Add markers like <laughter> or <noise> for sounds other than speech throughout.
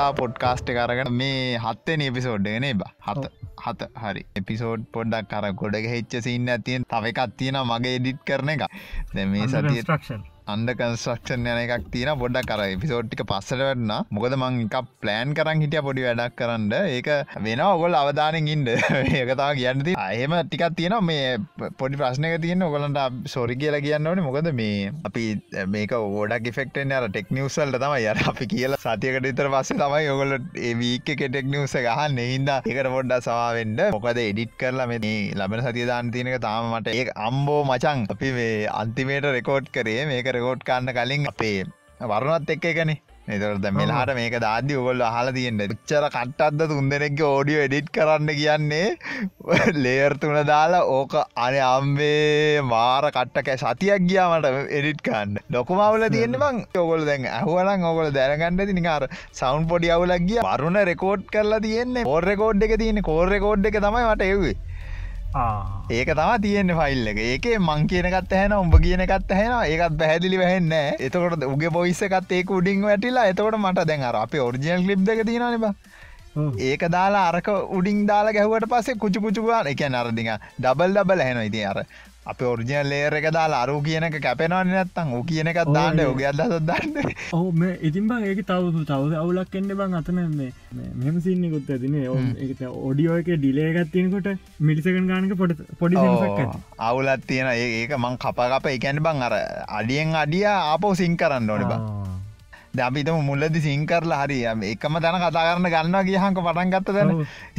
අදත්තා podcast කරගෙන මේ හත්තේ නිපිසෝඩ්ඩගෙන බ හත. හත. හරි. එපිසෝඩ් පොඩ්ඩක් කර ගොඩග හෙච්ච සින්න ඇතියෙන් තව එකක් තියෙන මගේ එඩිට් කරන එක. දැ මේ සතිය ස්ට්‍රක්ෂන් අන්ඩ කන්ස්ට්‍රක්ෂන් යන එකක් තියෙන පොඩ්ඩක් කර පිසෝට්ටික පස්සට වන්න මොකද මං එක ප්ලෑන් කරන් හිටිය පොඩි වැඩක් කරන්න. ඒක වෙන ඔගොල් අවධානෙන් ඉන්ඩ <laughs> ඒකතාව කියන්නති අයම ටිකක් තියෙන මේ පොඩි ප්‍රශ්නක තියෙන ඔගලන්ට සොරි කියලා කියන්න ඕනේ. මොකද මේ අපි මේක ඕඩක් ෆෙක්ටෙන් අර ටෙක්නිවසල්ට තමයි. ය අපි කියලා සතියකට ඉතර පස්සේ තමයි ඔගොල ඒවීක ටෙක්නිවස ගහන්න හින්ද එකට පොඩ්ඩ සවාවෙන්ඩ මොකද එඩිට් කරලා මේ ලබන සතිය දාන්න තියෙනක තාම මට ඒ අම්බෝ මචන් අපි මේ අන්තිමේට රෙකෝඩ් කරේ. මේක රෙකෝඩ් කන්න කලින් අපේ වරුණත් එක්ක එකනේ. එතට මෙලාට මේක දාද්‍ය ඔගොල්ල හල තියෙන්ට ච්චර කට්ටත්ද තුන්දෙනෙක් ඕඩියෝ එඩිට් කරන්න කියන්නේ? ලේර් තුන දාලා ඕක අන අම්බේ මාර කට්ටකෑ සතියක් ගියාමට එඩිට් කන්න ඩොකුමවල තියෙන බං ඔගොල දැන් ඇහුවලන් ඔගොල දැනගන්න ති නිකාර සෞන් පොඩි අවුලක් ගිය. වරුණ රෙකෝඩ් කරලා තියෙන්නේ. ඕර රෙකෝඩ් එක තියෙන කෝර රෙකෝඩ් එක තමයි මට එවේ ඒක තම තියෙන ෆයිල් එක. ඒක මං කියනකත් හැන උඹ කියනකත් හැන ඒකත් පැහැදිලි වැහෙන්න එතකොට උගේ පොයිස්සකත් ඒක උඩින් වැටිලා එතකොට මට දැන් අර අප ඔරිජිනල් ලිප් එක තියෙනනිබ ඒක දාලා අරක උඩින් දාලා ගැහුවට පස්සේ කුචු කුචුගාන එක නරදික ඩබල් ඩබල හැන ඉති අර අප ඔරිජිනල් ලේර එක දාලා අරු කියනක කැපෙනවන්න නැත්තං ඕ කියනකත් දාන්න ඔගේ අදත් දන්න. ඔහු මේ ඉතින් බං ඒක තවතු තවද අවුලක් එන්න බං අතන මේ මෙම සින්නකුත් ඇතින ඔඩියෝ එක ඩිලේගත්තියනකොට මිලිසකන් ගානක පොඩ පොඩි අවුලත් තියෙන ඒක මං කපකප එකැන බං අර අඩියෙන් අඩිය ආපෝ සිං කරන්න ඕන බා දැපිතම මුල්ලදි සිංකරලා හරි එකම තැන කතා කරන්න ගන්න ගියහක පටන් ගත්ත දැන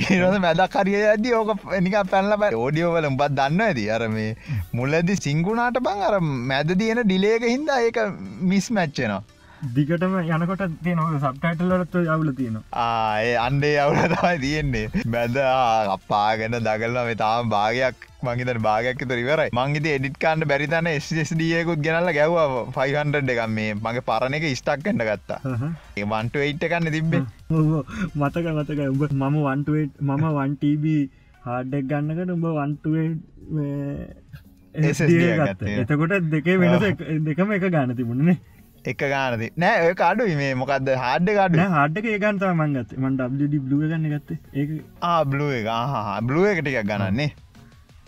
ඒරද මැදක් හරිය ඇද ඕක නික පැල්ල බයි ඕඩියෝවල උඹත් දන්න ඇති? අර මේ මුල්ලදි සිංගුණාට බං අර මැද තියෙන ඩිලේක හින්දා ඒක මිස් මැච්චෙනවා දිගටම යනකොට තියන සබ්ටයිටල්ලරත්ව යවුල තියෙනවා. ආය අන්ඩේ අවුල තමයි තියෙන්නේ. බැද අපාගෙන දගල්ල මෙතාම භාගයක් මංහිතට භාගයක් තරිවරයි මංගේත එඩිට කාන්න බැරිතන ස්ඩියකුත් ගෙනල්ල ගැව්ව 500 එකම් මේ මගේ පරණ එක ස්ටක් කන්න ගත්තා. ඒ වන්ට එයිට් කන්න තිබ්බේ. මතක මතක උඹ මම වන්ටුවට් මම වන්ටබ හාඩ්ඩක් ගන්නකට උඹ වන්ටුවේ එතකොට දෙකේ වෙනස දෙකම එක ගාන තිබුණනේ එක ගානද. නෑ ඔය කාඩු මේ මොකක්ද හාඩ්ඩ කාඩු හාඩ්ක ඒගන්ත මංගත් මට ඩ බ්ලුව ගන්න ගත්ත. ඒ ආ බ්ලුව එක. හා බ්ලුව එක ටිකක් ගණන්නේ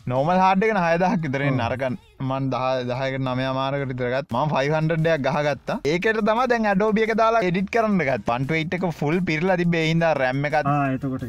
නෝමල් හාඩ්ඩගෙන හයදහක් ඉතරෙන් නරකන් මන් දහ දහයක නමය මාරකට තරගත් ම 500යක් ගහගත්ත. ඒකට තම දැන් අඩෝබියක දාලා එඩිට කරන්නගත් පන්ටුවයිට් එක ෆුල් පිරලා තිබේ හිද රැම්ම එකත් එතකොට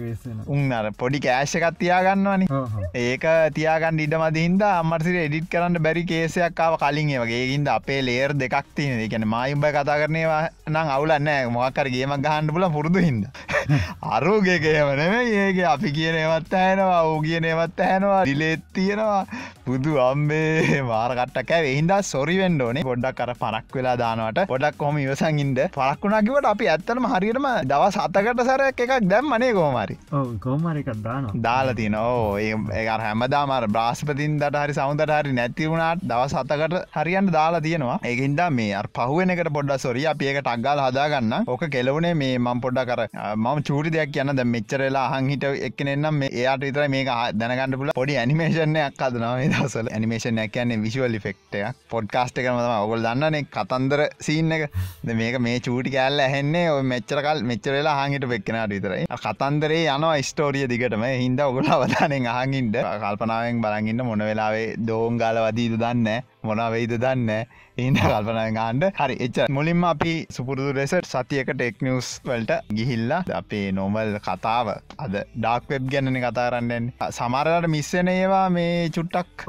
උන්නර පොඩි කෑශ් එකත් තියාගන්නවනි. ඒක තියාගන්න ඉඩ මදිහින්ද අම්මර්සිට එඩිට් කරන්න බැරි කේසයක්කාව කලින් වගේ. හින්ද අපේ ලේර් දෙකක් තියෙන එකන මයිම්බ කතා කරනවා නම් අවුලන්න මොකර ගේමක් ගහන්ඩ පුල පුරුදු හින්ද. <laughs> අරෝගේකයමනම ඒක. අපි කියනවත් ඇනවා ඕ කියනවත් ඇනවා දිලෙත් තියෙනවා. බුදු අම්බේ මාරකට්ටකෑ හින්දා සොරිවෙන්ඩ ඕනේ. ගොඩක් කර පනක් වෙලා දානවට. ගොඩක් කොම ඉවසංගින්ද පරක්ුණකිවට අපි ඇත්තනම හරියටම දවස් අතකට සැරයක් එකක් දැම් මනේ කෝමරි කෝමරිකක් දාන දාලා තින ඕ ඒ හැමදාමර බ්‍රාස්පතින්දට හරි සෞන්දට හරි නැතිවුණට දවස් අතකට හරියන්ට දාලා තියෙනවා. ඒහින්ද මේ පහුවෙනකට පොඩ්ඩ සොරිය අපඒක ටක්ගල් හදාගන්න ඕක කෙලවුණේ මේ මම් පොඩ්ඩ කර මම චූරි දෙයක් කියන්න ද මෙච්චරලා අහන්හිට එක්කනෙන්නම් එයාට විතර මේක දැනගන්න පුල පොඩි ඇනිමේෂණයක් අදනවා මේ දසල ඇනිමේෂන් කියන්නේ විශවල් ෆෙක්ටයක් පොඩ්කාස්ට කරම ඔගොල් දන්නන කතන්දර සීන්න එක. මේක මේ චූටි කෑල්ල ඇහෙන්නේ ඔය මෙච්චරකල් මෙච්චරලා හහිට පෙක්කෙනට විතරයි. කතන්දරේ යනවා ස්ටෝරිය දිගටම. හින්ද ඔගොල අවධානෙන් අහන්ගින්ට කල්පනාවෙන් බලගන්න මොන වෙලාවේ දෝංගාල වදීද දන්න මොනා වෙයිද දන්න ඉන්ද කල්පනගාන්ඩ හරි එච්ච මුලින්ම අපි සුපුරුදු ලෙසට සතියක ටෙක්නිවස් වලට ගිහිල්ලා අපේ නොමල් කතාව. අද ඩාක් වෙබ් ගැනන කතාරන්නෙන් සමරට මිස්සන ඒවා මේ චුට්ටක්.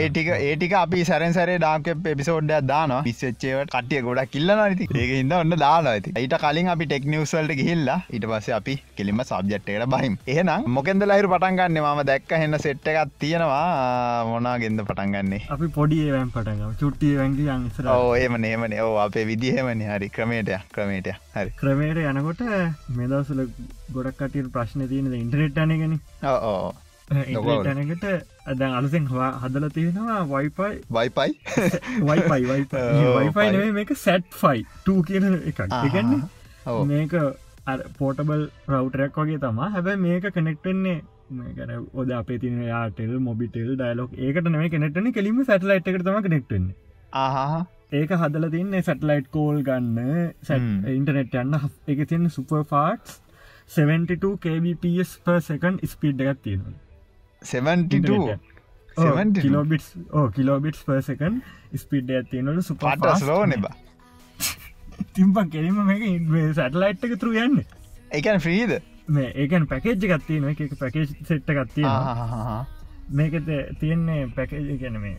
ඒටික ඒටික අපි සැරන් සැරේ ඩාක් එපිසෝඩ්ඩයක් දාන පිස්සච්චේවට කටිය ගොඩක් කිල්ලන ති ඒක හිද ඔන්න දාලා ඇති ඊට කලින් අපි ටෙක්නිවස්වල්ට ගිහිල්ලා ඊට පස්සේ අපි කෙලිම සබ්ජෙට්කට බහිම්. එහෙනම් මොකෙන්ද ලහිර පටන්ගන්න ම දැක්ක හන්න සෙට්ට එකත් තියෙනවා. මොනාගෙන්ද පටන්ගන්නේ අපි පොඩි ඒවැම් පටග චුට් කුට්ටිය වැංගි අංසර ඕ ඒම නේමන ඕ අපේ විදිහෙමනි හරි ක්‍රමේටය ක්‍රමේටය හරි. ක්‍රමේට යනකොට මෙදවසල ගොඩක් කටියට ප්‍රශ්න තියෙනද ඉන්ටනෙට් අනගෙන ඕ ඉටනකට අදන් අලසෙන් හවා හදල තියෙනවා වයිපයි වයිපයි වයිපයි වයිපයි මේක සැට් ෆයි ටූ කියන එකක්. එකන්නේ මේක පෝටබල් රවටරයක් වගේ තමා හැබැයි මේක කනෙක්ටෙන්නේ මේකන ඔද අපේ තින යාටෙල් මොබිටෙල් ඩයිලොක් ඒකට නම කෙනෙටන කෙලිම සැටලයිට් එකට තම කනෙක්ටන්නේ ආහා. ඒක හදල තින්නේ සැටලයිට් කෝල් ගන්න සැ ඉන්ටනෙට් යන්න. එක තියන්න superfast 72 kbps per second speed එකත් තියෙනවා. 72 කිලෝබිටස් ඕ කිලෝබිටස් පර්සකන් ස්පිඩ් ඇතිනලු සුප පට ස්ලෝ නෙබා තිම්පක් කෙරීම මේක සැටලයිට් එක තුරු යන්න. එකන් ෆ්‍රීද මේ ඒකන් පැකේජ් ගත්තිය නො එක පැකේජ් සෙට්ට ගත්තිය මේක තියෙන්නේ පැකේජ ගැන මේ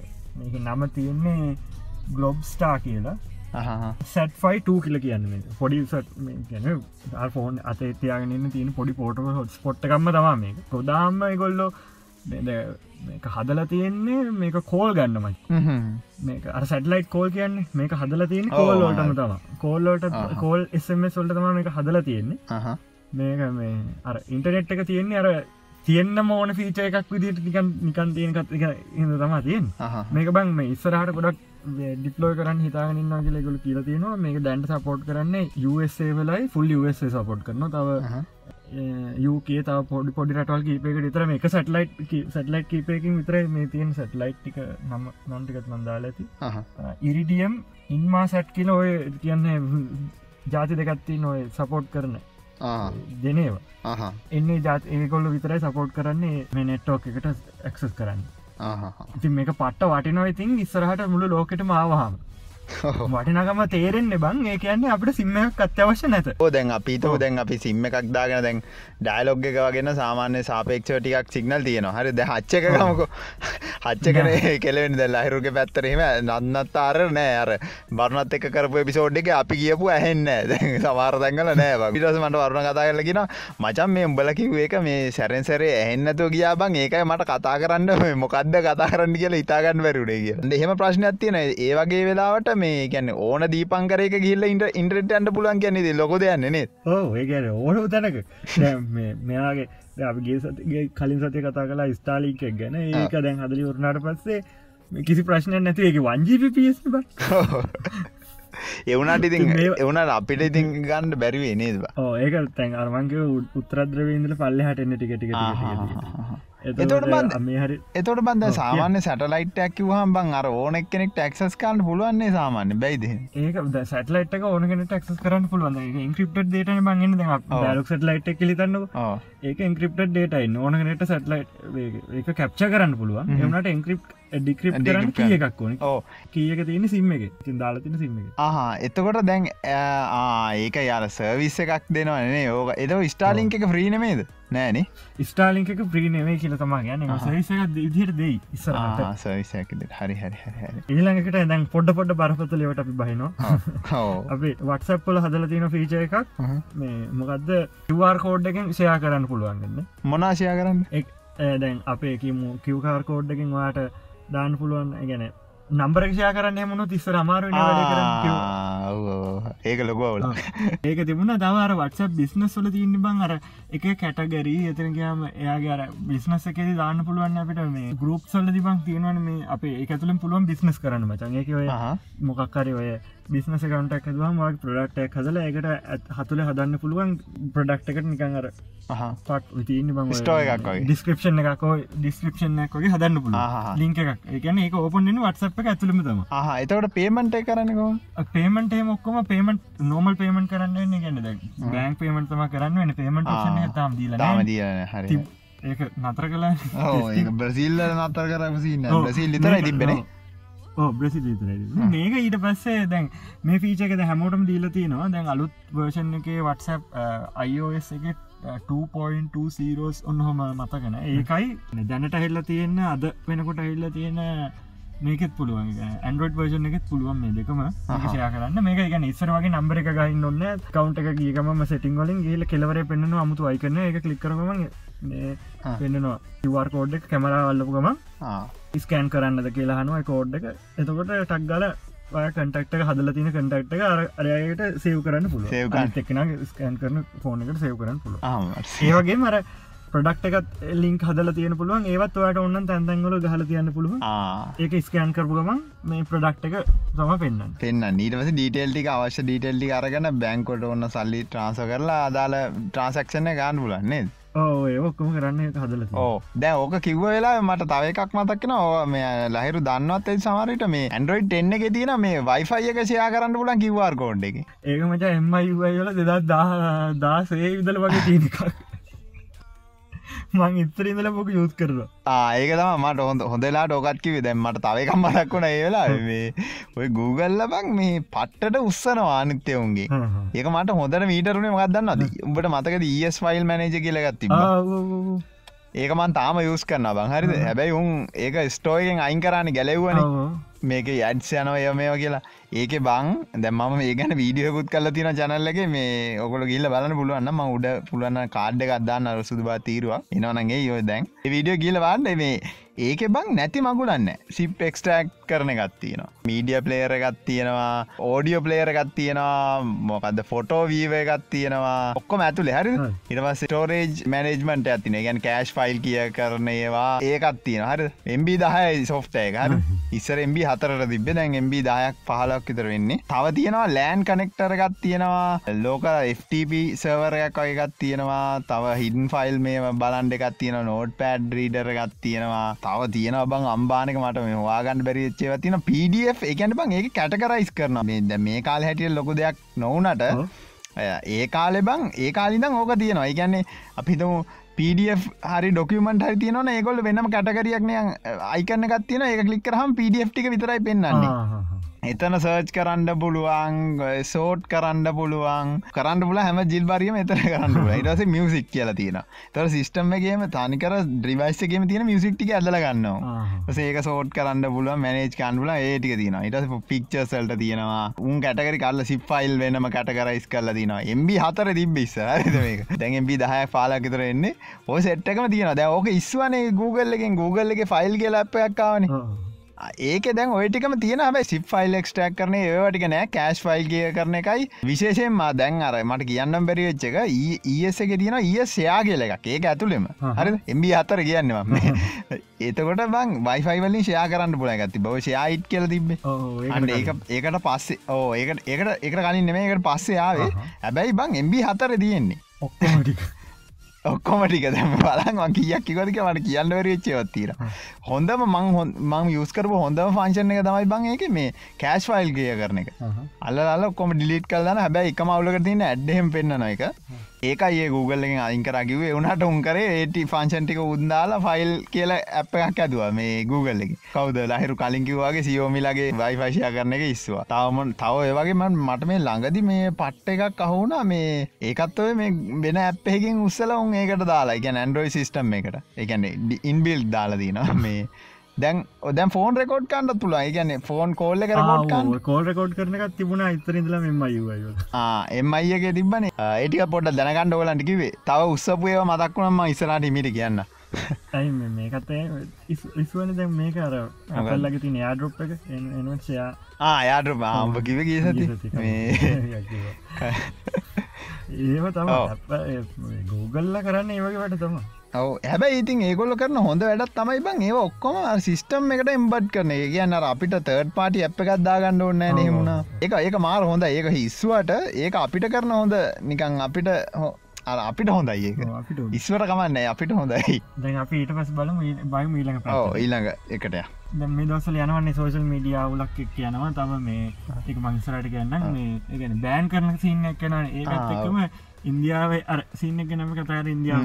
නම තියෙන්නේ ගලොබ් ස්ටා කියලා. සැට් ෆයි කියල කියන්න පොඩි ගැන ෆෝන් අත තියාගෙන තියෙන පොඩි පෝටම හොත් ස්පොට්ටකම්ම තම මේ ගොදාම්ම ගොල්ලෝ මේක හදල තියෙන්නේ මේක කෝල් ගන්නමයි. මේක සැටලයිට් කෝල් කියන්නේ මේක හදල තියෙන කෝල්ලෝටම තම කෝල්ලෝට කෝල් එස්ම සොල්ට තම මේක හදල තියෙන්නේ මේක මේ අර ඉන්ටනෙට් එක තියෙන්නේ අර තියෙන්න්න මෝන ෆීච එකක් විදිට නිකන් නිකන් තියෙනකත් ඉඳ තමා තියෙන් මේක බං මේ ඉස්සරහට ගොඩක් ඩිප්ලෝය කරන්න හිතාගන්න කියලෙකුල කියල තියෙනවා. මේක දැන්ට සපෝට් කරන්නේ USA වෙලයි ෆුල් සපෝට් කරන තව යුකේ තාව පොඩි පොඩි රටවල් කීපයක විතර මේක සැටලයිට් සැටලයිට් කීපයකින් විතර මේ තියෙන් සැටලයිට් ටික නම නන්ටිකත් මන්දාල ඇති. ඉරිඩියම් ඉන්මා සැට් කියල ඔය කියන්නේ ජාති දෙකත්ති නොය සපෝට් කරන දෙනේවා. එන්නේ ජාත ඒකොල්ල විතරයි සපෝට් කරන්නේ මේ නෙට්ටෝක එකට ඇක්සස් කරන්න. ඉතින් මේක පට්ට වටිනො ඉතින් ඉස්සරහට මුළු ලෝකට මාවහම වටිනකම තේරෙන්න්න බං. ඒ කියන්නේ අපට සිම්මයක් අත්‍යවශ්‍ය නැත. ඕ දැන් අපිතෝ දැන් අපි සිම්ම එකක් දාගෙන දැන් ඩයිලොග් එක වගෙන සාමාන්‍ය සාපේක්ෂ ටිකක් සිගනල් තියෙනවා. හරි ද හච්චකමක හච්ච කන කෙලෙන් ද ලහිරුගේ පැත්තරීම නන්නත් අර නෑ. අර බරනත් එක කරපු පිසෝඩ් එක අපි කියපු ඇහෙන්න සමාර දැංගල නෑ පිටස මට වරුණ කතා කරලගෙන මචන් මේ උඹලකිව ඒක මේ සැරෙන් සැරේ ඇහෙන්නතු ගියා බං. ඒකයි මට කතා කරන්න මොකක්ද කතා කරන්න කියලා ඉතාගන්න වැරුඩේ කිය එහෙම ප්‍රශ්නයක් තියෙන ඒ වගේ වෙලාවට මේ ගැන ඕන දීපංකරක ගිල්ල ඉට ඉන්ට්‍රට අන්ට පුලන් කියන්නේ ලොක දෙයන්නේ ඕ ඒ ගැන ඕන තැනක. මෙයාගේ අපගේ සතිගේ කලින් සතය කතා කලා ස්ථාලික ගැන. ඒක දැන් හදලි වරනාට පස්සේ කිසි ප්‍රශ්නය නැති එක වංජීපිස් බ. එවනට ඉතින් එවනට අපිට ඉතින් ගන්න බැරිවේ නේද ඕ ඒක තැන් අරමන්ගේ උත්තරද්‍රවීන්දල පල්ල හටන්න ටික ටික එතොට හරි එතොට බන්ද සාමාන්‍ය සැටලයිට් ඇක්කිවහම් බං අර ඕනෙක් කෙනෙක් ටක්සස් කාන්න පුළුවන්නේ සාමාන්‍ය. බයිද ඒක සැටලයිට ඕනගෙන ටක්ස් කරන්න පුළුවන්. ඉන්ක්‍රප්ට ඩේට බංගෙන ලක් සටලයිට් කිලිතන්න ඒක ඉන්ක්‍රප්ට ඩේටයි ඕනගෙනට සැටලයිට් ඒක කැප්ච කරන්න පුළුවන්. එමට ඉන්ක්‍රප් ඩික්‍රප් කරන්න කිය එකක් ඕන. ඕ කියක තියෙන සිම්ම එක. තින් දාලතින සිම්ම එක. ආහා. එතකොට දැන් ඒක යාර සර්විස් එකක් දෙනවනේ ඕක එද ස්ටාලිංක එක ්‍රීනමේද නෑන ස්ටාලිංක ප්‍රීනවේ කියල තමා ගැන සවිසක දිදිර දෙයි ඉස්සරට සවිසයකද හරි හරි හරි ඊළඟකට දැන් පොඩ පොඩ බරපත ලවට අපි බහිනවා. අපි වටසප්පොල හදල තින ෆීච එකක්. මේ මොකක්ද කිවර් කෝඩ්ඩකින් සයා කරන්න පුළුවන්ගන්න. මොනාශයා කරන්න? දැන් අපේ කිමු කිවකාර් කෝඩ්ඩකින් වාට දාන්න පුළුවන් ගැන නම්බරක්ෂයා කරන්න මුණු තිස්සර අමාරු ඒක ලොකවල ඒක තිබුණ. දවර වටස බිස්නස් වල තින්න බං අර එක කැටගරී එතනකයාම එයාගේ බිස්නස එක දාන්න පුළුවන් අපිට මේ ගරුප් සල්ල දිබං තියෙනවන මේ අපේ එකතුලින් පුළුවන් බිස්නස් කරන්න මචන් එක ඔය මොකක්කරි ඔය බිස්නස කවන්ටක් හදවාම ප්‍රඩක්ටක් හදල එකට හතුල හදන්න පුළුවන් ප්‍රඩක්් එකට නිකන් අර විතින්න බං ස්ටෝ ඩිස්ක්‍රපෂන් එකකෝ ඩිස්ක්‍රපෂන් එකගේ හදන්න පුල ලින්ක එකක්. එකන එක ඕපන් වටසප් එක ඇතුළම තම එතකට පේමට කරන්නකෝ පේමට මොක්කොම පේමට නෝමල් පේමට කරන්න ගැන බෑන්ක් පේමට තම කරන්න වෙන පේමට තම් දීල දී හරි. ඒක නතර කලා බ්‍රසිල්ල නතර කරසින්න බ්‍රසිල් ලිතර තිබෙන බ්‍රසි මේක ඊට පස්සේ දැන් මේ ෆීචකද හැමෝටම දීල තියෙනවා. දැන් අලුත් වර්ෂන් එක වටසප් අයිෝස් එක 2.2 ඔන්නහොම මතගෙන ඒකයි දැනට හෙල්ල තියෙන්න අද වෙනකොට හෙල්ල තියෙන මේකෙත් පුළුවන්. ඇන්ඩරෝඩ් වර්ෂන් එකෙත් පුළුවන් මේ දෙකම. ශය කරන්න. මේක එක නිස්සර වගේ නම්බර එක ගහින්න ඔන්න කවන්ට එක ගේකම සෙටිං වලින් ගේල කෙලවර පෙන්න්න අමුතු අයිකරන එක. කලික්කරම පෙන්න්නනවා කිවර් කෝඩ් එක කැමරවල්ලපුගම ස්කෑන් කරන්නද කියලා හනුව කෝඩ් එක. එතකොට ටක් ගල කටක්ට හදල තින කටක්ට අරයට සේව කරන්න පුළුව සේවකන ස්කෑන් කරන ෆෝන එකට සේව කරන්න පුළුව ඒවගේ මර ප්‍රඩක්් එකත් ලින්ක් හදල තියෙන පුළුවන්. ඒවත් ඔයාට ඔන්න තැන්තැන්ගල ගහල තියන්න පුළුව ඒක ස්කෑන් කරපුගම මේ ප්‍රඩක්් එක තම පෙන්න්න පෙන්න්න නීටමස ඩීටෙල්ටි අවශ්‍ය ඩීටෙල්ටි අරගන්න බැංකොට ඔන්න සල්ලි ට්‍රන්ස කරලා අදාල ට්‍රන්සක්ෂණය ගාන්න පුලන්නේ ඕ ඒ ඔක්කොම කරන්න හදල ඕ දැ ඕක කිව්ව වෙලා මට තව එකක් මතක්ෙන ඕ මේ ලහිරු දන්නවත් ඇයි සමරට මේ ඇන්ඩරෝයිඩ් එන්න එක තියෙන මේ වයිෆයි එක සයා කරන්න පුලන් කිවවාර් කෝඩ් එක. ඒක මච එම්මයි වල දෙදත් දාසේ විදල වගේ තියෙනක මං ඉත්තරින්දල පොක යුත් කරලා ඒක තම මට හොඳ හොඳලා ඩෝකත් කිවේ දැම් මට තවකම් මතක් වුණ ඒලා ඔය Googleල බං මේ පට්ටට උත්සන ආනත්‍යයවුන්ගේ ඒක මට හොඳට මීටරුණේ මගදන්න ද උඹට මතකද ඒස් ෆයිල් මනජ කියලගත්ති ඒකමන් තාම යස් කරන්න බං හරිද? හැබැයි උන් ඒක ස්ටෝයගෙන් අයින් කරන්න ගැලව්වන. මේක යඩ්ස යනව ය මේෝ කියලා. ඒක බං දැම ඒගන වීඩියකුත් කල තින චනල්ලගේ මේ ඔකොල ගිල්ල බලන්න පුළුවන්න ම උඩ පුළුවන්න කාඩ්ඩ ගත්දාන්න අර සුදුබා තීරවා එනවනගේ යෝ දැන්. වීඩියෝ ගිල වාන්න මේ ඒක බං නැති මගුලන්න සිප් එක්ස්ටක් කරන ගත්තියෙන මීඩිය ප්ලේර එකත් තියෙනවා. ඕඩියෝ ප්ලේර එකත් තියෙනවා. මොකද ෆොටෝ වීව එකත් තියෙනවා. ඔක්කොම ඇතුළේ හරි. ඉටවස් ටෝරේජ් මැනේජ්මට ඇතින ගැන් කෑශ් ෆයිල් කිය කරන ඒවා ඒකත් තියෙන හරි එම්බි දහයි සෝෆ්ටය එක. හරි ඉස්සර එම්බි හතරට තිබ දැන් එම්බි දායක් පහලක් විතර වෙන්නේ. තව තියෙනවා ලෑන් කනෙක්ටර එකත් තියෙනවා. ලෝක FTP සර්වරයක් වයකත් තියෙනවා. තව හිඩන් ෆයිල් මේ බලන්ඩ එකත් තියෙන නෝඩ් පෑඩ් රීඩර එකත් තියෙනවා තව තියෙන බං අම්බානක මට මේ වාගන්න බැරිච්චේව තින පඩF එකන බං ඒ කැටකරයිස් කරන මේ ද මේ කාල හැටිය ලොකු දෙයක් නොවනට ඒ කාලෙ බං ඒ කාලිදං ඕක තියෙනවා. ඒගැන්නේ අපිතමු PDF හරි ඩොකමට හරි තියන ඒකොල් වෙනම කටකරයක්නය අයිකන්න ගත්තින ඒ කලික්කරහම් PDF ටික විතරයි පෙන්න්නන්නේ එතන සර්ච් කරන්න පුළුවන් සෝට් කරන්න පුළුවන්. කරන්න පුල හැම ජිල්බරියම එතන කරන්න ඉටස මියසික් කියලා තියෙන තර සිිස්ටම්මගේම තනිකර ද්‍රිවයිස්ගේම තියෙන මියසික්ටික ඇදල ගන්නවා. ඒක සෝට් කරන්න පුල මනේජ් කන්ඩුල ඒටික තින ඉට පික්චසල්ට තියෙනවා. උන් කටකරි කල්ල සිප්ෆයිල් වෙනම කටකරයිස් කල්ල තින එම්බි හතර තිබ්බිස්ස දැන් එම්බි දහය පාලාකිතර එන්නේ. ඔය සෙට්ටකම තියෙන දැ ඕක ඉස්වනේ Google එකෙන්. Google එක ෆයිල් කියල අපයක්කාවනේ ඒක දැන් ඔයටිකම තියෙන හැබයි සිප් ෆයිල් එක්ස්ටක් කරන ඒවටික නෑ. කෑශ් ෆයිල් කිය කරන එකයි. විශේෂෙන් මා දැන් අර මට කියන්නම් බැරිවෙච්ච එක ඒස එක තියෙන ඒ සයා කියල එකක්. ඒක ඇතුළෙම. හරි එම්බි අතර කියන්නවා. එතකොට බං වයිෆයිවලින් ෂයා කරන්න පුල ඇති බව ෂයායිට් කියල තිබේ ඒක ඒකට පස්සේ ඕ ඒකට ඒකට එක කලින් නෙමේ එකට පස්සේ ආවේ. හැබැයි බං එම්බි හතර තියෙන්නේ. ඔක්කොමටික ඔක්කොම ටික දැම බලන් කියක් කිකොතික මට කියන්න වරච්චේවත්තීර හොඳම මං හො මං යස්කරපු හොඳම ෆංශන එක තමයි බං ඒක මේ කෑශ් ෆයිල් කිය කරන එක. අල්ල කොම ඩිලිට් කල්දන හැබැයි එක මවුලක තින ඇඩ්ඩහෙම පෙන්න්නන එක ඒකයි ඒ Googleෙන් අයිංකරකිව එවනට උන්කරේ ඒටි ෆංශන්ටික උන්දාලා ෆයිල් කියල ඇප් එකක් ඇදවා මේ Google එක කවද ලහිරු කලින්කිවගේ සියෝමිලගේ වයිෆශය කරන එක ඉස්වා තවමන් තව ඒවගේම මට මේ ළඟදි මේ පට්ට එකක් අහුුණ. මේ ඒකත්ව මේ වෙන ඇප්පයකින් උත්සල උන් ඒකට දාලා එක ඇන්ඩරෝයි සිිටම් එකට. එකන ඉන්බිල් දාලා දීන මේ දැන් ඔදැන් ෆෝන් රෙකෝඩ් කන්නත් තුලා ගැන ෆෝන් කෝල්ල කර කෝල් රකෝඩ් කරන තිබුණ. ඉතරදල මෙම එමයිගේ තිබන ඒටික පොට දැනකණ්ඩ ඕලන්ට කිවේ තව උත්සපුයව මතක්වුණම ඉස්රට මිට කියන්න. ඇයි මේකතේ ඉස්වන දැ මේක අර අපල්ලග තින යාඩරොප් එක. එනොච්චයා ආයාඩ ආම්ප කිව කිය සති. ඒම තම ගෝගල්ල කරන්න ඒවගේ වට තම ඔව. හැබැයි ඉතින් ඒගොල්ල කරන හොඳ වැඩත් තමයි බං ඒ ඔක්කොම සිිස්ටම් එකට එම්බට් කරන. ඒ කියන්න අපිට තර්ඩ් පාටි අප් එකක් දාගන්න ඕන්න නමුණ එක ඒක මාර හොඳ ඒක හිස්වට ඒක අපිට කරන හොඳ. නිකං අපිට අපිට හොඳයි ඒක. ඉස්වට කමන්න අපිට හොඳයි. දැන් අපි ඊට පස් බලම බයි ඊළඟ ඊළඟ එකටය දැ මේ දවසල යනවන්නේ සෝෂල් මීඩිය වුලක් එක් යනවා. තම මේ එක මංසරට ගන්න මේ බෑන් කරන සින්න එක්කන ඒත් එකම ඉන්දියාවේ සින්න ගෙනම කතාර ඉන්දියාව.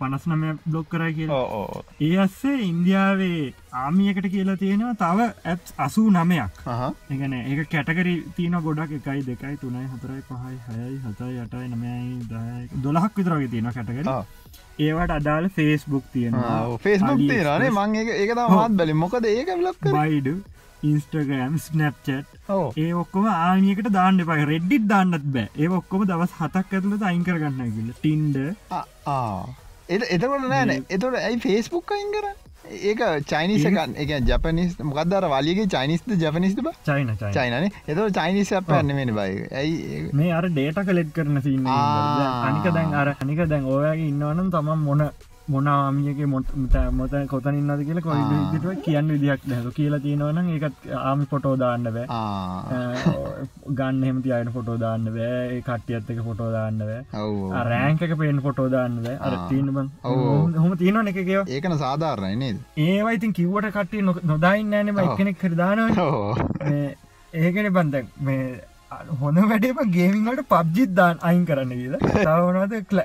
පනස් නමය බ්ලොක් කර කියලා. ඒ අස්සේ ඉන්දියාවේ ආමියකට කියලා තියෙනවා තව ඇත් අසූ නමයක්. ඒගන ඒක කැටකරි තියන ගොඩක් එකයි දෙකයි තුනයි හතරයි පහයි හයයි හතයි යටයි නමයි දයි දොලහක් විතරගේ තියෙන කැටකර ඒවට අඩාල ෆේස්බුක් තියෙනවා. ෆේස්බුක් තියෙනනේ මං ඒක තමත් බැලි මොකද ඒක ලක් බයිඩ ඉන්ස්ටගම් ස්නප්චට් ඒ ඔක්කොම ආනියකට දාන්න පයි රෙඩ්ඩිත් දාන්නත් බෑ. ඒ ඔක්කොම දවස් හතක් ඇතුළට අයින් කරගන්න කියල ටින්ඩ එතකොට නෑන එතොට ඇයි ෆේස්බුක් අයින් කර ඒක චයිනිසකන් එක ජපනිස් මොකදර වලියගේ චයිනිස්ත ජපනිස්ත චයින චයිනන එත චයිනිස අපන්න මෙන බයි ඇයි මේ අර ඩේට කලෙට් කරන සින්න අනික දැන් අර අනික දැන් ඔයාගේ ඉන්නවනම් තමන් මොන මොනාමියක මොත් මොත කොතන ඉන්නද කියලා කොයි විදිහට කියන්න විදිහක් නැතු කියලා තියෙනවනම් ඒකත් ආමි ෆොටෝ දාන්න බෑ. ගන්න හෙම තියන ෆොටෝ දාන්න බෑ. කට්ටියත් එක ෆොටෝ දාන්න බෑ. රෑංක එක පේෙන් ෆොටෝ දාන්න බෑ. අර තියන බං. හොම තියෙන එකකව ඒකන සාධාරණයි නේද? ඒවා ඉතින් කිව්වට කට්ටිය නොදයින්න ෑනම එකනෙක් කරදාන ඒකන බන්දක් මේ හොඳ වැඩේම ගේමින්ට පබ්ජිත් දාන් අයින් කරන්න කියලා. <laughs> තවනද clash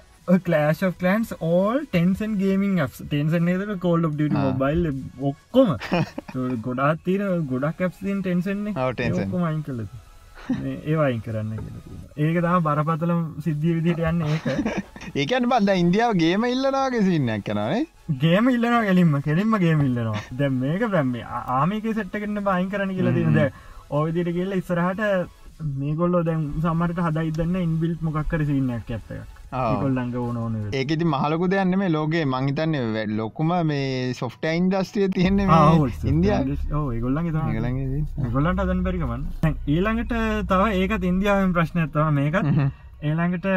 of clans all tension gaming tension ඒද කෝල් ඩ මොබයිල් ඔක්කොම ගොඩාත් තීර ගොඩක් ඇප්සින් ටෙන්සන්නේ ඔක්කොම අයින් කලද ඒවායින් කරන්න ඒක තම බරපතලම් සිද්ධිය විදිට යන්න ඒක ඒකන් බන්ද ඉන්දියාව ගේම ඉල්ලනාගේ සින්නක් කනනේ ගේම ඉල්ලනවා ගැලින්ම කෙලින්ම ගේම ඉල්ලනවා දැ මේක පැම්මේ ආමික සට්ටකන්න බයින් කරන කියලා තිනද ඔයදිට කියල්ල ඉස්සරහට මේගොල්ලෝ දැන් සමට හදයිදන්න ඉන්බිල්් මොකක්කර සින්නයක් ඇත්තක කොල්ලඟ ඕන ඕන ඒකති මහලකු දෙයන්න මේ ලෝගේ මංහිතන්න ලොකුම මේ සොෆ්ට ඉන්දස්ට්‍රිය තියෙන ඉන්දිය ගොල්ලන් ගොල්ලන්ට අදන් පරිකමන් ඊළඟට තව ඒකත් ඉන්දියාවෙන් ප්‍රශ්නයත්තව මේකත්. ඒළඟට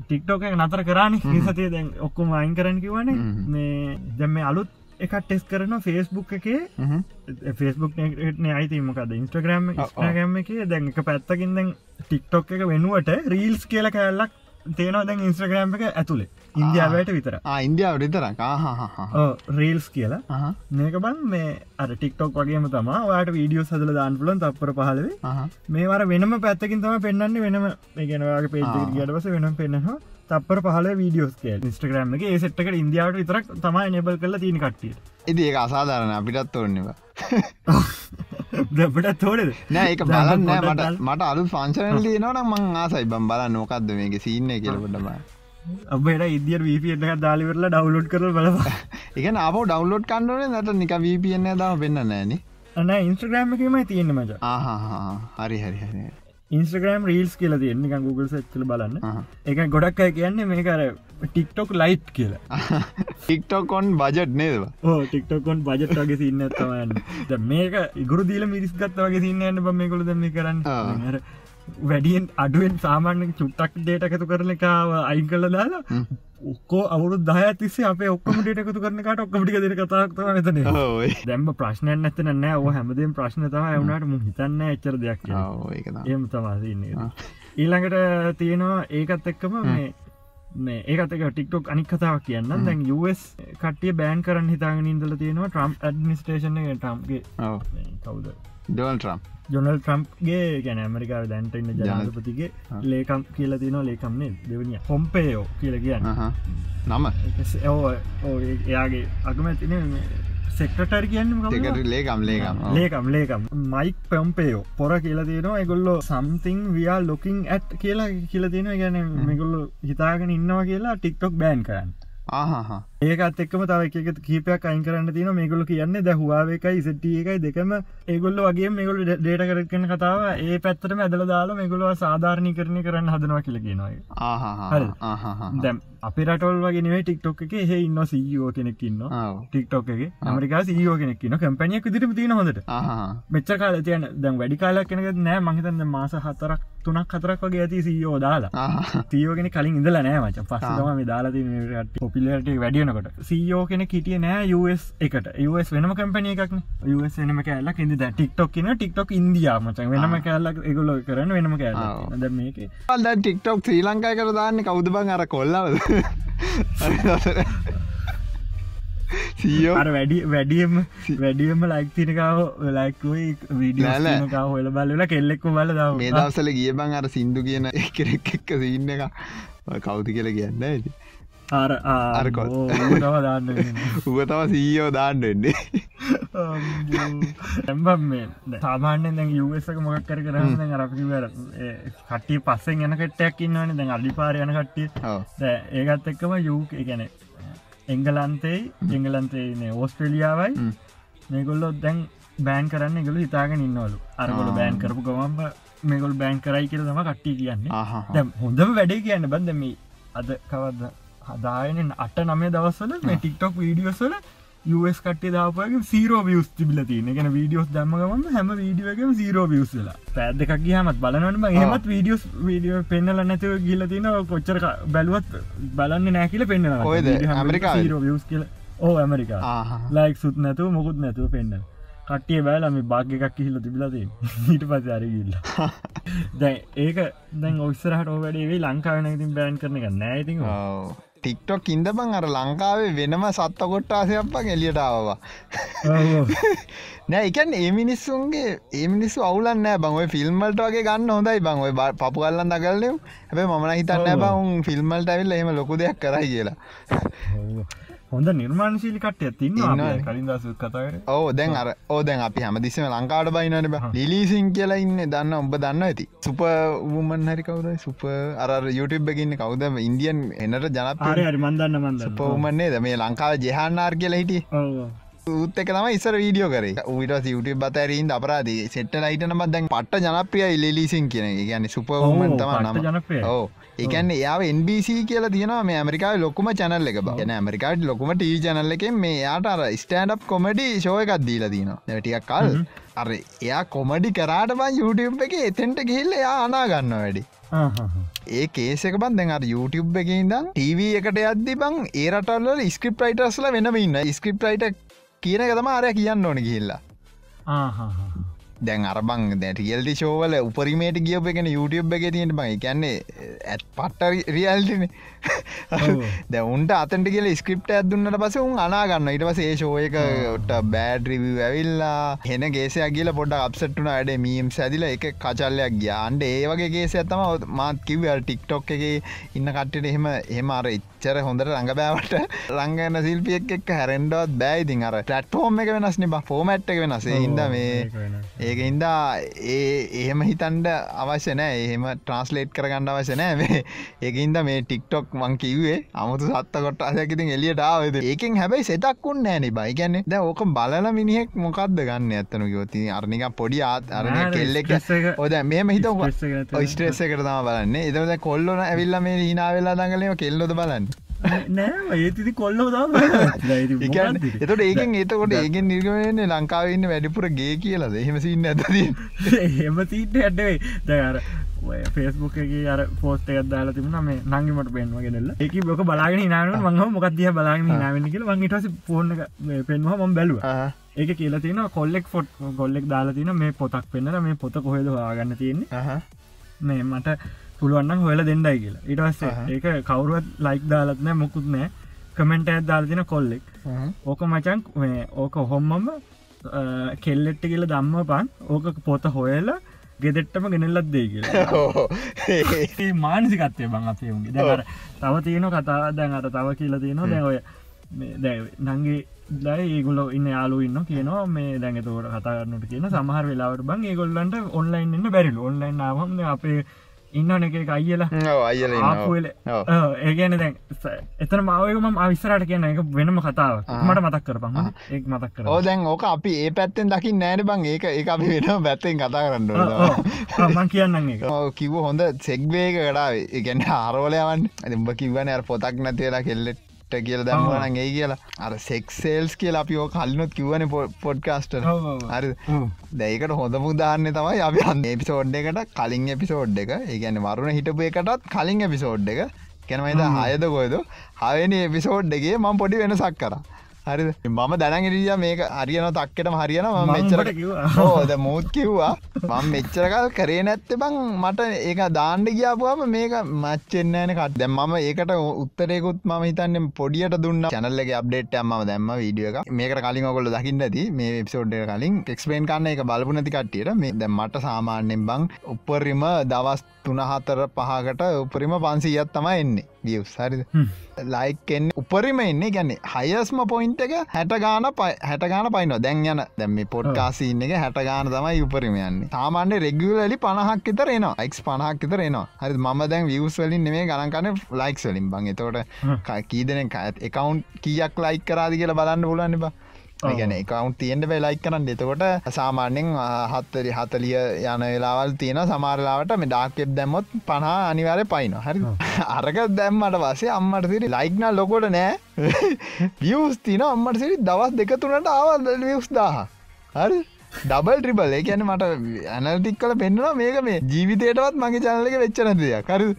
ටික්ටෝක නතර කරන්න සතිය දැන් ඔක්කොම අයින් කරන්න කිවන මේ දැම අලුත් එක ටෙස් කරන ෆේස්බුක් එකේ. ෆේස්බුක් න අයිතිමකද ඉන්ස්ට්‍රග්‍රම් ස්ට්‍රගම් එක. දැන් එක පැත්තකින් දැන් ටික්ටොක් එක වෙනුවට රීල්ස් කියල කැල්ලක් තේනවා දැන් ඉන්ස්ට්‍රග්‍රම් එක ඇතුළේ ඉන්දියාවට විතර ඉන්දියාවට විතර රේල්ස් කියලා. මේක බන් මේ අර ටික්ටොක් වගේම තමා වාට වීඩියෝ සදල දාන් පුලන් තපර පහලවේ මේවර වෙනම පැත්තකින් තම පෙන්න්නේ වෙනම මේගෙනවාගේ පේ ගටවස වෙනම් පෙන්න්නවා තපර පහල වීඩියෝස් කිය ඉස්ට්‍රග්‍රම් එක සෙට්ක ඉන්දියාවට විතරක් තමයි නෙබල් කල තින කට්ටිය. ඉති ඒ අසාධාරණ අපිටත් ඕන්නවා දැපට තෝඩද නෑ එක බලන්න මට මට අලු ෆංශනල් තියනවනම් මං ආසයි. බම් බල නොකක්ද මේක සින්න කියලකොටම අපට ඉදිය වීප එක දාලිවරලා ඩවලෝඩ් කර බලවා එක අප ඩවලෝඩ් කන්නන නට නික වීපන්න දම පෙන්න්න නෑන අන ඉන්ස්ට්‍රග්‍රෑම එකීම තියෙන මච. හරි හරි හරි ඉන්ස්ට්‍රගම් රීල්ස් කියල තියෙන්නේ Google සච්චල බලන්න. එක ගොඩක් අය කියන්නේ මේකර ටික්ටොක් ලයිට් කියලා. ටික්ටොකොන් බජට් නේදවා ඕ ටික්ටොකොන් බජට් වගේ සින්න තමයන්න මේක ඉගුරු දීල මිරිස්ගත් වගේ සින්නන්න බ මේ කොළ දෙම කරන්න වැඩියෙන් අඩුවෙන් සාමාන්‍ය චුට්ටක් ඩේට එකතු කරන එකාව අයින් කළ දාලා ඔක්කෝ අවුරු දහ තිස්සේ අප ඔක්කම ඩේට එකතු කරනකට ඔක්කමටි දෙර කතාක්තව නතන දැම්ම ප්‍රශ්නයක් නැතන නෑ. ඕ හැමදම් ප්‍රශ්න තම එවුණට මු හිතන්න එච්චර දෙයක් එම තමාසන්නේ ඊළඟට තියෙනවා ඒකත් එක්කම මේ මේ ඒකතක ටික්ටොක් අනික් කතාවක් කියන්න දැන් US කටිය බෑන් කරන්න හිතාගෙන ඉදල තියෙනවා ට්‍රම් ඇඩමිනිස්ටේෂන ටම්ගේ කවුද? ඩෝල් ට්‍රම් ජොනල් ට්‍රම්ප්ගේ ගැන ඇමරිකාව දැන්ටන්න ජනාධපතිගේ ලේකම් කියල තින ලේකම්න්නේ දෙවනිය. හොම්පේයෝ කියල කියන්න. නම? එයාගේ අගමැතින සෙක්ටර් කියන්න ලේකම් ලේකම්. ලේකම් ලේකම්. මයික් පෙම්පේයෝ පොර කියල තියෙනවා එගොල්ලෝ සම්තිං වයා ලොකින් ඇත් කියලා කියල තියෙන ගැන මෙගොල්ලු හිතාගෙන ඉන්නවා කියලා ටික්ටොක් බෑන් කරන්න ඒකත් එක්ම තව එක කීපයක් අයින් කරන්න තින මේගොල කියන්න ද හවාාවකයි සිටිය එකයි දෙකම. ඒගොල්ල වගේ මේගොල ඩේට කරකන කතාව ඒ පැත්තට ඇදල දාලා මේගොලව සාධාරණය කරණය කරන්න හදනවා කියලගෙනවා දැම් අපි රටවල් වගේ ටික්ටොක් එක හ ඉන්න සීෝ කෙනෙක්කින්න ටික්ටොක් එක. මරිකා සීෝ කෙනෙක්න්න කැපනියක් දිරම තින හොට මෙච්ච කාල තියන දැම් වැඩි කාලක් කෙනෙක නෑ. මහිතන්න මාස හතරක් තුනක් හතරක් වගේ ඇති සීෝ දාලා. තියෝගෙන කලින් ඉඳල නෑ මච. පස්සම දාලා පොපිලට වැඩියනකොට සීෝ කෙන කිටිය නෑ US එකට. US වෙනම කම්පනය එකක් US වෙනම කෑල්ලක් ඉදි ටික්ටොක් කියන ටික්ටොක් ඉන්දයා මච. වෙනම කෑල්ලක් එගොල කරන්න වෙනම කෑල ද මේක. ද ටික්ටොක් ශ්‍රී ලංකාය කර දාන්න කවුද බං? අර කොල්ලවද? සීෝ වැඩි වැඩියම වැඩියම ලයික් තිනකාව ලයික්යි වීඩියෝකාව හොල බලලා කෙල්ලෙක්කු බල මේ දවසල ගිය බං අර සිින්දු කියන එකෙක් එක්ක. සින්න එක කවුති කියල කියන්න ඇති අර ආරකොල් තව දාන්න උව තව සීයෝ දාන්න වෙන්නේ. ඇම්බම් මේ සාමාන්‍යෙන් දැන් යුසක මොකක් කර කරන්න අරපිවර කට්ටිය පස්සෙන් යන කට්ටයක් ඉන්නවන දැන් අඩිපාර යන කට්ටිය. ඒකත් එක්කම යුක ගැන එංගලන්තේ එංගලන්තේ ඕස්ට්‍රලියාවයි. මේගොල්ලො දැන් බෑන් කරන්න එකගොල හිතාගෙන ඉන්නවලු. අරගොල බෑන් කරපු ගවම්බ මේගොල් බෑන් කරයි කියල තම කට්ටිය කියන්නේ. හොඳම වැඩේ කියන්න බන්දම අද කවද හදායනෙන් අට නමේ දවස්සල මේ ටික්ටොක් වීඩියෝස්වල US කටේ දාපගේ සීරෝ වියස් තිබිල තියන ගැන වීඩියෝස් දම්මගම හැම වීඩියෝගම සීරෝ වියස්ලා පැදක ගහමත් බලනම ඒමත් වීඩියෝස් වීඩියෝ පෙන්නල නැතිව ගිල තින කොච්චර බැලුවත් බලන්න නෑකිල? ඇමරිකාවේ? සීරෝ වියස් කියල. ඕ ඇමරිකා ලයික් සුත් නැතුව මොකුත් නැතුව පෙන්න්න. කට්ටිය බෑලම භාග එකක් හිල්ල තිබිලති <laughs> ඊට පස අරගිල්ල දැ ඒක දැන් ඔස්සරහට වැඩේ ලංකාවන ඉතින් බෑන් කරන එක නෑති ටික්ටොක් ඉන්දබං අර ලංකාවේ වෙනම සත්ත කොට්ටාසයක්පක් එලියට ආවා. <laughs> නෑ එකන් ඒ මිනිස්සුන්ගේ ඒ මිනිස්සු අවුලන්න බං. ඔය ෆිල්ම්මල්ට වගේ ගන්න හොඳයි බං. ඔය බ- පපු කල්ලන්න දකල්ලෙව හැබ මන හිතන්න ඔව්. බං ෆිල්ම්මල්ට ඇවිල්ල එම ලොකු දෙයක් කරයි කියලා හොඳ නිර්මාණශීලි කට්ටය තින්න. කලින් දසු කතාවට ඕ දැන් අර ඕ දැන් අපි හැමදිස්සම ලංකාට බයිනට. ලිලිසින් කියලා ඉන්න දන්න ඔබ දන්න ඇති? සුප වුමන් හරි කවුද? සුප අර YouTube එකඉන්න කවුද? ඉන්දියන් එනට ජනප ආරය හරි මන්දන්න මන්ද පවමන්නේ ද මේ ලංකාව ජෙහන්නාර් කියලා හිටිය උත් එක තම ඉස්සර වීඩියෝ කර. ට YouTube බතරීන් අපරාද සෙට්ට ලයිටන බදැන් පට්ට ජනප්‍රිය ඉල්ලිසින් කියන ගැන සුපවමන් තම නම. ඕ ඒකන්න එයා NBC කියලා තියෙනවා මේ ඇමරිකාව ලොකුම චැනල් එක බ න ඇමරිකාට ලොකුම ටී චැනල් එක මේ යාට අර ස්ටන්ඩ් කොමඩි ෂෝ එකක් දීලා තිනවා නැටියක් කල් අර එයා කොමඩි කරාට බන් YouTube එක එතෙන්ට ගිහිල්ල එයා අනාගන්න වැඩි. ඒ කේසක බන් අර YouTube එක ඉදම් TV එකට යද්දි බං ඒරටල්ල ස්ක්‍රප් රයිටස්ල වෙනම ඉන්න ස්ක්‍රප් රයිට කියන තම අරය කියන්න ඕන ගිහිල්ලා. දැන් අරබං දැටියල්ටි ශෝවල උපරිමේට ගියප එකන YouTube එක තියෙන බයි කියන්නේ ඇත් පට්ට රියල්ටින. දැ උන්ට අතට කියල ස්ක්‍රප්ට ඇදුන්නට පස උන් අනාගන්න ඉට පස ශෝයකට බෑඩ්‍රිව ඇවිල්ලා හෙන ගේසයක් කියල පොඩ අපසට්ටුන අඩ මීම් සැදිල එක කචල්ලයක් ගියාන්ට ඒ වගේ ගේස ඇතම මාත් කිව ටික්ටොක් එක ඉන්න කට්ටට එහෙම එහෙම අර එච්චර හොඳට රඟබෑවට රංගන්න සිල්පියෙක් එක් හැරෙන්ඩවත් බෑයිතින් අර ටෆෝර්ම් එක වෙනස් නිබ ෆෝමට් එක වෙනසේ. හිද මේ ඒක ඉන්දා ඒ එහෙම හිතන්ඩ අවශ්‍ය නෑ. එහෙම ට්‍රන්ස්ලේට් කරගන්න අවශ්‍ය නෑ. මේ ඒකන්ද මේ ටික්ටොක් මං කිවේ අමුතු සත්ත කොට අසැකිතින් එලියට ආවද ඒකෙන් හැබැයි සෙතක්කුන් නෑනි බයිගැන්නේ ද ඕක බලල මිනිහෙක් මොකක්ද ගන්න ඇත්තනු ගෝති අරනික පොඩි ආත් අරන කෙල්ලෙක් ඔද මෙම හිත ස්ට්‍රෙස්ස එකට තම බලන්න. එතද කොල්ලොන ඇවිල්ල මේ හිනාවෙලා දඟලම කෙල්ලොද බලන්න නෑ ඒතිති කොල්ල එකන් එතට ඒකෙන් ඒතකොට ඒගෙන් නිර්ගමයන්නේ ලංකාවන්න වැඩිපුර ගේ කියලද? එහෙමසින්න ඇතදී එම සීට ඇඩ්ඩවේ දැර ෆේස්බුක්ගේ අර පෝස්ට එකත් දාලා තිබුණ මේ නංගිමට පෙන්වා ගෙනල්ල. එක බොක බලාගෙන නාන මංහ මොකක්දිය බලාගෙන නාවෙන කියල. වංගේටස පෝර්න පෙන්වා ම බැලුව. ඒක කියලා තින කොල්ලෙක් ෆොට් ගොල්ලෙක් දාලා තින මේ පොතක් පෙන්න්නර මේ පොත කොහෙද හගන්න තියෙන්නේ? මේ මට පුළුවන්න හොල දෙන්නයි කියලා. ඉටස්ස ඒක කවරුවත් ලයික් දාලත්නෑ මොකුත් නෑ කමෙන්ට ඇත් දාලතින කොල්ලෙක් ඕක මචන් ඕක හොම්මම කෙල්ලෙට්ට කියල දම්ම පන්. ඕක පොත හොයලා ගෙදෙට්ටම ගෙනෙල්ලත් දේ කියලා. <laughs> මානසිකත්වය බං අපේ උන්ගේ දැර තව තියෙන කතා දැන් අට තව කියලා තියෙනවා. දැ ඔය නංගේ දයි ඒගුල ඉන්න යාලු ඉන්න කියනවා. මේ දැඟතවට කතාරන්නට කියන සමහර වෙලාවට බං ඒගොල්ලන්ට ඔන්ලයින් එන්න බැරිලු. ඔන්ලයින් නාවම අපේ ඉන්න එක අයිලා අයිල ආපුල ඒගැන දැන් එතන මාවකම අවිස්සරට කියන එක වෙනම කතාව මට මතක් කරපන් ඒ මතක් කර දැන් ඕක අපි ඒ පැත්තෙන් දකිින් නෑන බං. ඒක ඒ අපි වෙන පැත්තෙන් කතා කරන්න මං කියන්න එක කිව හොඳ සෙක්්වේක කඩාව. එකන්න ආරෝලයවන් ඇතිඹ කිවන අර පොතක් නැතිවෙලා කෙල්ලෙට කියල දම්වනන් ඒ කියලා. අර සෙක්සේල්ස් කියල අපි ඕ කල්ලනොත් කිවන පොඩ්කාස්ට හරි. දැයිකට හොඳ මුදාන්න තමයි අපි අන්න එපිසෝඩ් එකට කලින් එපිසෝඩ් එක. ඒගැන වරුණ හිටපු එකටත් කලින් එපිසෝඩ් එක. කැනමයිද හයද කොයද හයනි එපිසෝඩ් එකගේ මං පොඩි වෙනසක් කර හරි මම දැනගරිය මේක හරියන තක්කටම හරියන ම මෙච්චර හෝද මුූත් කිව්වා. මං මෙච්චරකල් කරේ නැත්ත බං මට ඒක දාණ්ඩ ගියාපුවාම මේක මච්චෙන්නෑන කට දැම් මම ඒකට උත්තරයකුත් ම හිතන්න පොඩියට දුන්න. චැනල්ලගේ අප්ඩේට් අම්ම දැම්ම වීඩිය එක මේක කලින් ඔකොල දකින්න ඇති. මේ පිසෝඩ්ඩ කලින් එක්ස්පේන් කන්න එක බලපු නැති කට්ටියට. මේ දැ මට සාමාන්‍යෙන් බං උපරිම දවස් තුනහතර පහකට උපරිම පන්සීයත් තම එන්නේ වියස් හරිද? ලයිකෙන් උපරිම එන්නේ ගැන්නේ හයස්ම පොයින්ට එක හැට ගාන හැට ගාන පයින දැන් යන දැම්ම පොඩ්කාසින්න එක හැට ගාන තමයි උපරිමයන්නේ සාමාන්‍ය රෙගලලි පණහක් තර එනවා. යික් පණහක් තර එනවා. හරි ම දැන් වියස් වලින් නෙේ ගනකන ලයික් වලින්. බං එතෝට කීදන එකකවන්් කියක් ලයික් කරාදි කියලා බලන්න පුලන්න බා ගැන කවුන්් තියෙන්ට වෙලයික් කරන්න එතකොට සාමාන්‍යෙන් හත්තරි හතලිය යන වෙලාවල් තියෙන සමාරලාවට මේ ඩාක්කෙප් දැම්මොත් පනා අනිවාරය පයින හරි. අරක දැම්මට වසේ අම්මට සිරි ලයික්න ලොකොට නෑ. <laughs> වියස් තින අම්මට සිරි දවස් දෙක තුනට ආවල් වියස් දාහ. හරි. ඩබල් ට්‍රිබල් ඒ කියන මට ඇනල්ටික් කල පෙන්න්නවා මේක මේ ජීවිතයටවත් මගේ චනලක වෙච්චන දෙයක්. කරු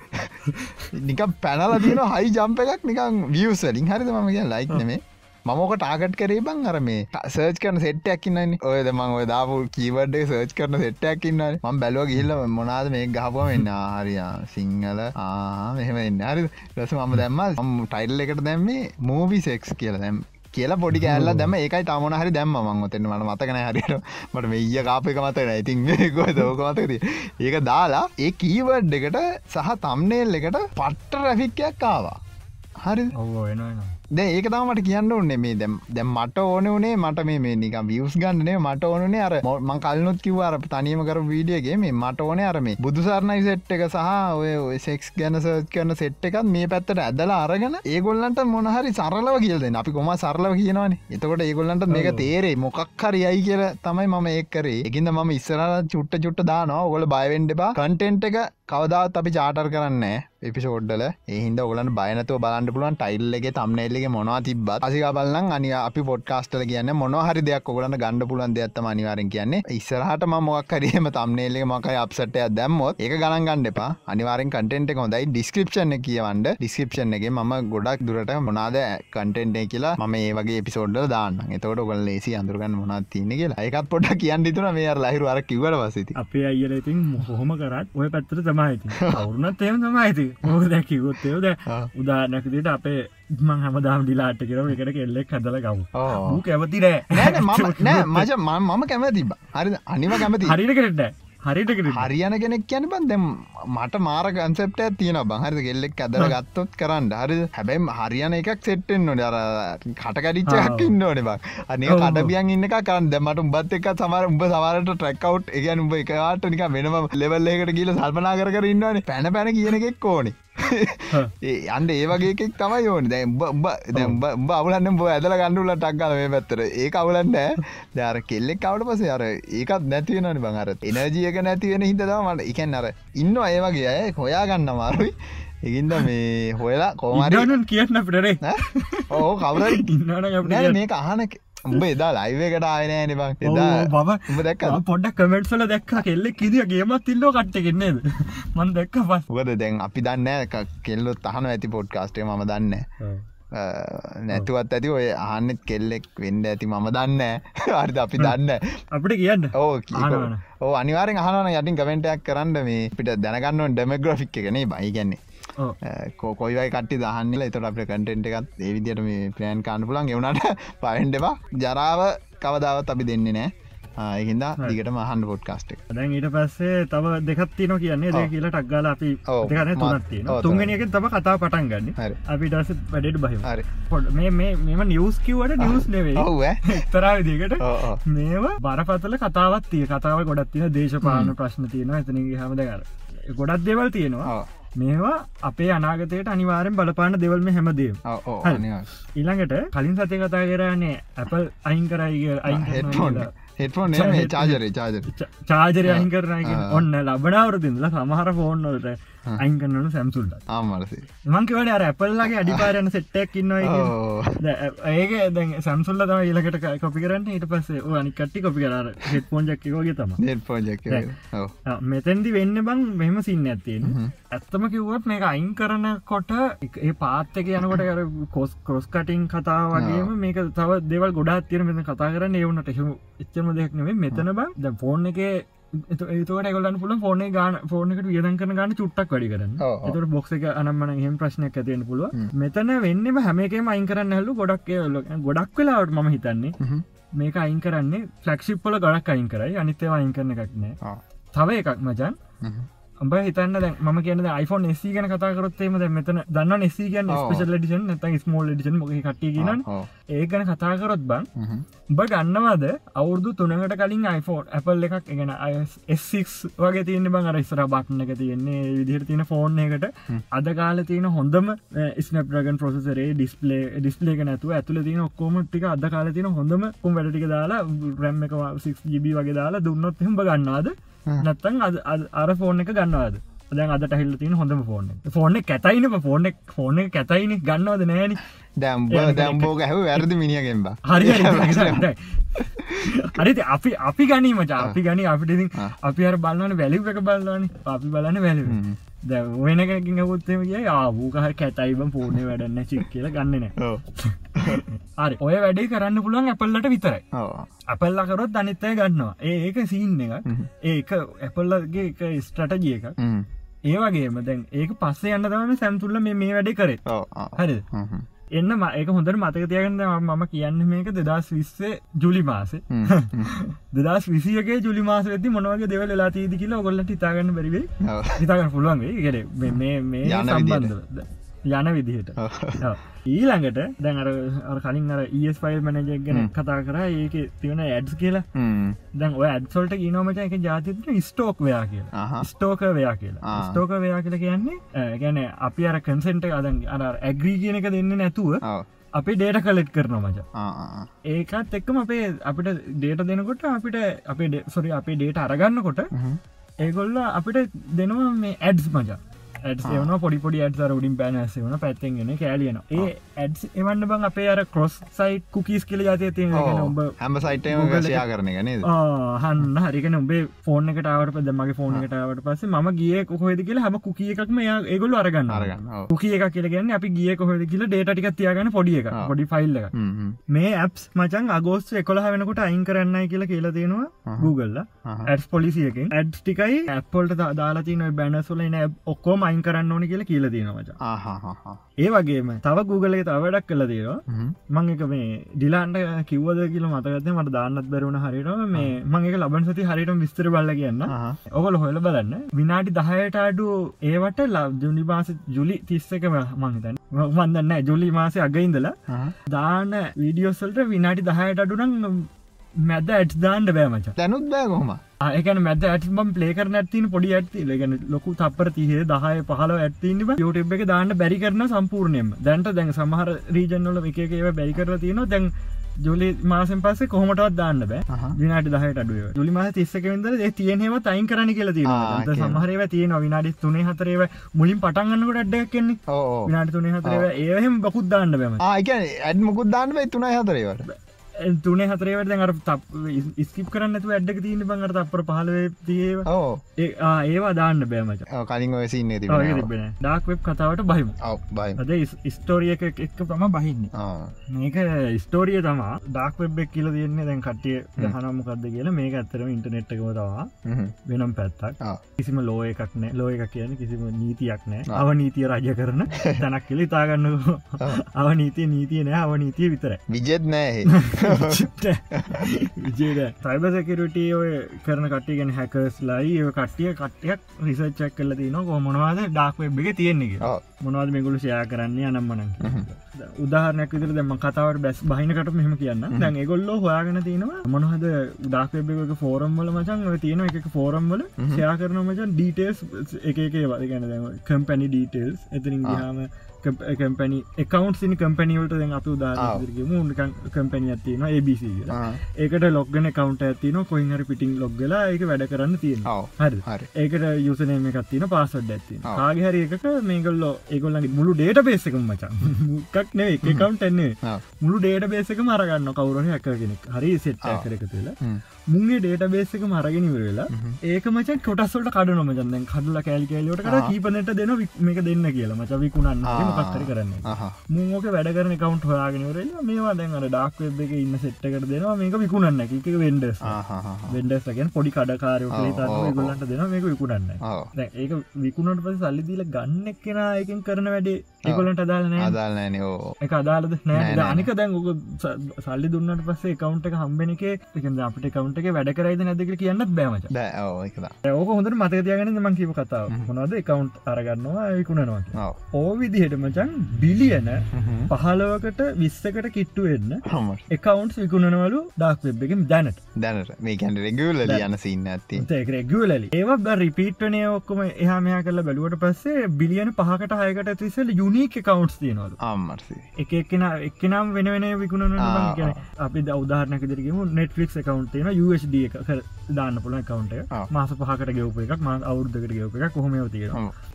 නික පැනල තියෙන හයි ජම්ප එකක් නිකං වියසලින් හරිද? මම කිය ලයික් නෙමේ මමෝක ටාගට් කරේ බං අර මේ සර්ච් කරන සෙට්ටයක්කින්නන්නේ ඔයද මං ඔය දාපු කීවඩ්ඩේ සර්ච් කරන සෙට්ටයක්කින්න ම බැලුව ගිල්ල මොනාද මේ ගහපුව වෙන්න හරියා සිංහල. මෙහෙම එන්න. හරි. ලස මම දැම්ම ටයිල් එකට දැම්මේ මූවි සෙක්ස් කියල. දැම් කියලා පොඩි කෑල්ල දැම ඒකයි තමන හරි දැම්ම මංගතෙන් මට මතකන හරිට මට මෙය කාපයක මතකන ඉතින් දෝක මතකද ඒක දාලා ඒ කීවඩ් එකට සහ තම්නේල් එකට පට්ට රැෆික්කයක් කාවා හරි ඔව එනවා ද ඒක තමට කියන්න ඕන්නේ මේ දැම් දැම් මට ඕන වනේ මට මේ නික වියස් ගන්නනේ මට ඕනේ අර මං කල්නොත් කිව අර තනියම කර වීඩියගේ මේ මට ඕනේ අරම බුදුසරණයි සෙට් එක සහ ඔය සෙක්ස් ගැන සර්ච් කරන සෙට් එකත් මේ පැත්තට ඇදලා අරගෙන ඒගොල්ලන්ට මොනහරි සරලව කියලද අපි කොම සරලව කියනවනේ? එතකොට ඒගොල්ලන්ට මේක තේරේ මොකක් හරි අයි කියල තමයි මම ඒකරේ එකින්ද මම ඉස්සර චුට්ට චුට්ට දානවා. ඔගොල බයවෙන්ඩබා කන්ටෙන්ට් එක කවදාත් අපි චාටර් කරන්න එපිසෝඩ්ඩල එහින්ද ඔලන් බයනතුව බලන්න පුළුවන් ටයිල්ලගේ තම්නෙල්ලගේ මොවා තිබත් අසික බලන්න අනි අපි පොඩ්කාස්ටල කියන්න මොනහරි දෙයක් ඔගලන්න ගණඩ පුලන් දෙයක්ත්තම අනිවාරෙන් කියන්නේ. ඉස්සරහට මොක්කරීම තම්නෙල්ලේ මකයි අපසටය දැම්මොත් ඒක ගණන් ගණඩ එපා. අනිවාරෙන් කටෙන්ට හොඳයි. ඩිස්ක්‍රපෂන් කියවන්ඩ ඩිස්ක්‍රපෂන් එක ම ගොඩක් දුරට මොනාද කටෙන්ටේ කියලා ම ඒ වගේ පිසෝඩ්ඩ දාන්න එතවට ඔගල ලේසි අඳුරගන්න මොනත් තියන කියලා. එකත් පොට කියන්න තුන මේ ලහිරු අර කිවට වසති අපේ අයිල ඉතින් හොම කරත් ඔය පැත්තර තමයිති අවුරුණත් එම තමයිති මොක දැකිවොත්තයෝද උදානැකතිට අපේ මං හමදාම් ඩිලාට කරව එකට කෙල්ලෙක් හදල ගව් කැවති නෑ. නෑ මච මම කැමති හරි අනිව කැමති හරිට කරට හරිට හරියන කෙනෙක් කියන බන් දෙම් මට මාර කන්සෙප්ට තියන බහරි කෙල්ලෙක් ඇදර ගත්තොත් කරන්න. හරි හැබැයි හරියන එකක් සෙට්ටෙන් නොට අර කටකඩිච්චයක් ඉන්න ඕන බක් අනේ කටබියන් ඉන්න කරන්න. දෙමට උඹත් එක් සමර උඹ සවාරට ට්‍රැක්කවට් එකන් උඹ එකවාට නික වෙනම ලෙවල්ලකට කියල සල්පනා කර ඉන්නවන. පැන පැන කියන එකෙක් ඕනේ අන්ඩ ඒවගේකෙක් තමයි ඕන. දැ උඹ අවුලන්න බ ඇදල ගණඩුල ටක්ගල මේ පැත්තර ඒ අවුලන්න දර කෙල්ලෙක් කවට පස අර ඒකත් නැතිවෙනනි බංහර එනජියක නැතිවෙන හිතදමට එකන් අර ඉන්න ඒවගේ ඇය හොයා ගන්න මාරුයි. එකින්ද මේ හොයලා කෝමරන කියන්න පිටරේ ඕ කවර මේක අහනක උඹ එදා ලයිවකට ආයනෑන බං. එදා බම දැක්ක. පොඩක් කමෙන්ට්සල දැක්ක කෙල්ලෙ කිදිය ගේමත් ඉල්ලෝ කට්ටගෙන්නේද මන් දැක්ක පස් උගද දැන් අපි දන්න කෙල්ලොත් අහන ඇති පොඩ්කාස්ටේ ම දන්න නැතුවත් ඇති ඔය අහන්නෙත් කෙල්ලෙක් වෙන්ඩ ඇති මම දන්න අර්ද <laughs> අපි දන්න අපිට කියන්න. ඕ ඕ අනිවාරෙන් අහන යටින් කමෙන්ටයක් කරන්න මේ පිට දැනගන්න ඩෙමග්‍රෆික් එකනේ බයි ගැන්නේ කෝකොයිවයි කට්ටි දහන්නල එතට අප කටෙන්ට් එකත් ඒවිදියට මේ ප්ලෑන් කාන්න පුලන් එවුණට <laughs> පයින්ඩවා ජරාව කවදාවත් අපි දෙන්නේ නෑ ඒහින්ද දිගට මහන් පොඩ්කාස්ට් දැන් ඊට පස්සේ තව දෙකත්තින කියන්නේ. දෙ කියලා ටක්ගල අපි දෙකන තුනත්තින තුන්ගෙනක තම කතා පටන් ගන්න. අපි ටස වැඩට බහි පොඩ මෙම නිියස් කිවට නිියස් නෙවේ තරා දිකට මේවා බරපතල කතාවත් තිය කතාව ගොඩත් තින දේශපාන ප්‍රශ්න තියෙන ඇතනගේ හමදකර ගොඩත් දෙවල් තියෙනවා මේවා අපේ අනාගතයට අනිවාරෙන් බලපාන දෙවල්ම හැමදේ ඊළඟට කලින් සතය කතා කරන්නේ ඇපල් අයින් කරයිග අයින් හෙටෆෝන් චාජර චාජරය අයින් කරන ඔන්න ලබනාවරතින්ල සමහර ෆෝන්නොලට අයින් කරන්නු සැම්සුල්ට ආමලසේ මංකිවට අර ඇපල්ලගේ අඩිපාරයන සෙට්ටක් ඉන්නවා ඒක සම්සුල්ල තම ඒලකට කොපි කරන්න. ඊට පස්සේ අනි කට්ටි කොපි කර. හෙට පෝන් ජක්කෝගේ තම මෙතැන්දි වෙන්න බං මෙහම සින්න ඇත්තියෙන ඇත්තම කිව්වත් මේක අයින් කරන කොට ඒ පාත්තක යනකොට කොස් කොස් කටින් කතා වගේම මේක තව දෙවල් ගොඩා තිර මෙත කතා කරන්න ඒවුනට එහම එච්චම දෙයක් නෙවේ මෙතන බං ද ෆෝන් එක ඒතකට ගොලන් පුල ෆෝන ගාන ෆෝන එකට වියදන් කරන ගන්න චුට්ටක් වැඩි කරන්න. එතට බොක්ස එක අනම්මන හෙම ප්‍රශ්නයක් ඇතියෙන පුළුව මෙතන වෙන්නම හැමකම අයින් කරන්න හැල්ලු ගොඩක් ගොඩක් වෙලාවට ම හිතන්නේ මේක අයින් කරන්නේ ෆලක්ෂිප්පල ගොඩක් අයින් කරයි. අනිතව අයින් කරන එකක් නෑ. තව එකක් මචන් උඹ හිතන්න දැන් ම කියන iPhone SE ගැන කතාකරොත්තේම දැ මෙතන දන්න SE ගැන් ඔව්. ස්පේෂල් ඩිෂන් නැත ස්මෝල් ඩිෂන් මොක කට්ටිය කියන. ඒ ගැන කතාකරොත් බං හ්ම්. උඹ ගන්නවාද අවුරදු තුනකට කලින් iPhone Apple එකක් එගෙන S6 වගේ තියන්න බං අර ඉස්සර බට්න එක තියෙන්නේ විදිහට තියෙන ෆෝන් එකට අද කාල තියෙන හොඳම ස්නප්‍රගන් ප්‍රසරේ ඩිස්පලේ ඩිස්පලේක නැතුව ඇතුල තින ඔක්කෝම ටික අද කාල තින හොඳම කුම් වැඩටික දාලා රැම් එක 6GB වගේ දාලා දුන්නොත් එහම ගන්නවාද නැත්තන් අද අද- අර ෆෝන් එක ගන්නවාද? දැන් අදට හිල්ල තින හොඳම ෆෝන් ෆෝන කැතයින ෆෝන ෆෝන එක කැතයින ගන්නවද නෑන දැම්බ ඒ අනික දැම්බෝග හැව වැරදි මිනිියගෙන්බ හරි හරි අපි අපි ගනීම අපි ගනි අපිට ඉතින් ආ. අපි අර බලන්න වැලි එක බලන්න අපි බලන්න වැලි ද වෙනකින් ගොත්තම කිය ආවූකහ කැතයිබ පෝර්ණය වැඩන්න චික් කියල ගන්නන හරි ඔය වැඩේ කරන්න පුළුවන් ඇපල්ලට විතරයි. අපල්ල කරොත් අනිත්තය ගන්නවා. ඒක සීන් එක ඒක ඇපල්ලගේ එක ස්ට්‍රටජිය එක ඒ වගේම දැන් ඒක පස්සේ යන්න තම සැම්තුල්ල මේ වැඩේ කරේ. හරි එන්න ම ඒක හොඳට මතක තියගන්න මම කියන්න මේක දෙදස් විස්සේ ජුලි මාසේ. <laughs> දෙදස් විසියගේ ජුලි මාස වෙති මොනවගේ දෙවල ලා තිීදි කියලා ඔගොල්ලට ඉතාගන්න බැරිවේ ඉතාගන්න පුළුවන්ගේ කෙර මේ මේ සම්බන්ධ යන විදිහට. ඊළඟට දැන් අර කලින් අර ඒස් ෆයිල් මනජක් ගැන කතා කර ඒක තියෙන ඇඩ්ස් කියලා. දැන් ඇඩ්සොල්ට ගනෝමට එක ජාතිත ස්ටෝක් වයා කියලා. ස්ටෝක වයා කියලා. ස්ටෝක වයා කියලා කියන්නේ ගැන අපි අර කන්සෙන්ට අදන් අර ඇග්‍රී කියන එක දෙන්න නැතුව අපි ඩේට කලෙට් කරන මච. ඒකත් එක්කම අපේ අපිට ඩේට දෙනකොට අපිට අපේ සොරි අපේ ඩේට අරගන්නකොට ඒගොල්ල අපිට දෙනවා මේ ඇඩ්ස් මචා ඇඩ් එවන පොඩිපොඩි ඇඩ් උඩින් පැනස වන පැත්තෙන්ගෙන කෑලියන ඒ ඇඩ් එවන්න බං අපේ අර කොස් සයිට් කුකිස් කියල ජාතය තියෙන ඔබ හැම සයිටම ගසයා කරන ගනද හන්න හරිකන උබේ ෆෝන එකටාවට පද මගේ ෆෝන එකටාවට පස්සේ ම ගිය කොහොද කියලා හම කුකිය එකක්ම ඒගොල්ල අරගන්න අරගන්න. කුකිය එක කියලගන්න අපි ගිය කොහොද කියලා ඩේට ටික තියාගන්න පොඩි එක පොඩි ෆයිල් එක හ්ම්, හ්ම්. මේ ඇප්ස් මචන් අගෝස්ට එකොලා වෙනකොට අයින් කරන්නයි කියලා කියලා තියෙනවා අහහ. ඇඩ් පොලිසියකින් ඇඩ් ටිකයි ඇපල්ට දාලාතින බැනසුල ඔක්කෝම අයින් කරන්න ඕන කියලා කියල ආහාහා. ඒ වගේම තව Googleගේ තව වැඩක් කල දේවා. මං එක මේ ඩිලාන්ට කිව්වද කියල මතකත මට දාන්නත් බැරුණ හරිට මේ මං එක ලබන් සති හරිට විස්තර බල්ල කියන්න. ඔගොල හොල බලන්න. විනාඩි දහයට අඩු ඒවට ලබ් ජුනි මාස ජුලි තිස්සක මංහිතන් මන්දන්න ජුලි මාසය ආහා. දාන වීඩියෝසල්ට විනාඩි දහයට අඩුනම් මැද ඇට් දාන්ඩ බෑමච දැනුත් බෑ කොහොම ඒකන මැද ඇටම් පලේකර නැතින පොඩි ඇත්ති ලගෙන ලොකු තපර තිහේ දහය පහල ඇත්තිව යුටබ් එක දාන්න බැරි කරන සම්පූර්ණයම දැන්ට දැන් සමහර රීජන්වල එක ඒව බැරි කර තියෙන දැන් ජුලි මාසෙන් පස්සේ කොහොමටත් දාන්න බෑ. විනාට දහයට අඩුව ජුලි මාස තිස්සකවෙද තියෙනව තයින් කරන කියල කියනවා. සමහරව තියෙන විනාඩි තුනේ හතරේව මුලින් පටන්ගන්නකට අඩ්ඩක් ඕ. විනාට තුනේ හතරව ඒහෙම බකුත් දාන්න බැම ආ, ඒ කියන්නේ ඇඩ් මොකුත් දාන්න බෑ තුනයි හතරේවට තුනේ හතරේවට දැන් අර ස්කිප් කරන්න තු ඇඩ්ඩක තියන්න බඟට අපර පහලව තියව ඒවා. දාන්න බෑමච කලින් ඔය සින්නේ තිබෙනවා. තිබෙන ඩාක් වෙබ් කතාවට බහිම. ඔව් බයි අද ස්ටෝරිය එක එක්ක තම බහින්නේ. මේක ස්ටෝරිය තමා ඩාක් වෙබ්බෙක් කියල තියන්නේ දැන් කට්ටිය දහනම්මකක්ද කියලා. මේක ඇත්තරම ඉන්ටනෙට් එකම තවා. වෙනම් පැත්තක්. කිසිම ලෝ එකක් නෑ. ලෝ එක කියන කිසිම නීතියක් නෑ. අව නීතිය රජ කරන <laughs> තැනක් කෙලි තාගන්න <laughs> අව නීතිය නීතිය නෑ අව නීතිය විතර විජෙත් නෑ <laughs> විජේද සයිබසැකරටිය ඔය කරන කට්ටියගෙන හැකස් ලයි කට්ටිය කට්ටියක් රිසච්චක් කල තින කොමනවාද ඩාක් වෙබ් එක තියෙන්නේ. මොනවද මෙගුලු ෂයා කරන්න? අනම්මන. උදාහරනයක් විතර දෙම කතාවට බැස් බහිනකට මෙහම කියන්න දැන් ඒගොල්ලෝ හොයාගෙන තියෙනවා මොනහද ඩාක්වෙබ් එක ෆෝරම්වල මචන් තියෙන එක ෆෝරම්වල ෂයා කරන මචන් ඩීටේස් එක එක වද ගැන කම්පැනි ඩීටේල්ස් එතරින් ගහම කම්පැනි එකකවන්් සිනි කම්පැනිවලට දැන් අප උදාරගම කම්පැනි ඇතින ABC. ඒකට ලොග්ගන කවන්ට ඇතින කොයිහර පිටිං ලොග්ගලා ඒක වැඩ කරන්න තියෙන. හරි. ඒකට යුසනේම එකත්තින පාසොඩ් ඇති ඔව්. කාගහරි එකක මේගොල්ලෝ ඒගොල්ලගේ මුළු ඩේට බේසකම් මචන් මුක්කක් නේ එක කවන්ට එන්නේ ඔව්. මුළු ඩේට බේසක මරගන්න කවුරන හැක කෙනෙක්. හරි සෙට් කරක මුන්ගේ ඩේට බේසක මරගෙනවර වෙලා ඒක මච කොටස්වලට කඩන මචන්දැන් කඩල කෑලි කෑලට කර කීපනට දෙන මේක දෙන්න කියලා. මච විකුණන්න. මකත්තර කරන්න. මුෝක වැඩ කරන කවන්ට හොයාගෙනවරලා මේවා දැන් අර ඩාක් වෙබ් එක ඉන්න සෙට්කට දෙනවා. මේක විකුණන්න. එක වෙන්ඩස් ආහාහා. වෙන්ඩස්ගෙන් පොඩි කඩකාරයෝ. ගොලන්ට දෙන මේක විකුණන්න. ඒක විකුණට පස සල්ලිදිල ගන්න කෙන එකෙන් කරන වැඩේ ඒකොලට අදාලන අදාල්නෑන ඕ. එක අදාලද නෑ. අනික දැන් ස- සල්ලි දුන්නට පස්සේ කවුන්ට එක හම්බෙන එක එක අපට කවුන්ට එක වැඩ කරයිද නැදක කියන්නත් බෑමච බෑ ඕක හොඳට මතකතියගෙන මං කිව කතාව. මොනද එකකවුන්් අරගන්නවා විකුණනවා ඔව. ඕ විදිහට මචන් බිලියන පහලවකට විස්සකට කිට්ටු හමස් එකකවන්් විකුණනවලු ඩක් වෙබ් එක දැනට. දැනට. මේකැන් රෙගුල යන සින්න ඇති රෙගලලි ඒවක් රිපීට්ටනය ඔක්කොම එහමයා කල බැලුවට පස්සේ බිලියන පහකට හයකට තිසල් යුනික කවන්ස් තියනවලු. අම්මර්සි එක එක්කෙන එක්කනම් වෙන වෙන විකුණන අපි දෞදාරනක දිරගම නෙට්ලික් කවන්ටේන USD එක දාන්න පුලන් කවන්ට. මාස පහකට ගෙවප එකක් ම අවුද්ධකට ගෙවප එකක් කොහොම තිය.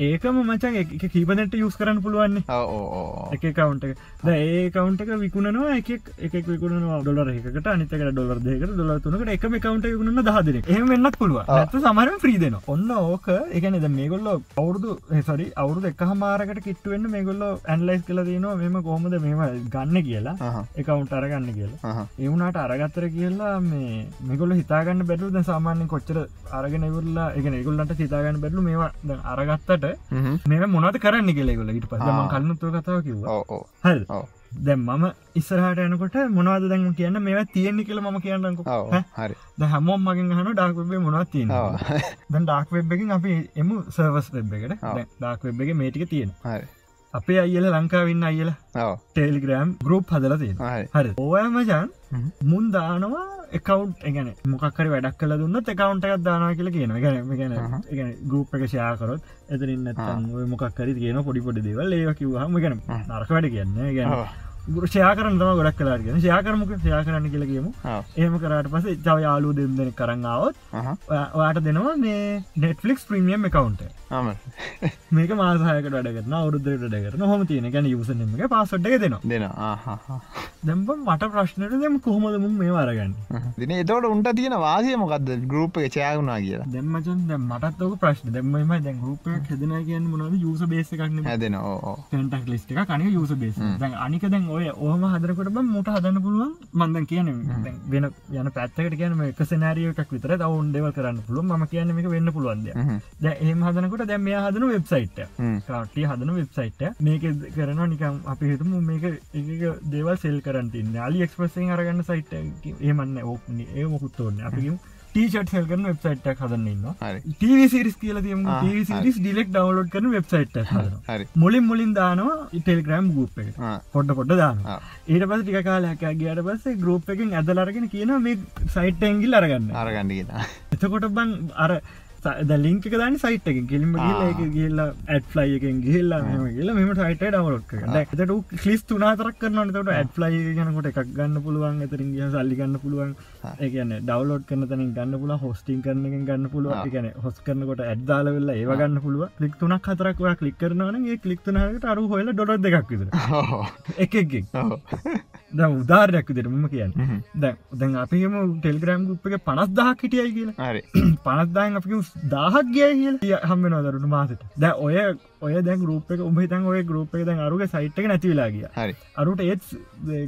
ඒකම මචන් එක කීපනට යුස් කරන්න පුළුවන්නේ. ඕ එක කවන්ට එක. ද ඒ කවන්ට එක විකුණනවා එක එකක් විකුණනවා ඩොලර එකකට අනිතක ඩොලර් දෙකට ඩොලර තුනකට එකම කවන්ට විකුණන දහදන එහම වෙන්නත් පුළුව. ඇත සමරම ්‍රීදෙන ඔන්න ඕක එකනද මේගොල්ල අවුරදු සරි අවුරුදු එක හමාරකට කිට්ටුවෙන්න්න මේගොල්ල ඇන්ලයිස් කල දනවා මෙම කොහොමද මෙම ගන්න කියලා. එකවුන්ට අරගන්න කියලා. එවුණට අරගත්තර කියලා මේ මෙගොල හිතාගන්න බැලු ද සාමාන්‍ය කොච්චර අරගෙන ඉවරලා එක ගොල්ලට හිතාගන්න බැලු මේවා දැන් අරගත්තට මේ මොනද කරන්න කෙලෙගොල ඉට පස ආ. කන්නතුව කතාව කිව හල්. දැම් මම ඉස්සරහට යනකොට මොනවද දැන් කියන්න? මේවා තියෙන්නේ කියල ම කියන්නක හරි. හැමෝම් මගින් හන ඩාක්වෙබේ මොනවත් තියෙන ඔව්. දැන් ඩාක් වෙබ්බකින් අපි එමු සර්වස් වෙබ් එකට. ඔව්. ඩාක් වෙබ් එක මේටික තියෙන හරි අපේ අයිල ලංකාවන්න අයිල ඔව ටෙලිග්‍රම් ගරුප් හදල තියෙන හරි ඕයමජන්. මුන් දානවා එකකවන්් එකන මොකක්කර වැඩක් කල දුන්න එකකවන්ට එකක් දානා කියල කියන ගැන ගැන අහහ. එක ගරුප් එක ෂයාකරොත් එතරින් මොකක්කර කියන පොඩි පොඩි දේවල් ඒ කිවහම ගැන. නරක වැඩ කියන්න ගැන ඔව්. ගුරෂයා කරන්න තම ගොඩක් කලා කියන ෂයාකරමක ෂයා කරන්න කියල කියමු ඔව්. ඒම කරට පස ජව යාලු දෙම් දෙන කරන්නාවත්. වාට දෙනවා මේ නෙට්ලික්ස් ප්‍රමියම් එකකවන්ට. මේක මාසාහයකට වැඩගන්න අවුද්ධට ඩගරන හොම තියෙන. ගැන යුසනම පස්සට් දෙනවා. ආහා. දැම්බ මට ප්‍රශ්නයට දෙම කොහොමද මුම් මේ වරගන්න දින එතවට උන්ට තියෙන වාසය මොකක්ද ගරුප් එක චයාගුණා කියලා. දෙම්මචන් දැම් මටත්වක ප්‍රශ්න. දෙම්මම දැන් රූපය හෙදන කියන්න මොනද යුස බේස එකක්න හැදෙන ඕ ටක් ලිස්ට එක කනි යුස බේස දැන් අනික දැන් ඔය ඕහම හදරකට බ මුට හදන්න පුළුවන්. මන්දන් කියන දැන් වෙන යන පැත්තකට කියන එක සනාරිය එකක් විතර ඔවුන් දෙව කරන්න පුළුව ම කියන්න එක වෙන්න පුළුවන්ද දැ ඒම හදනකොට දැම් මේ හදන වෙබ්සයිට් කාටිය හදන වෙබ්සයිට් මේක කරන නිකම් අපි හිතම මේක එක දේවල් සෙල් කරන්තින්න අලි එක්ස්පසෙන් අරගන්න සයිට් ඒමන්න ඕක්න ඒ මොකුත්තෝන්න අපි ටීෂට් සෙල් කරන වෙබ්සයිට් හදන්නන්න හරි. ටව සිරිස් කියල තියම ආ, සිරිස් ඩිලෙක් ඩවලෝඩ් කරන වෙබ්සයිට් මුලින් මුලින් දානවා ටෙල්ග්‍රම් ගුප් එක. පොඩ්ඩ පොඩ්ඩ දාන. ඊට පස ටික කාලයක් ගියට පස්සේ ගරුප් එකින් ඇදලරගෙන කියන මේ සයිට් ඇංගිල් අරගන්න. අරගණඩි කියෙන එතකොට බං අර ද ලින්ක දාන සයිට් එක කිලිම ආ. ගල එක ගල්ලා ඇඩ් ලයි එකෙන් ගල්ලා මෙම කියලා මෙම සයිට ඩවලෝඩ් එතට ලිස් තුනාතරක් කරන තට ඇඩ් ලයි ගනකොට එකක් ගන්න පුළුවන් එතරින් ගිය සල්ලි ගන්න පුළුවන්. ඒගන ඩවලෝඩ් කරන තනින් ගන්න පුල හොස්ටිං කරන එකෙන් ගන්න පුළුව. එකන හොස් කරනකොට ඇඩ්දාල වෙල්ලා ඒ ගන්න පුළුව ලික් තුනක් හතරක් ඔයා කලික් කරනවන ඒ කලික් තුනහට අරු හොල ඩොඩ දෙකක් විතර. <laughs> එකක්ගෙන් ද උදාරයක් විදිට මම කියන්න. දැ දැන් අපිම ටෙල්ග්‍රම් ගුප් එක පනස් දහක් හිටියයි කියලා. හරි. <clears throat> පනත්දායෙන් අපි දාහක් ගිය කියල. හම්බෙන දරුණු මාසට. දැ ඔය ඔය දැ ගරුප එක උඹහිතන් ඔය ගරුප එක දැන් අරුගේ සයිට් එක නැතිවෙලා ගිය. හරි. අරුට ඒත්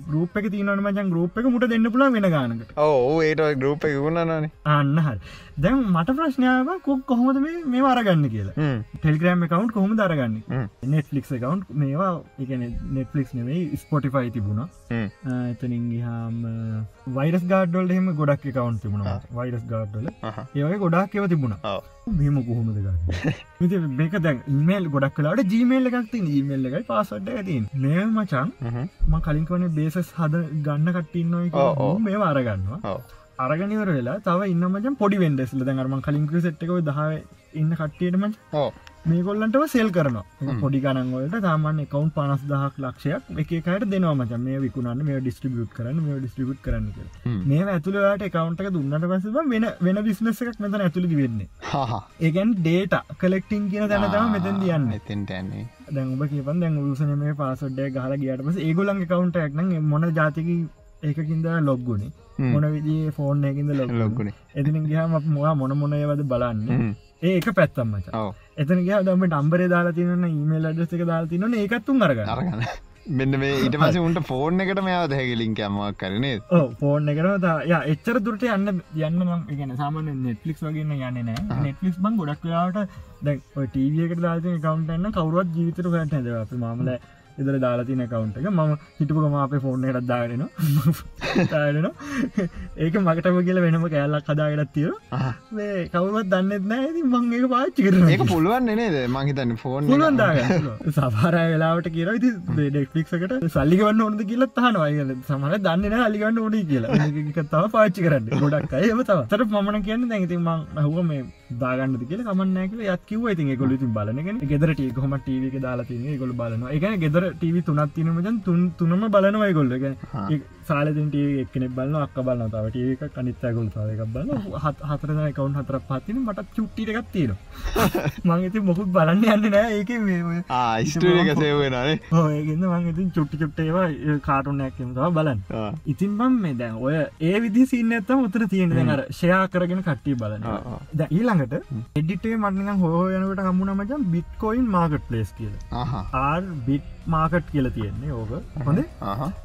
ගරුප එක තියනන මචන් ගරුප එක මුට දෙන්න පුලා වෙන ගානකට. ඕ ඒට ගරුප එක වුණනනේ අන්න හරි. දැන් මට ප්‍රශ්නාව කොක් කොහොමද මේ මේ අරගන්න කියලා? ටෙල්ග්‍රම් කවන්් කොහොම දරගන්න නෙට්ලික් කවන්් මේවා එකන නෙට්ලික් නෙවෙයි ස්පොටිෆයි තිබුණා. එතනින් ගහාම වයිරස් ගාඩ්ඩොල්ට එම ගොඩක් කවන්් තිබුණා වයිරස් ගාඩ්ඩල ඒවගේ ගොඩක් එව තිබුණා මෙම කොහොමද ගන්න මේක දැන් ඉමේල් ගොඩක් කලාට ජීමේල් එකක් තින් ජීමේල් එකයි පාසට ඇතින් මේ මචන් ම කලින්කවන බේසස් හද ගන්න කට්ටින්නයි. මේ අරගන්නවා අරගනිවර වෙලා තව ඉන්න මචන් පොඩි වෙන්ඩෙස්ල දැන්රම කලින්ක සට්ක දහ ඉන්න කට්ටියටම ඕ මේගොල්ලන්ටව සෙල් කරනවා. පොඩි ගනන්වලට තාමන් එකකවුන් පනස් දහක් ලක්ෂයක් එකකට දෙනවා මච. මේ විකුණන්න මේ ඩිස්ට්‍රිබියුට් කරන්න මේ ඩිස්ට්‍රිබියුට් කරන්න මේ ඇතුළට එකකවන්ට දුන්නට පස වෙන වෙන බිස්නස එකක් මෙතන ඇතුළි වෙන්නේ. ඒගැන් ඩේට කලෙක්ටිං කියන තැනතම මෙතන් දියන්න එතෙන්ටන්නේ ඔබ කියපන් දැන් උසන මේ පාසොඩ්ඩය ගහල ගියට පස ඒගොලන්ගේ කවුන්ට ක්න මොන ජාතික ඒකින්ද ලොග්ගුණේ මොන විදිේ ෆෝන් එකින්ද ලොග ලොක්ගුණ එතින ගහම මොවා මොන මොනයවද බලන්න. ඒ එක පැත්තම් මච. එතන ග දම ඩම්බරේ දාලා තියන ඊමේල් අඩස එක දාලා තියන ඒකත්තුන් අරග අරගන්න. මෙන්න මේ ඊට පස උන්ට ෆෝර්න් එකට මෙයාව දැහැකිලින් කැමක් කරනේ ෆෝන් එකන ය එච්චර දුරට යන්න යන්න ගැන සාමන නෙට්ලික්ස් වගන්න යන්න නෑ නෙට්ලිස් බං ගොඩක් ලාට දැ ටීවියකට දාති කවන්ටන්න කවරුවත් ජීවිතර ට හැද අප මමල එදර දාලාතින කවන්ට එක. ම හිටපුකම අපේ ෆෝර්න එකත් දාගෙන තාරන ඒක මකටම කියල වෙනම කෑල්ලක් කදාගටත් තිය කවුවත් දන්නෙත් නෑ ති මං ඒක පාච්චි කර ඒක පුළුවන් නේද? මහිතන්න ෆෝන් සභාරය වෙලාවට කියර ඩෙක්ලික්කට සල්ලිගවන්න ඕනද කියලත් හනවාගල සමල දන්න අලිගන්න ඕනි කියලා. <laughs> තව පාච්චි කරන්න. ගොඩක් තව තර මන කියන්න දැති මං හුව මේ දාගන්නද කියල කමන්නෑකල යක් කිව ඉතින් ගොල ති බලන ගෙදරට කොම ටීවක දාලා ගොල බලන එක ගෙදර ටීවි තුනත් තිනමජන් තුන් තුනම බලනවයි ගොල්ලක සාලතින්ට එක්නෙ බලන්න අක්ක බලන්න තව ටීක කනිත්ත ගොල් සායක බල හත් හතර කවුන් හතර පත්තින මට චුට්ටිට එකක් තියෙන <laughs> මංගති මොකුත් බලන්න යන්න නෑ ඒක ස්ටක සේවෙනනේ හෝයගන්න මං ඉතින් චුට්ටි චුට්ටේවා කාටුනයක්ම තව බලන්න. ඉතින් බම් මේ දැන් ඔය ඒ විදි සින්න ඇත්තම උතර තියෙන අර ෂයා කරගෙන කට්ටිය බලන්න. ද ඊළඟට එඩිටේ මටනික හෝ යනකට හමුණමචන් බිට්කොයින් මාකට් පලේස් කියල. ආර් බිට් මාකට් කියල තියෙන්නේ ඕක. හොඳ?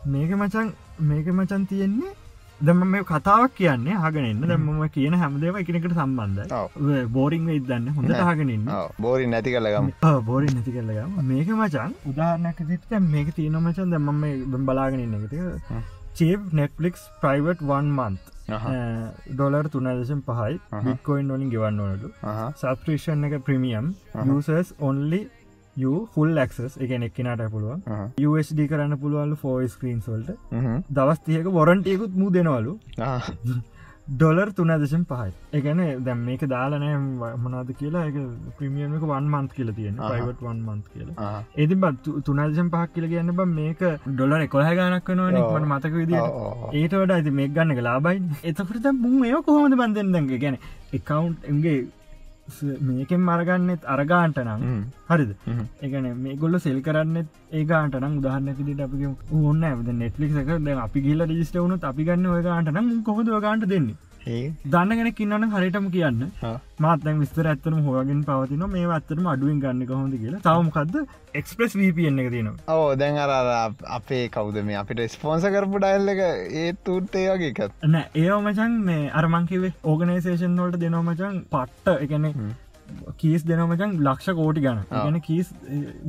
මේක මචන් මේක මචන් තියෙන්නේ දම මේ කතාවක් කියන්නේ හගෙනන්න දැම්ම කියන හැමදේව එකනකට සම්බන්ධ බෝරිං ඉදන්න හොඳ හගෙනන්න බෝරි නැති කලගම බෝරි නැති කරලගම මේක මචන් උදාහරණයක් දිට මේක තියෙන මචන්. දැම්ම මේ බලාගෙනන්න එකට cheap Netflix private one month dollar තුනදශම් පහයි. බිට්කොයින් වලින් ගෙවන්න ඕනටු සබස්ක්‍රේෂන් එක ප්‍රමියම් යසස් ඔන්ලි ෆුල් ලක්සස් එක එක්නට පුළුව USD කරන්න පුළුවන්ලු ෆෝ ස්ක්‍රීන් සොල්ට දවස් තියක වොරන්ටියකුත් මූ දෙනවලු. ඩොලර් තුනදශම් පහයි එකන දැම් මේක දාලනෑ මනාද කියලා. එක ප්‍රමියමක වන් මන්ත් කියල තියෙන පයිවට වන් මන්ත් කියලා. එති බත් තුනදශම් පහක් කියල කියන්න බ මේක ඩොලර් කොහ ගනක් වනවන. මට මතක විදි ඒට වඩ ඇති මේ ගන්න ලාබයි එතකට මුම් ඒ කොහොමද බන්දෙන් දැග ගැන එකකවන්් එගේ මේකෙන් මරගන්නෙත් අරගාන්ට නම් හරිද? එකන මේ ගොල්ල සෙල් කරන්න ඒගාන්ට නම්. උදාහන්නකිට අපි ඔන්න ඇද නෙට්ලික් එක ද අපි ගිල්ල රිස්ට වුණු අපි ගන්න ඔයගාන්ට නම්. කොහොද ගාන්ට දෙන්නේ දන්නගෙන කින්නන හරිටම කියන්න. මාතන් විස්තර ඇත්තන හෝගෙන් පවතින මේ අත්තරම අඩුවෙන් ගන්න කොහොඳ කියලා. තවමකක්ද එක්ස්ප්‍රස් වපෙන් එක තියෙන ඕ දැන් අර අපේ කවුද මේ අපිට ස්පෝන්ස කරපු ඩයිල්ල එක ඒ තුට්ටේ වගේ එකත්? නෑ ඒ මචන් මේ අරමංකිවේ ඕගනේසේෂන් වලට දෙනවා මචන් පට්ට. එකනෙ කීස් දෙනමචන් ලක්ෂ කෝටි ගන ගැන කීස්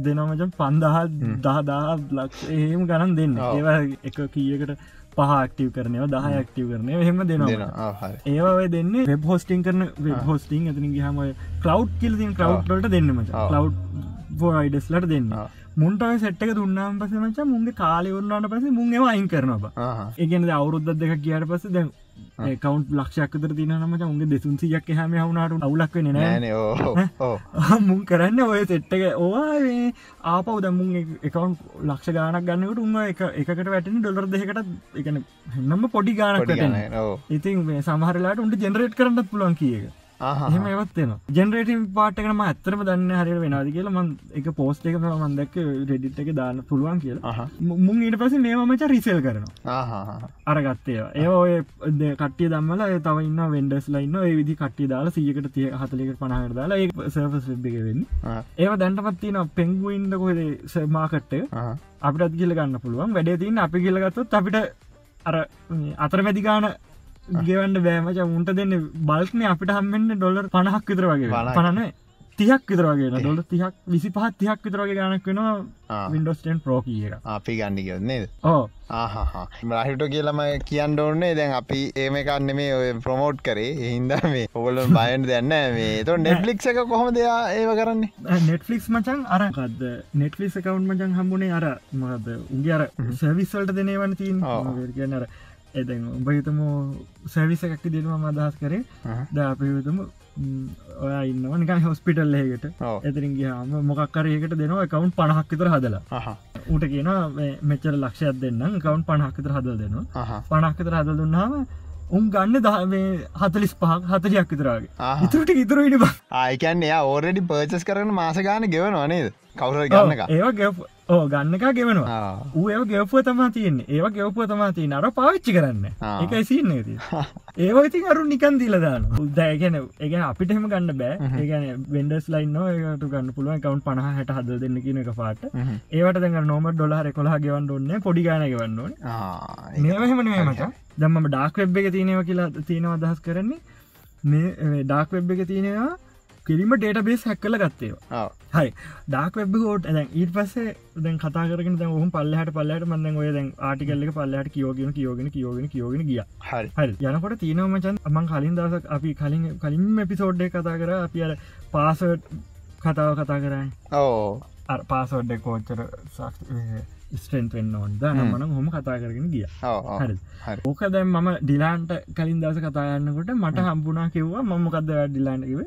දෙනමචන් පන්දහල් දහදා ලක්ෂ. එහෙම ගණන් දෙන්න. ඒවා එක කීයකට පහක්ටව කරනව දහ ක්ටව කරනය හෙම දෙනවා ඒවාය දෙන්න වෙබ් හෝස්ටිං කරන වෙබ් හෝස්ටිං ඇතින හම කලව් කිල්තින් කලව්ට දෙන්නම කලව් ෆෝයිඩස්ලට දෙන්න මුන්ට සෙට්ක දුන්නාම් පස මච මුන්ගේ කාලෙවරන්නට පස මුන්ගේ අයින් කරනවා ඒගන අවුරුද්ධ දෙක කියට පස දැන් කවන්් ලක්ෂයක්කතර තින නමට උන්ගේ දෙසුන්සියක් හැම හවුනාට අවුලක් නෑ. මුන් කරන්න ඔය සෙට්ටක ඕවා ආපව දමුන් එකකවන්් ලක්ෂ ගානක් ගන්නකට එක එකට වැටන ඩොලර් දෙකට එකන හෙන්නම පොඩි ගානක් ඉතින් සමහරලාට උන්ට ජෙනරේට් කරන්නත් පුළුවන් කියක එහෙම ඒවත්වෙන ජෙනරේටම් පාටකනම ඇත්තරම දන්න හරි වෙනද කියලා. මන් එක පෝස්ට එක මන්දක් රෙඩිට් එක දාන්න පුළුවන් කියලා. මුන් ඊට පස මේමච රිසල් කරනවා. අරගත්තේ ඒ ඔය කට්ටිය දම්මල තව ඉන්න වෙන්ඩස් ලයින්න ඒ විදි කට්ටිය දාලා සියකට තිය හතලක පනහට දාලා ඒ සර්ෆස් වෙබ් එක වෙන්න. ඒව දැන්ටපත්තින පෙංගුයින්ද කොහෙද සමාකට්ට අපිටත් කියල ගන්න පුළුවන්. වැඩේ තින් අපි කියලගත්තොත් අපිට අර අතර මැදිගාන ගෙවන්න බෑමච උන්ට දෙන්න බල්ක්න අපිට හම්මෙන්න්න ඩොලර් පණහක් විතර වගේ පණන තියක් විතරගේ ඩොල තියක් විසි පහත් තියක් විතරගේ ගනක් වෙනවා වින්ඩෝස්ටන් ප්‍රෝ කිය අපි ගන්නි ගන්නේ ඕ ආහා රහිට කියලම කියන්න ඕන්නේ දැන් අපි ඒමකන්න මේ ඔය ප්‍රමෝට් කරේ. හින්ද මේ ඔගොල බයන් දෙන්න මේ. તો නෙට්ලික් එක කොහොම දෙයා ඒව කරන්නේ? නෙට්ලික්ස් මචන් අරකද නෙට්ලිස් එකකවන්් මචන් හම්බුණේ අර මද උගේ අර සැවිස්වල්ට දෙනවන තින් කියන්නර එදැන් උඹ හිතම සැවිස එකක් දෙනවා අදහස් කරේ. ද අපිතම ඔය ඉන්න නික හොස්පිටල් ඒකට එතරින් ගහම මොකක්කරයකට දෙනවා කවුන්් පණහක්කිතර හදලා. ඌට කියන මෙචර ලක්ෂයක් දෙන්න කවුන්් පණහක්කිතර හදල් දෙනවා. පණක්කිතර හදල් දුන්නාම උන් ගන්න දහ මේ හතලිස් පහක් හතලයක් විතරගේ ඉතුරට ඉතුර ඉඩ ආයකන්න එයා ඕරඩි පර්චස් කරන මාසගාන ගෙවනවා නේද? කවුර ගන්න ඒවා ඕ ගන්න එක ගෙවනවා. ඌ ඒ ගෙවපුව තමා තියන්නේ. ඒවා ගෙවපුව තමා තිය නර පාවිච්චි කරන්න. එක සින්න ති ඒවා ඉතින් අරු නිකන් දීලදාන උදෑගැන ඒගැන අපිට එහෙම ගන්න බෑ. ඒගැන වෙන්ඩස් ලයින්න ඒට ගන්න පුළුවන් කවුන් පහ හට හද දෙන්න කියන එක පාට. ඒවට දැ නොම ඩොලාර කොලා ගෙවන්න ඔන්න පොඩි ගාන ගවන්න ඕන. මේහෙමන මට දම්ම ඩාක් වෙබ් එක තියෙනව කියලා තියෙනව අදහස් කරන්නේ. මේ ඩාක් වෙබ් එක තියෙනවා කිරීම ඩේට බේස් හැක්කල ගත්තේවා හයි ඩාක් වෙබ් හෝට දැන් ඊට පස්සේ දැන් කතා කරන දැ හම පල්ලහට පල්ලට මන්න ඔය දැන් ආටිකල්ල පල්ලට කියෝගෙන කියෝගෙන කියෝගෙන කියෝගෙන ගිය. හරි. යනකොට තියනවමචන් අමන් කලින් දසක් අපි කලින් කලින් එපිසෝඩ්ඩ කතා කර. අපි අර පාසට් කතාව කතා කරන්න ඕ. පාසෝඩ්ඩ කෝච්චර ස්ටෙන්ත් වෙන්න ඕන්ද? මන හොම කතා කරගෙන ගිය. හරි. ඕක දැන් මම ඩිලාන්ට කලින් දස කතායන්නකොට මට හම්බුනා කිව්වා. මමකක්ද ඩිලාන්ටකිව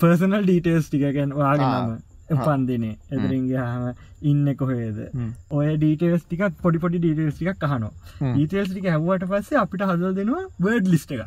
පර්සනල් ඩීටේස් ටිකගැන් වාගේ නම උපන්දිනේ. එදරින්ගේ හම ඉන්න කොහේද ඔය ඩීටේස් ටික පොඩිපොඩි ඩීටේස් ටික් කහනවා ඩීටේස් ටික හැවට පස්සේ අපිට හදල් දෙනවා වර්ඩ් ලිස්ට එක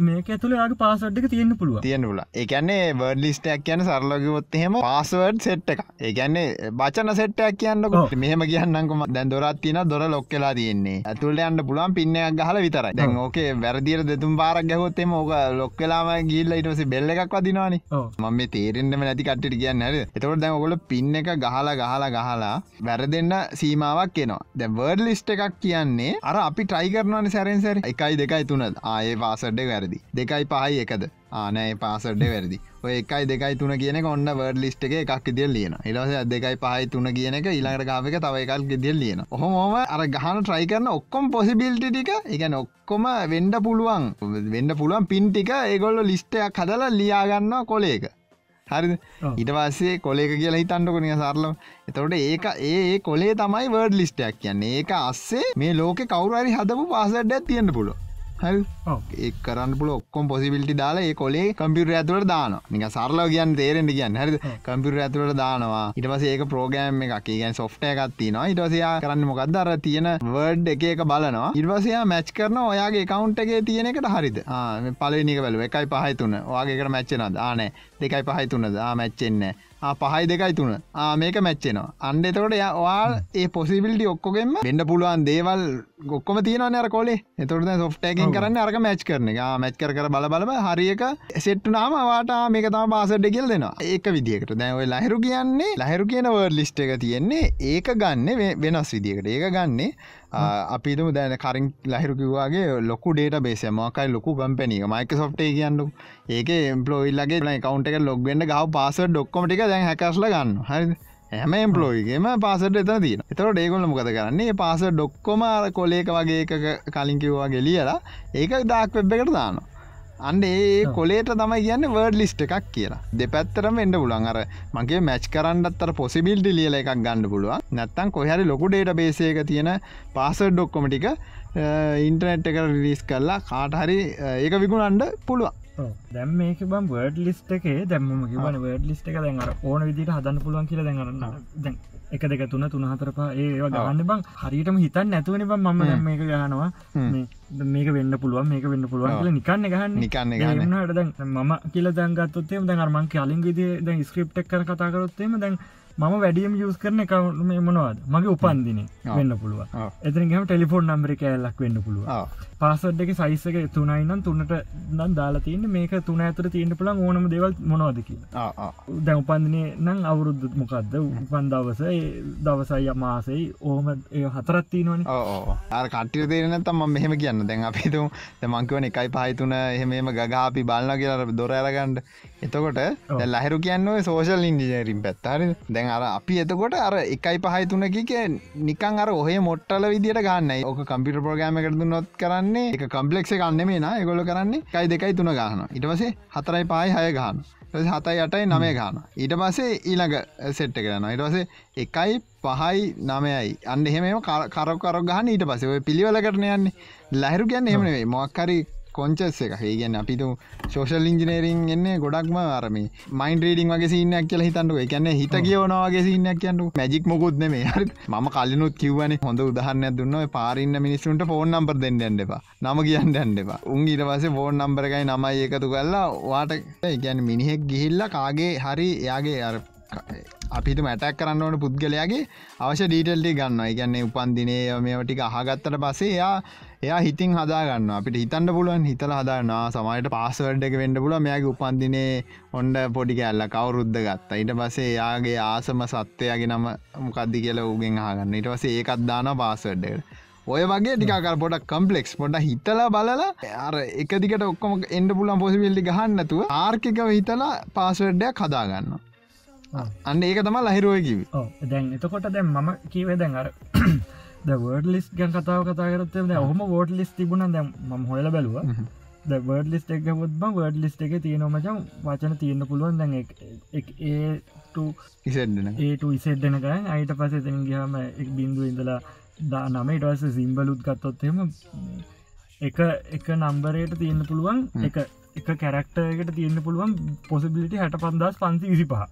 මේක ඇතුළ යාගේ පාසඩ්ක තියෙන්න්න පුළුව තියෙන්නුල එකන්නේ වර්ඩ ලිස්ටයක් කියන සරලගවොත් එහෙම පාසවර්ඩ් සෙට් එක ඒගැන්නේ බචන සෙට්ටයක් කියන්නක. මෙහම කියන්නකම දැන් දොරත් තින දොර ලොක්කලා තියන්නේ. ඇතුළට අන්න පුලන් පින්නයක් ගහල විතර දැන් ඕකේ වැරදිර දෙතුම් පාරක් ගැහොත්තෙම ඕක ලොක්කලාම ගිල්ල ඉටස බෙල්ල එකක් වදිනවානි. මම මේ තේරෙන්න්නම නැති කට්ට කියන්න හරි එතකොට දැන් ඔගොල පින්න එක ගහලා ගහලා ගහලා වැරදෙන්න්න සීමාවක් කියෙනවා දැ වර්ඩ ලිස්ට එකක් කියන්නේ අර අපි ට්‍රයි කරනවන සැරෙන් සැර එකයි දෙකයි තුනද? ආයේ පාසඩ්ඩ වැරදි. දෙකයි පහයි එකද? ආනෑ පාසඩ්ඩ වැරදි. ඔය එකයි දෙකයි තුන කියන ඔන්න වර්ඩ ලිස්ට එක එකක් ඉදිල් ලියන ඉලස දෙකයි පහයි තුන කියන එක ඉළඟට කාපක තව එකල් ගෙදිල් ලියන හොම අර ගහන ට්‍රයි කරන ඔක්කොම් පොසිබිල්ටි ටික එකන ඔක්කොම වෙන්ඩ පුළුවන්. වෙන්ඩ පුළුවන් පින් ටික ඒගොල්ල ලිස්ටයක් හදලා ලියාගන්න කොලේක. හරි ඉට පස්සේ කොලේක කියලා හිතන්නකොනිය සරලම එතකොට ඒක ඒ කොලේ තමයි වර්ඩ ලිස්ටයක් කියන්නේ. ඒක අස්සේ මේ ලෝක කවුරරි හදපු පාසඩ්ඩ තියෙන්න්න හල් ඒ කරන්න පුල ඔක්කොම් පොසිබිල්ටි දාලා ඒ කොලේ කම්පියුර ඇතුවට දාන නික සරලව කියන්න තේරෙන්ට කියන්න. හරි කම්පියුර ඇතුවට දානවා. ඉට පස ඒක ප්‍රෝගෑම් එක ගැන් සොෆ්ට එකත්තිනවා ඉටසයා කරන්න මොකක්ද අර තියෙන වර්ඩ් එක එක බලනවා. ඉර්වසයා මැච් කරන ඔයාගේ කවුන්ට එකේ තියෙන එකට හරිද? පලනික බල එකයි පහතුන ඔයාගේකට මැච්චනද ආනෑ දෙකයි පහතුනද ආ මැච්චෙන්නේ පහයි දෙකයි තුන. මේක මැච්චෙනවා අන්ඩ එතකොට වා ඒ පොසිබිල්ටි ඔක්කොගෙම වෙන්ඩ පුළුවන් දේවල් ගොක්කොම තියෙන අර කොලේ එතොට සොෆ්ටෑකින් කරන්න අරක මැච් කරන එක. මැච් කර බල බලබ හරික සෙට්ටු නාම වාට මේක තම පාසඩ කියල් දෙනවා. ඒක විදිකට දැවයි ලහිරු කියන්නේ ලහිරු කියන වර්ඩ ලිස්ට එක තියෙන්නේ ඒක ගන්න වෙනස් විදිකට ඒක ගන්නේ අපිතුම දැන කරින් ලහිරුකිවවාගේ ලොකු ඩේට බේස මකයි ලොකු කම්පැනීක මයික සොෆ්ටේ කියන්නු ඒක එම්පලෝයිල්ලගේ ලයි කවන්ට එක ලොග්වෙන්න ගව පාස ඩොක්කොමටික දැන් හැකස්ල ගන්න හරි හැම එම්පලෝයිගේම පාසට එතන තින එතට ඒගොල මොකද කරන්නේ? පාස ඩොක්කොම කොලේක වගේ එක කලින්කිවවා ගෙලියලා ඒක දාක් වෙබ් එකට දානවා. අන්න ඒ කොලේට තමයි කියන්න වර්ඩ ලිස්ට එකක් කියලා. දෙපැත්තරම එන්න පුලන් අර මගේ මැච් කරන්නත්තර පොසිබිල්ටි ලියල එකක් ගන්න පුළුවන්. නැත්තන් කොහැරි ලොකු ඩේට බේසේක තියෙන පාසර් ඩොක්කොමටික ඉන්ටනෙට් එක රිලිස් කරලා කාටහරි ඒක විකුණන්ඩ පුළුවන්. දැම් මේක බම් වර්ඩ ලිස්ට එකේ දැම්ම කිවන වර්ඩ ලිස්ට එක දැන් ඕන විදිට හදන්න පුළුවන් කියල දැන්ගරන්න දැන් එක දෙක තුන තුන හතරපා ඒවා ගන්න බං. හරියටම හිතන් නැතුවන බ මම මේක ගහනවා. මේක වෙන්න පුළුවන් මේක වෙන්න පුළුවන් කියල නිකන්න ගහන්න. නිකන්න ගන්නට දැන් මම කියල දැන්ගත්තොත්තේ දැන් අර්මන් කලින් විදි දැන් ස්ක්‍රප්ටක් කර කතා කරොත්තේම දැන් මම වැඩියම් යස් කරන මේ මොනවද? මගේ උපන්දින වෙන්න පුළුව එතනගම ටෙලිෆෝන් නම්බරි කෑල්ලක් වෙන්න පුළුව පාසඩ් එක සයිසක තුනයිනම් තුන්නට නම් දාලා තියන්න. මේක තුන ඇතර තියන්න පුළන් ඕනම දෙවල් මොනවද කියලා. දැන් උපන්දිනේ නම් අවුරුද්ධ මොකක්ද උපන් දවස දවසයි මාසයි ඕම ඒ හතරත්ති නොන ආර කට්ටිය තේරන තම මෙහෙම කියන්න. දැන් අපිතු මංකවන එකයි පහිතුන එහෙමම ගගාපි බලන්න කියලා දොර ඇරගන්ඩ එතකොට ලහිරු කියන්න සෝෂල් ඉන්ජිනරින් පැත්තාර දැන් අර අපි එතකොට අර එකයි පහයි තුනකික නිකන් අර ඔහේ මොට්ටල විදිට ගන්න. ඕක කම්පිට ප්‍රෝගෑම කරතු නොත් කරන්නේ එක කම්පලෙක්ෂ ගන්න මේ නා ගොල කරන්නේ කයි දෙකයි තුන ගහන ඉටවසේ හතරයි පහයි හය ගහන හතයි අටයි නමය ගාන ඊට පසේ ඊළඟ සෙට්ට කරන ඉට පසේ එකයි පහයි නමයයි අන්න එහෙම කරක් කරක් ගහන්න ඊට පසේ ඔය පිළිවල කරන යන්නේ. ලහිරු කියන්න එමනේ මොක්කරි කොංචස් එක ඒගන්න අපිතු ශෝෂල් ඉංජිනේරින් එන්නේ ගොඩක්ම අරම මයින් ්‍රේඩින් වගේ සින්නක් කියල හිතන්ඩුව එකන්න හිත කියවනවාගේ සින්නක් කියන්නු මැජික් මොකුත් නෙමේ හරි. ම කලිනුත් කිවන හොඳ උදහන්න දුන්න. පාරින්න මිනිස්සුන්ට ෆෝන් නම්බර් දෙන්න ඇන්ඩපා නම කියන්න ඇන්ඩපා උන් ඉරවස ෆෝන් නම්බරකයි නමයි එකතු කල්ලා වාට ගැන මිනිහෙක් ගිහිල්ල කාගේ හරි එයාගේ අර අපිට මැටක් කරන්න ඕන පුද්ගලයාගේ අවශ්‍ය ඩීටල්ටි ගන්න එකන්නේ උපන්දිනේ මේටික අහගත්තට පසේ එයා එයා හිතින් හදාගන්න අපිට හිතන්න පුළුවන් හිතල හදාන්නා සමයිට පාසවඩ් එක වෙන්ඩ පුල මෙයාගේ උපන්දිනේ ඔොන්ඩ පොඩි කැල්ල කවුරුද්ධ ගත්තා. ඊට පසේ එයාගේ ආසම සත්‍යයගේ නම මොකක්දි කියල උගෙන් හගන්න ඉට පසේ ඒකත් දාන පාසවඩ්ඩට ඔය වගේ ටිකාර පොඩක් කම්පලෙක්ස් පොඩ හිතලා බලලා අර එක දිකට ඔක්කොම එන්ඩ පුලන් පොසිවිල්ලි ගහන්නතුව ආර්කිකව හිතලා පාසවඩ්ඩයක් හදාගන්න අන්න ඒක තම ලහිරුව කිව දැන් එතකොට දැන් මම කීවේ දැන් අර දවර්ඩ ලිස් ගැන් කතාව කතා කරත්තේ ඔහම වෝඩ ලිස් තිබුණ. දැම් ම හොල බැලුව. දවර්ඩ ලිස්ට එක ොත්ම වර්ඩ ලිස්ට එක තියෙන මචන් වචන තියන්න පුළුවන්. දැන් ඒට ඉසෙට්ඩනක අයිට පස තැන් ගහම එක් බින්දු ඉඳලා දා නම. ඉටවස සිම්බලුත් ගත්තොත්හෙම එක එක නම්බරයට තියන්න පුළුවන්. එක එක කැරක්ටරකට තියන්න පුළුවන් පොසිබිලිටි හැට පන්දස් පන්සි විසි පහ <laughs>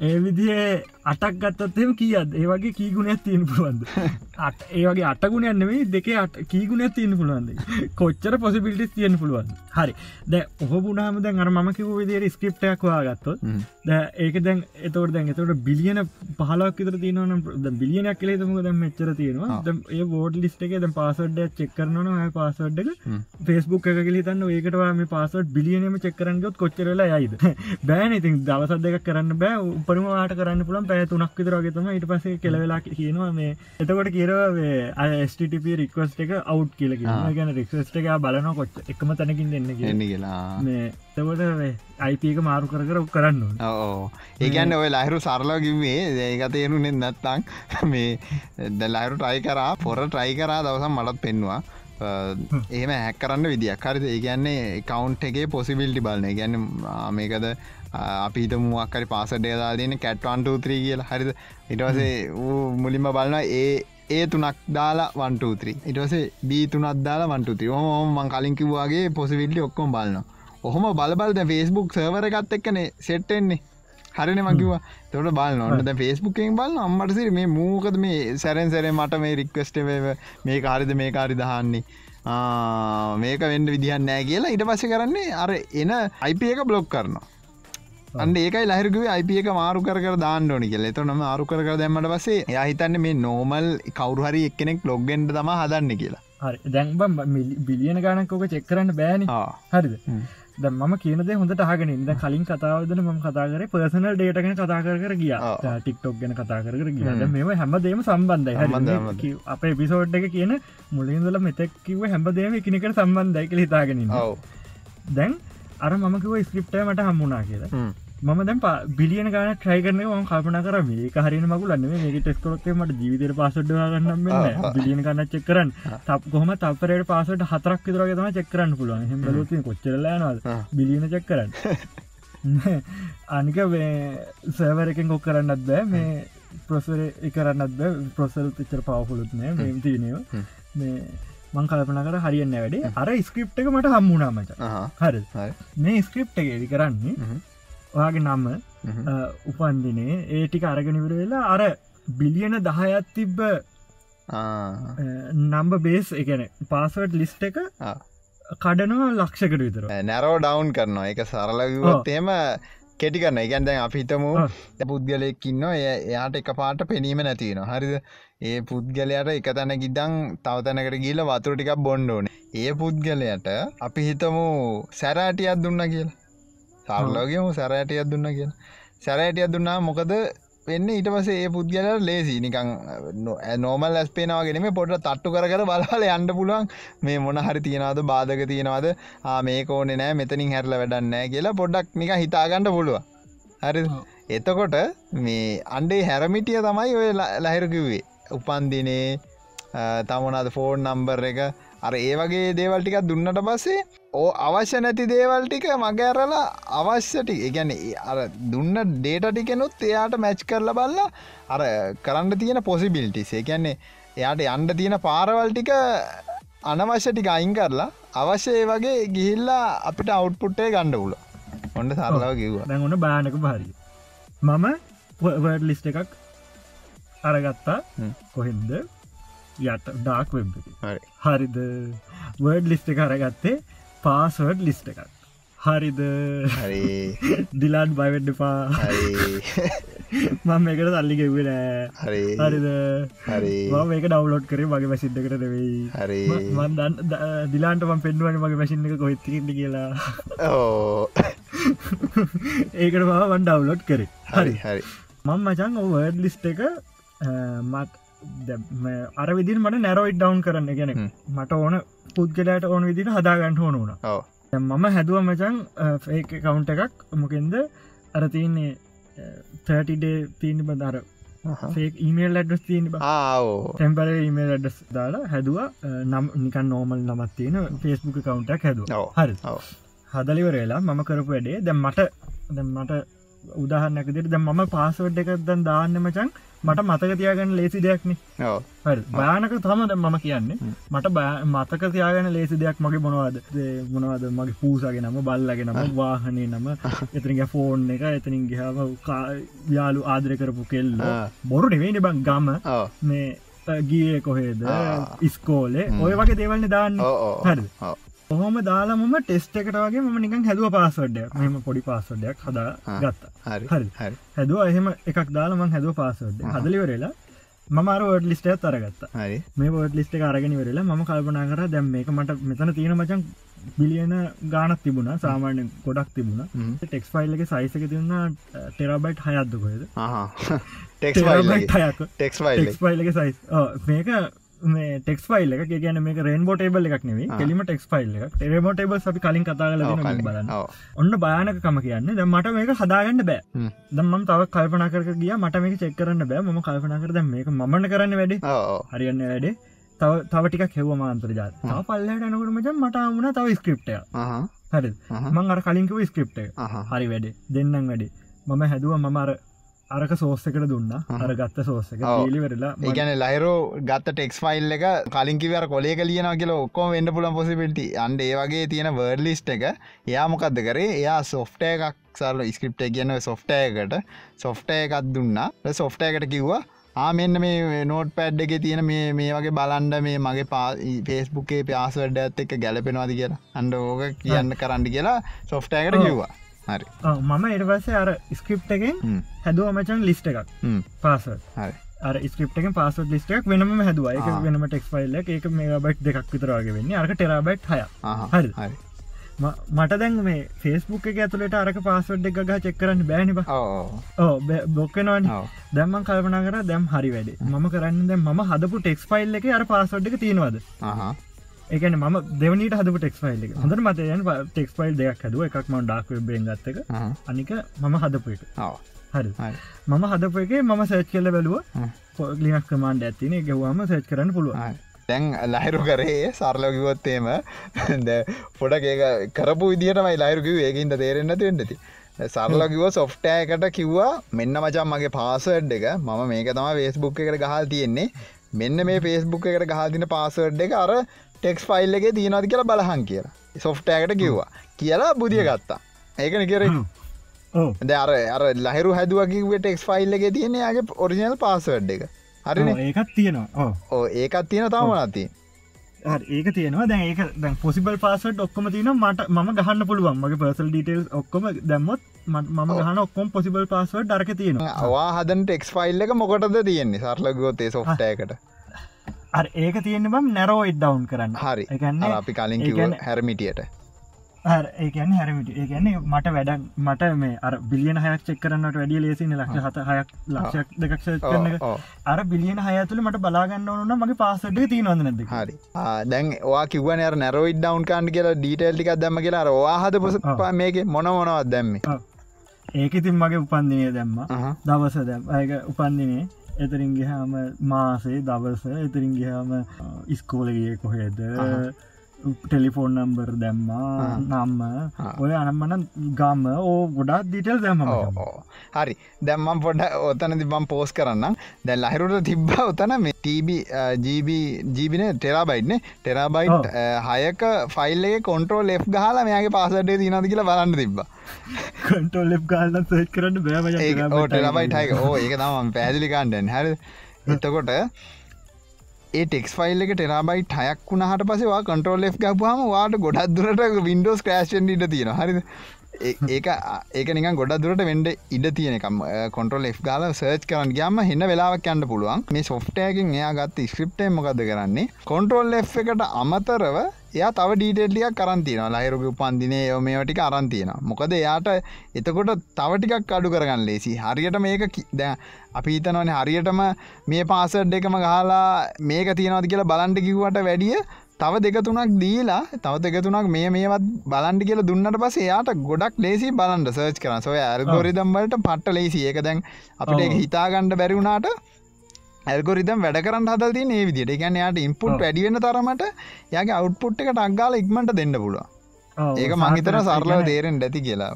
ඒ විදිේ අටක් ගත්තත්ම කියද ඒ වගේ කීගුණයක් තියෙන පුළුවන්ද? <laughs> අට ඒ වගේ අටගුණ යන්නවේ දෙක අට කීගුණයක් තියෙන පුළුවන්ද? <laughs> කොච්චර පොසිබිලිටි තියෙන පුළුවන් හරි. ද ඔහ පුනාම දැන් අර ම කිව විදිර ස්ක්‍රප්ටයක් වාගත්තොත් ද ඒක දැන් එතවට දැන් එතවට බිලියන පහලක් තර තියනවන බිලියනයක් කලේ තම දැම් මෙච්චර තියෙනවා. ඒ බෝඩ් ලිස්ට එක දැ පාසඩ්ඩ චෙක්කරන පාසඩ්ඩ ෆෙස්බුක් එක කලිතන්න ඒකටවා මේ පාසට බිලියනම චෙක්කරන්නගොත් කොච්චරලා යයිද? <laughs> බෑන. ඉතින් දවසත් දෙක කරන්න බෑ උපරිමවාට කරන්න පුළන් පැය තුනක් විතරගේතම ඉට පසේ කෙලවෙලා කියනවා මේ. එතකොට කියරවේ අස්ටප රික්වස්ට එක අවු් කියල ගැන රික්වස්ට එක බලන කොච් එකම තැනකින් දෙන්න එන්න කියලා. මේ තකොට අයිපක මාරු කර කර කරන්න ඕ ඒගැන්න ඔය ලහිරු සරලා කිවේ ඒක තේරුනෙ නැත්තං <laughs> මේ ද ලයිරු ට්‍රයි කරා පොර ට්‍රයි කරා දවසම් මටත් පෙන්වා එහෙම හැක් කරන්න විදිියක්. හරිද? ඒ කියන්නේ කවුන්් එකේ පොසිබිල්ටි බලන ගැන මේකද අපිට මුවක්කරි පාසඩේ දාදන කැට්වන්ටූත්‍රී කියලා. හරිද? ඉටවසේ මුලින්ම බලන්න ඒ ඒ තුනක් දාලා වන්ටූත්‍රී ඉටවසේ බී තුනත් දාලා වන්ටුති හෝම මං කලින්කිවවාගේ පොසිවිල්ලි ඔක්කොම් බලන්න ඔහොම බලබල්ද ෆෙස්බුක් සවර එකත් එක්කනේ සෙට්ටෙන්නේ හරින මකිවා තොට බල නොන්නද ෆෙස්බුකෙන් බල අම්මටසිර මේ මූකද මේ සැරෙන් සැර මට මේ රික්වස්ටව මේ කාරිද මේ කාරි දහන්නේ මේක වෙන්ඩ විදිහන්න කියලා ඉට පස කරන්නේ අර එන අයිප එක බ්ලොග් කරනවා අන්න ඒකයි ලහිරකුවේ අයිප එක මාරු කර දාන්නඩෝනි කියල. එත නම ආරු කර දැම්මට පසේ යහිතන්න මේ නෝමල් කවරුහරි එක්කෙනෙක් ලොග්ගෙන්ට තම හදන්න කියලා. දැන්බම් බිලියන ගණකෝක චෙක් කරන්න බෑන. හරිද? ද ම කියනද හොඳට හගෙන ඉද කලින් කතාවදන ම කතාකර පර්සනල් ඩේටගෙන කතා කර ගිය. ටික්ටොක් ගැන කතා කර ගිය. මෙම හැමදේම සම්බන්ධයි. අප පිසෝඩ් එක කියන මුලින්දල මෙතැක් කිව හැමදේම එකනෙකට සම්බන්ධයි කළ හිතාගෙන දැන් අර මමකිව ස්ක්‍රප්ටය මට හම්මුණනා කියලා මම දැම් බිලියන ගන ට්‍රයි කරන ම කල්පන කර මේ හරින මකුලන්න මේ ටෙස්කොලොත්තේ මට ජීවිතර පාසඩ්ගන්න බිලියන කන්න චෙක් කරන්න. තප කොහම තපරට පාසට හතරක් විතරගතම චෙක්කරන්න පුළුවන්. හෙමලති කොච්චරලනල් බිලියන චෙක් කරන්න. අනික සෑවර එකෙන් කොක් කරන්නත් බෑ. මේ ප්‍රොසර එකරන්නත් බ. ප්‍රොසල් පිච්චර පවහුලුත් නෑ. මෙම් තියනව. මේ මං කල්පන කර හරියන්න වැඩේ. අර ස්ක්‍රප් එක මට හම්මුණාමච හරි. මේ ස්ක්‍රප් එක එඩි කරන්නේ ඔයාගේ නම්ම උපන්දිනේ. ඒටික අරගෙනවිර වෙලා අර බිලියන දහයත් තිබ්බ නම්බ බේස් එකන පාසවට් ලිස්ට එක කඩනවා ලක්ෂකට විතර නැරෝ ඩවන්් කරනවා. එක සරලගවත් එම කෙටි කරන්න එකන් දැන් අපිතම පුද්ගලයක්කින්න එයාට එක පාට පෙනීම නැතිවෙන හරිද? ඒ පුද්ගලයට එක තැන ගිදං තවතැනකට ගිල වතුර ටිකක් බොන්්ඩෝන ඒ පුද්ගලයට අපි හිතමු සැරෑටියක් දුන්න කියලා සරලෝගේම සැරෑටයක් දුන්න කිය සැරෑටයක් දුන්නා මොකද වෙන්න? ඊට පස ඒ පුද්ගල ලේසි නිකං නෝමල් ඇස්පේනාවගෙනම පොට තට්ටු කර බලහල යන්න පුළුවන්. මේ මොන හරි තියෙනවාද? බාධක තියෙනවාද? මේ කෝනෙ නෑ මෙතනින් හැරල වැඩන්නෑ කියලා පොඩ්ඩක් නික හිතාගන්නඩ පුළුව හරි එතකොට මේ අන්ඩේ හැරමිටිය තමයි ඔය ලහිරකිවේ උපන්දිනේ තමනද ෆෝන් නම්බර් එක අර ඒ වගේ දේවල්ටිකක් දුන්නට පස්සේ ඕ අවශ්‍ය නැති දේවල්ටික මගඇරලා අවශ්‍යටි එකැන අර දුන්න ඩේට ටිකෙනුත් එයාට මැච් කරල බල්ලා අර කරන්න තියෙන පොසිබිල්ටිස් එකන්නේ එයාට යන්ඩ තියෙන අනවශ්‍ය ටික අයින් කරලා අවශ්‍ය ඒ වගේ ගිහිල්ලා අපිට අවුට්පුට්ටේ ගණ්ඩ පුල ඔොන්ඩ සරලාව කිව්ව. ඔන්න බානක හරි මම වඩ ලිස්ට එකක් අරගත්තා. කොහෙන්ද යට ඩාක් වෙබ් හරිද? වර්ඩ් ලිස්ට කරගත්තේ පාස්වර්ඩ් ලිස්ට එකක්. හරිද? හරි. <laughs> දිලාන් බයිවෙඩ්ඩපා හරි. <laughs> මම එකට සල්ලි ගෙව්වෙන හරි. හරිද? හරි. මම ඒක ඩවලෝඩ් කරේ මගේ මැසිද්ධකට වෙයි හරි. මන්දන් දිලාන්ට ම පෙන්ුවන මගේ මැසින් එක කොහිත්තිට කියලා. <laughs> ඕ. ඒකට මම වන් ඩවලෝඩ් කරේ. හරි හරි. මං මචන් ඔවර්ඩ් ලිස්ට එක මත් අර විදිර මට නැරෝයිට් ඩවන්් කරන්න ගැන. මට ඕන පුද්ගලයට ඕන විදිට හදාගන්ට ඕන වුණ. මම හැදුව මචන් ඒක කවුන්ට එකක්. මොකෙන්ද? අර තියන්නේ 30ඩේ තිීන බදර ඊමේල් ඇඩස් තිීන ආවෝ ටෙම්පර ඊමේල් ඇඩස් දාලා හැදුව. නම් නිකන් නෝමල් නමත් තියෙන ෆෙස්බුක් කවුන්ටක් ඔව්. හරි. හදලිවරේලා මම කරපු වැඩේ දැම් මට දැම් මට උදාහරනැකදිට දැ මම පාසවඩ් එකක් දැන් දාන්න මචන් මට මතක තියාගන්න ලේසි දෙයක්න. භයානක තම දැ මම කියන්නේ. මට මතක තියාගන්න ලේසි දෙයක් මගේ මොනවාද? මොනවද? මගේ පූසගේ නම බල්ලගේ නම වාහනේ නම. <laughs> එතනිග ෆෝන් එක එතනින් ගහම යාලු ආදර කරපු කෙල්ල. බොරු නෙවෙනි බං ගම. මේ ගිය කොහෙද. ඉස්කෝලේ. ඔය වගේ දේවල්න්න දාන්න. හරි. ඔව් ඔහොම දාලා මම ටෙස්ට එකට වගේ ම නිකන් හැදුව පාසවඩ්ඩයක් මෙම පොඩි පාසවඩ්ඩයක් හදා. ගත්තා. හරි හැදුව එහෙම එකක් දාලමං හැදුව පාසවඩ් ආහා. හදලිවරලා ලිස්ටය අරගත්තා. හරි. මේ වඩ ලිස්ට අරගෙන වෙරලා ම කල්පනා කර දැම් මේක මට මෙතන තියෙන මචන් බිලියන ගානක් තිබුණ. සාමාන්‍ය ගොඩක් තිබුණ. ටෙක්ස් ෆයිල් එක සයිසක තින්න ටෙරබයිට් ආහා. ටෙක්ස් ටෙක්ස් ෆයිල් එක. සයිස් මේක මේ ටෙක්ස් ෆයිල් එක කියන මේ රේන්බෝ ටේබල් එකක් නෙවේ. කෙලිම ටෙක්ස් ෆයිල් එක ටෙරමෝ ටේබල් අපි කලින් කතාගල බලන්න. ඔන්න භයානකම කියන්න ද මට මේක හදාගන්න බෑ. දම්ම තව කල්පන කර ගිය. මට මේක චෙක් කරන්න බෑ. ම කල්පන කර මේක මන කරන්න වැඩි. හරියන්න වැඩේ. තව තවටික හෙව මාන්තරජා තව පල්ලට අනකට මච මට වුණ තව ස්ක්‍රප්ටය හරි මං අර කලින්කව ස්ක්‍රප්ට හරි වැඩේ. දෙන්නම් වැඩේ. මම හැදුව මම අර අරක සෝස්සකට දුන්න. අර ගත්ත සෝස්සක. ලිවෙරලා ඒගැන ලහිරෝ ගත්ත ටෙක්ස් ෆයිල් එක කලින්කිවර කොලේ කලියන කියල ඔක්කෝ වෙන්න පුලන් පොසිපිටි අන්ඩ ඒ වගේ තියෙන වර්ඩ ලිස්ට එක. එයා මොකක්ද කරේ? එයා සොෆ්ටය එකක් සල්ල ස්ක්‍රප්ට කියන සොෆ්ටයකට සොෆ්ටය එකත් දුන්න. සොෆ්ටයකට කිව්වා ආමෙන්න්න මේ නෝට් පැඩ් එක තියෙන මේ මේ වගේ බලන්ඩ මේ මගේ පා පේස්බුකේ පාසවඩ ඇත් එක ගැලපෙනවාද කියලා. අන්ඩ ඕක කියන්න කරන්න කියලා සොෆ්ටයකට. කිව්වා හරි. මම එඩවස්සේ අර ස්ක්‍රප් එකෙන්. හැදුව මචන් ලිස්ට එකක්. පාස හරි. අර ස්ක්‍රප් එක පාස ලිස්ටක් වෙනම හැදුව. එක. වෙනම ටෙක් ෆයිල්ල එක. මේ බයිට් දෙකක් විතරවාගේ වෙන්නේ. අරක ටෙරබයිට් හය. හරි. මට දැන් මේ ෆෙස්බුක් එක ඇතුලට අරක පාසවඩ් එක ගහ චෙක්කරන්න බෑනිබ බොක්කනවන. දැම්මන් කල්පන කර දැම් හරි වැඩේ. ම කරන්න දැ ම හදපු ටෙක්ස් ෆයිල් එක අර පාසොඩ් එක තියෙනවද එකන ම දෙවනට හදපු ටෙක්ස් ෆයිල් එක. හොඳර මතයන් ටෙක්ස් ෆයිල් දෙයක් හදුව. එකක් ම ඩක් බෙන්ගත්තක. අනික මම හදපු එක. ඔව්. හරි. මම හදපු එක මම සේච් කෙල්ල බැලුව. හ්ම්. පොලිනක් කමාන්ඩ ඇතින ගෙවවාම සේච් කරන්න පුළුව හරි. දැන් ලහිරු කරේ සරලකිවොත්තේම ද පොඩක් ඒක කරපු විදිටමයි ලහිරුකිව ඒකින්ට තේරෙන්න්න තියෙන්ටති සරලකිව සොෆ්ටෑකට කිව්වා. මෙන්න මචන් මගේ පාසඩ් එක. මම මේක තම වේස්බුක් එකට ගහල් තියෙන්නේ. මෙන්න මේ පේස්බුක් එකට ගහල්තින පාසඩ් එක අර ටෙක්ස් ෆයිල් එක දීනද කියලා බලහන් කියලා. සොෆ්ටෑකට කිව්වා. කියලා බුදිය ගත්තා. ඒකන කෙර ඕ ද අර ලහිරු හැදුවකිව ටෙක්ස් ෆයිල් එක තියන්නේ යාගේ ඔරිිනල් පාසඩ් එක. හරින? ඒකත් තියෙනවා. ඕ ඒකත් තියෙන තාමනති හරි, ඒක තියෙනවා. දැන් ඒක දැන් පොසිබල් පාසට ඔක්කොම තියන මට ම ගහන්න පුළුවන්. මගේ පර්සල් ඩීටේල් ඔක්කොම දැම්මොත් ම- ගහන ඔක්කොම් පොසිබල් පාස්වඩ් ඩරක තියෙනවා. අවා හදන් ටෙක්ස් ෆයිල් එක මොකටද තියෙන්නේ? සරලගෝතේ සොෆ්ටයකට අර ඒක තියෙන බම් නැරෝ ඉඩ් ඩවන්් කරන්න. හරි. එකන්නේ අපි කලින් හැරමිටියට ඒකන හැරමිට ඒකන්නේ මට වැඩ මට මේ අර බිලියන හයක් චෙක් කරන්නට වැඩිය ලේසින ලක්ෂ හත හයක් ලක්ෂයක් දෙකක්ෂ කරන අර බිලියන හයතුළ මට බලාගන්න ඕන මගේ පාසඩ තියනොද නැද හරි. දැන් වා කිවන නැරෝයිඩ් ඩවන් කාන්ඩ කියලා ඩීටල්ටිකක් දම කියලා. වාහද පොස. මේක මොන මොනවත් දැම්ම. ඒක ඉතින් මගේ උපන්දිනය දැම්ම. දවස දැම් අයක උපන්දිනේ එතරින් ගහම මාසේ දවස එතරින් ගහම ඉස්කෝලගේ කොහෙද අහහ. ටෙලිෆෝන් නම්බර් දැම්මා. නම්ම. ඔය අනම්මන ගම්ම ඕ ගොඩක් දිටල් දැම හරි. දැම්මම් පොඩ ඔතන තිබම් පෝස් කරන්න දැ ලහිරුට තිබ්බ ඔතන මේ ජීබින ටෙරාබයිට්න ටෙරාබයිට් හයක ෆයිල්ලේ කොන්ට්‍රෝල් ලේ ගහලා මෙයාගේ පාසටේ තිනද කියලා බලන්න තිබ්බ. කටෝල් ලෙප් ගල්න්න සේච් කරන්න බෑ ඕටලබයිට්හයක ඕ ඒක තම පැදිලි කාන්ඩෙන් හැර එතකොට ඒ ටෙක්ස් ෆයිල් එක ටෙරාබයි ටයක් වුණහට පසවා කන්ට්‍රෝල් F ගපුහම වාට ගොඩක් දුරට වින්ඩෝස් ක්‍රේෂන් ඉට තියෙන හරි ඒක ඒක නික ගොඩ දුරට වෙන්ඩ ඉඩ තියනකම් කොන්ට්‍රල් F ගාල සර්ච් කරන්න ගම හන්න වෙලාවක් යන්න පුළුවන්. මේ සොෆ්ටයකින් එයා ගත්ත ස්ක්‍රප්ටය මොකද කරන්නේ? කොන්ට්‍රෝල් F එකට අමතරව එයා තව ඩීටෙල්ලියක් කරන්තින ලහිරුග උපන්දිනේ යොමේටික අරන්තියෙන මොකද එයාට එතකොට තවටිකක් අඩු කරගන්න ලේසි. හරියට මේක දැ අපි හිතනවන හරියටම මේ පාසඩ් එකම ගහලා මේක තියෙනවද කියලා බලන්ට කිව්වට වැඩිය තව දෙක තුනක් දීලා තව දෙක තුනක් මේ මේවත් බලන්ඩි කියල දුන්නට පස එයාට ගොඩක් ලේසි බලන්ට සර්ච් කරන සොය ඇල්ගොරිදම්වලට පට්ට ලේසි. ඒක දැන් අපිට හිතාගණ්ඩ බැරිවුණාට ඇල්ගොරිදම් වැඩ කරන්න හදති ඒ විදිට එකන් යාට ඉම්පුට් වැඩිවෙන තරමට යාගේ අවට්පුට් එක ටක්ගාල ඉක්මට දෙන්න පුළුව ඒක මංහිතර සරලව දේරෙන් ඇති කියලා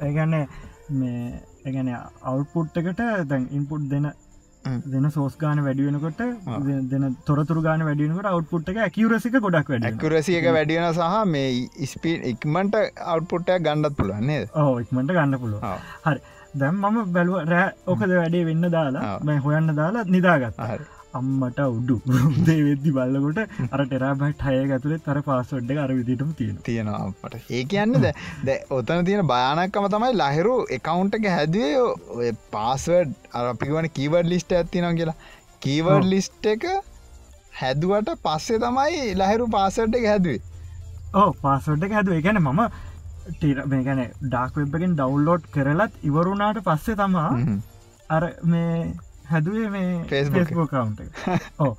ඒගන්න මේ ඒගැන අවුට්පුට් එකට දැන් ඉන්පුට් දෙන දෙන සෝස් ගාන වැඩියෙනකොට දෙන තොරතුර ගාන වැඩියනකට අවට්පුට් එක ඇකිවරසික ගොඩක් වැඩ ඇකුරසියක වැඩියෙන සහ මේ ඉස්පී ඉක්මට අවට්පුට්ටය ගණ්ඩත් පුළුවන්නේ ඕ ඉක්මට ගන්න පුළුව හරි දැම් මම බැලුව රෑ ඕකද වැඩේ වෙන්න දාලා මැ හොයන්න දාලා නිදාගත් අම්මට උඩු දේ වෙද්දි බල්ලකොට අර ටෙරාබයිට් හය ඇතුළේ තර පාසොඩ්ඩ අර විදිටම තියෙන තියෙනවාට ඒ කියන්න ද ද ඔතන තියෙන භයානක්කම තමයි ලහිරු එකකවුන්ට එක හැදුවේ ඔය පාස්වඩ් අපිවන කීවඩ් ලිස්ට ඇත්තිනවා කියලා. කීවඩ් ලිස්ට එක හැදුවට පස්සේ තමයි ලහිරු පාසඩ් එක හැදුවේ. ඕ පාසොඩ් එක හැදුව. ගැන මම ටීර මේ ගැන ඩාක් වෙබ්බගෙන් ඩවන්ලෝඩ් කරලත් ඉවරුණාට පස්සේ තමා අර මේ හැදුවේ මේ ෆෙස්බෝ කවුන්ට ඕ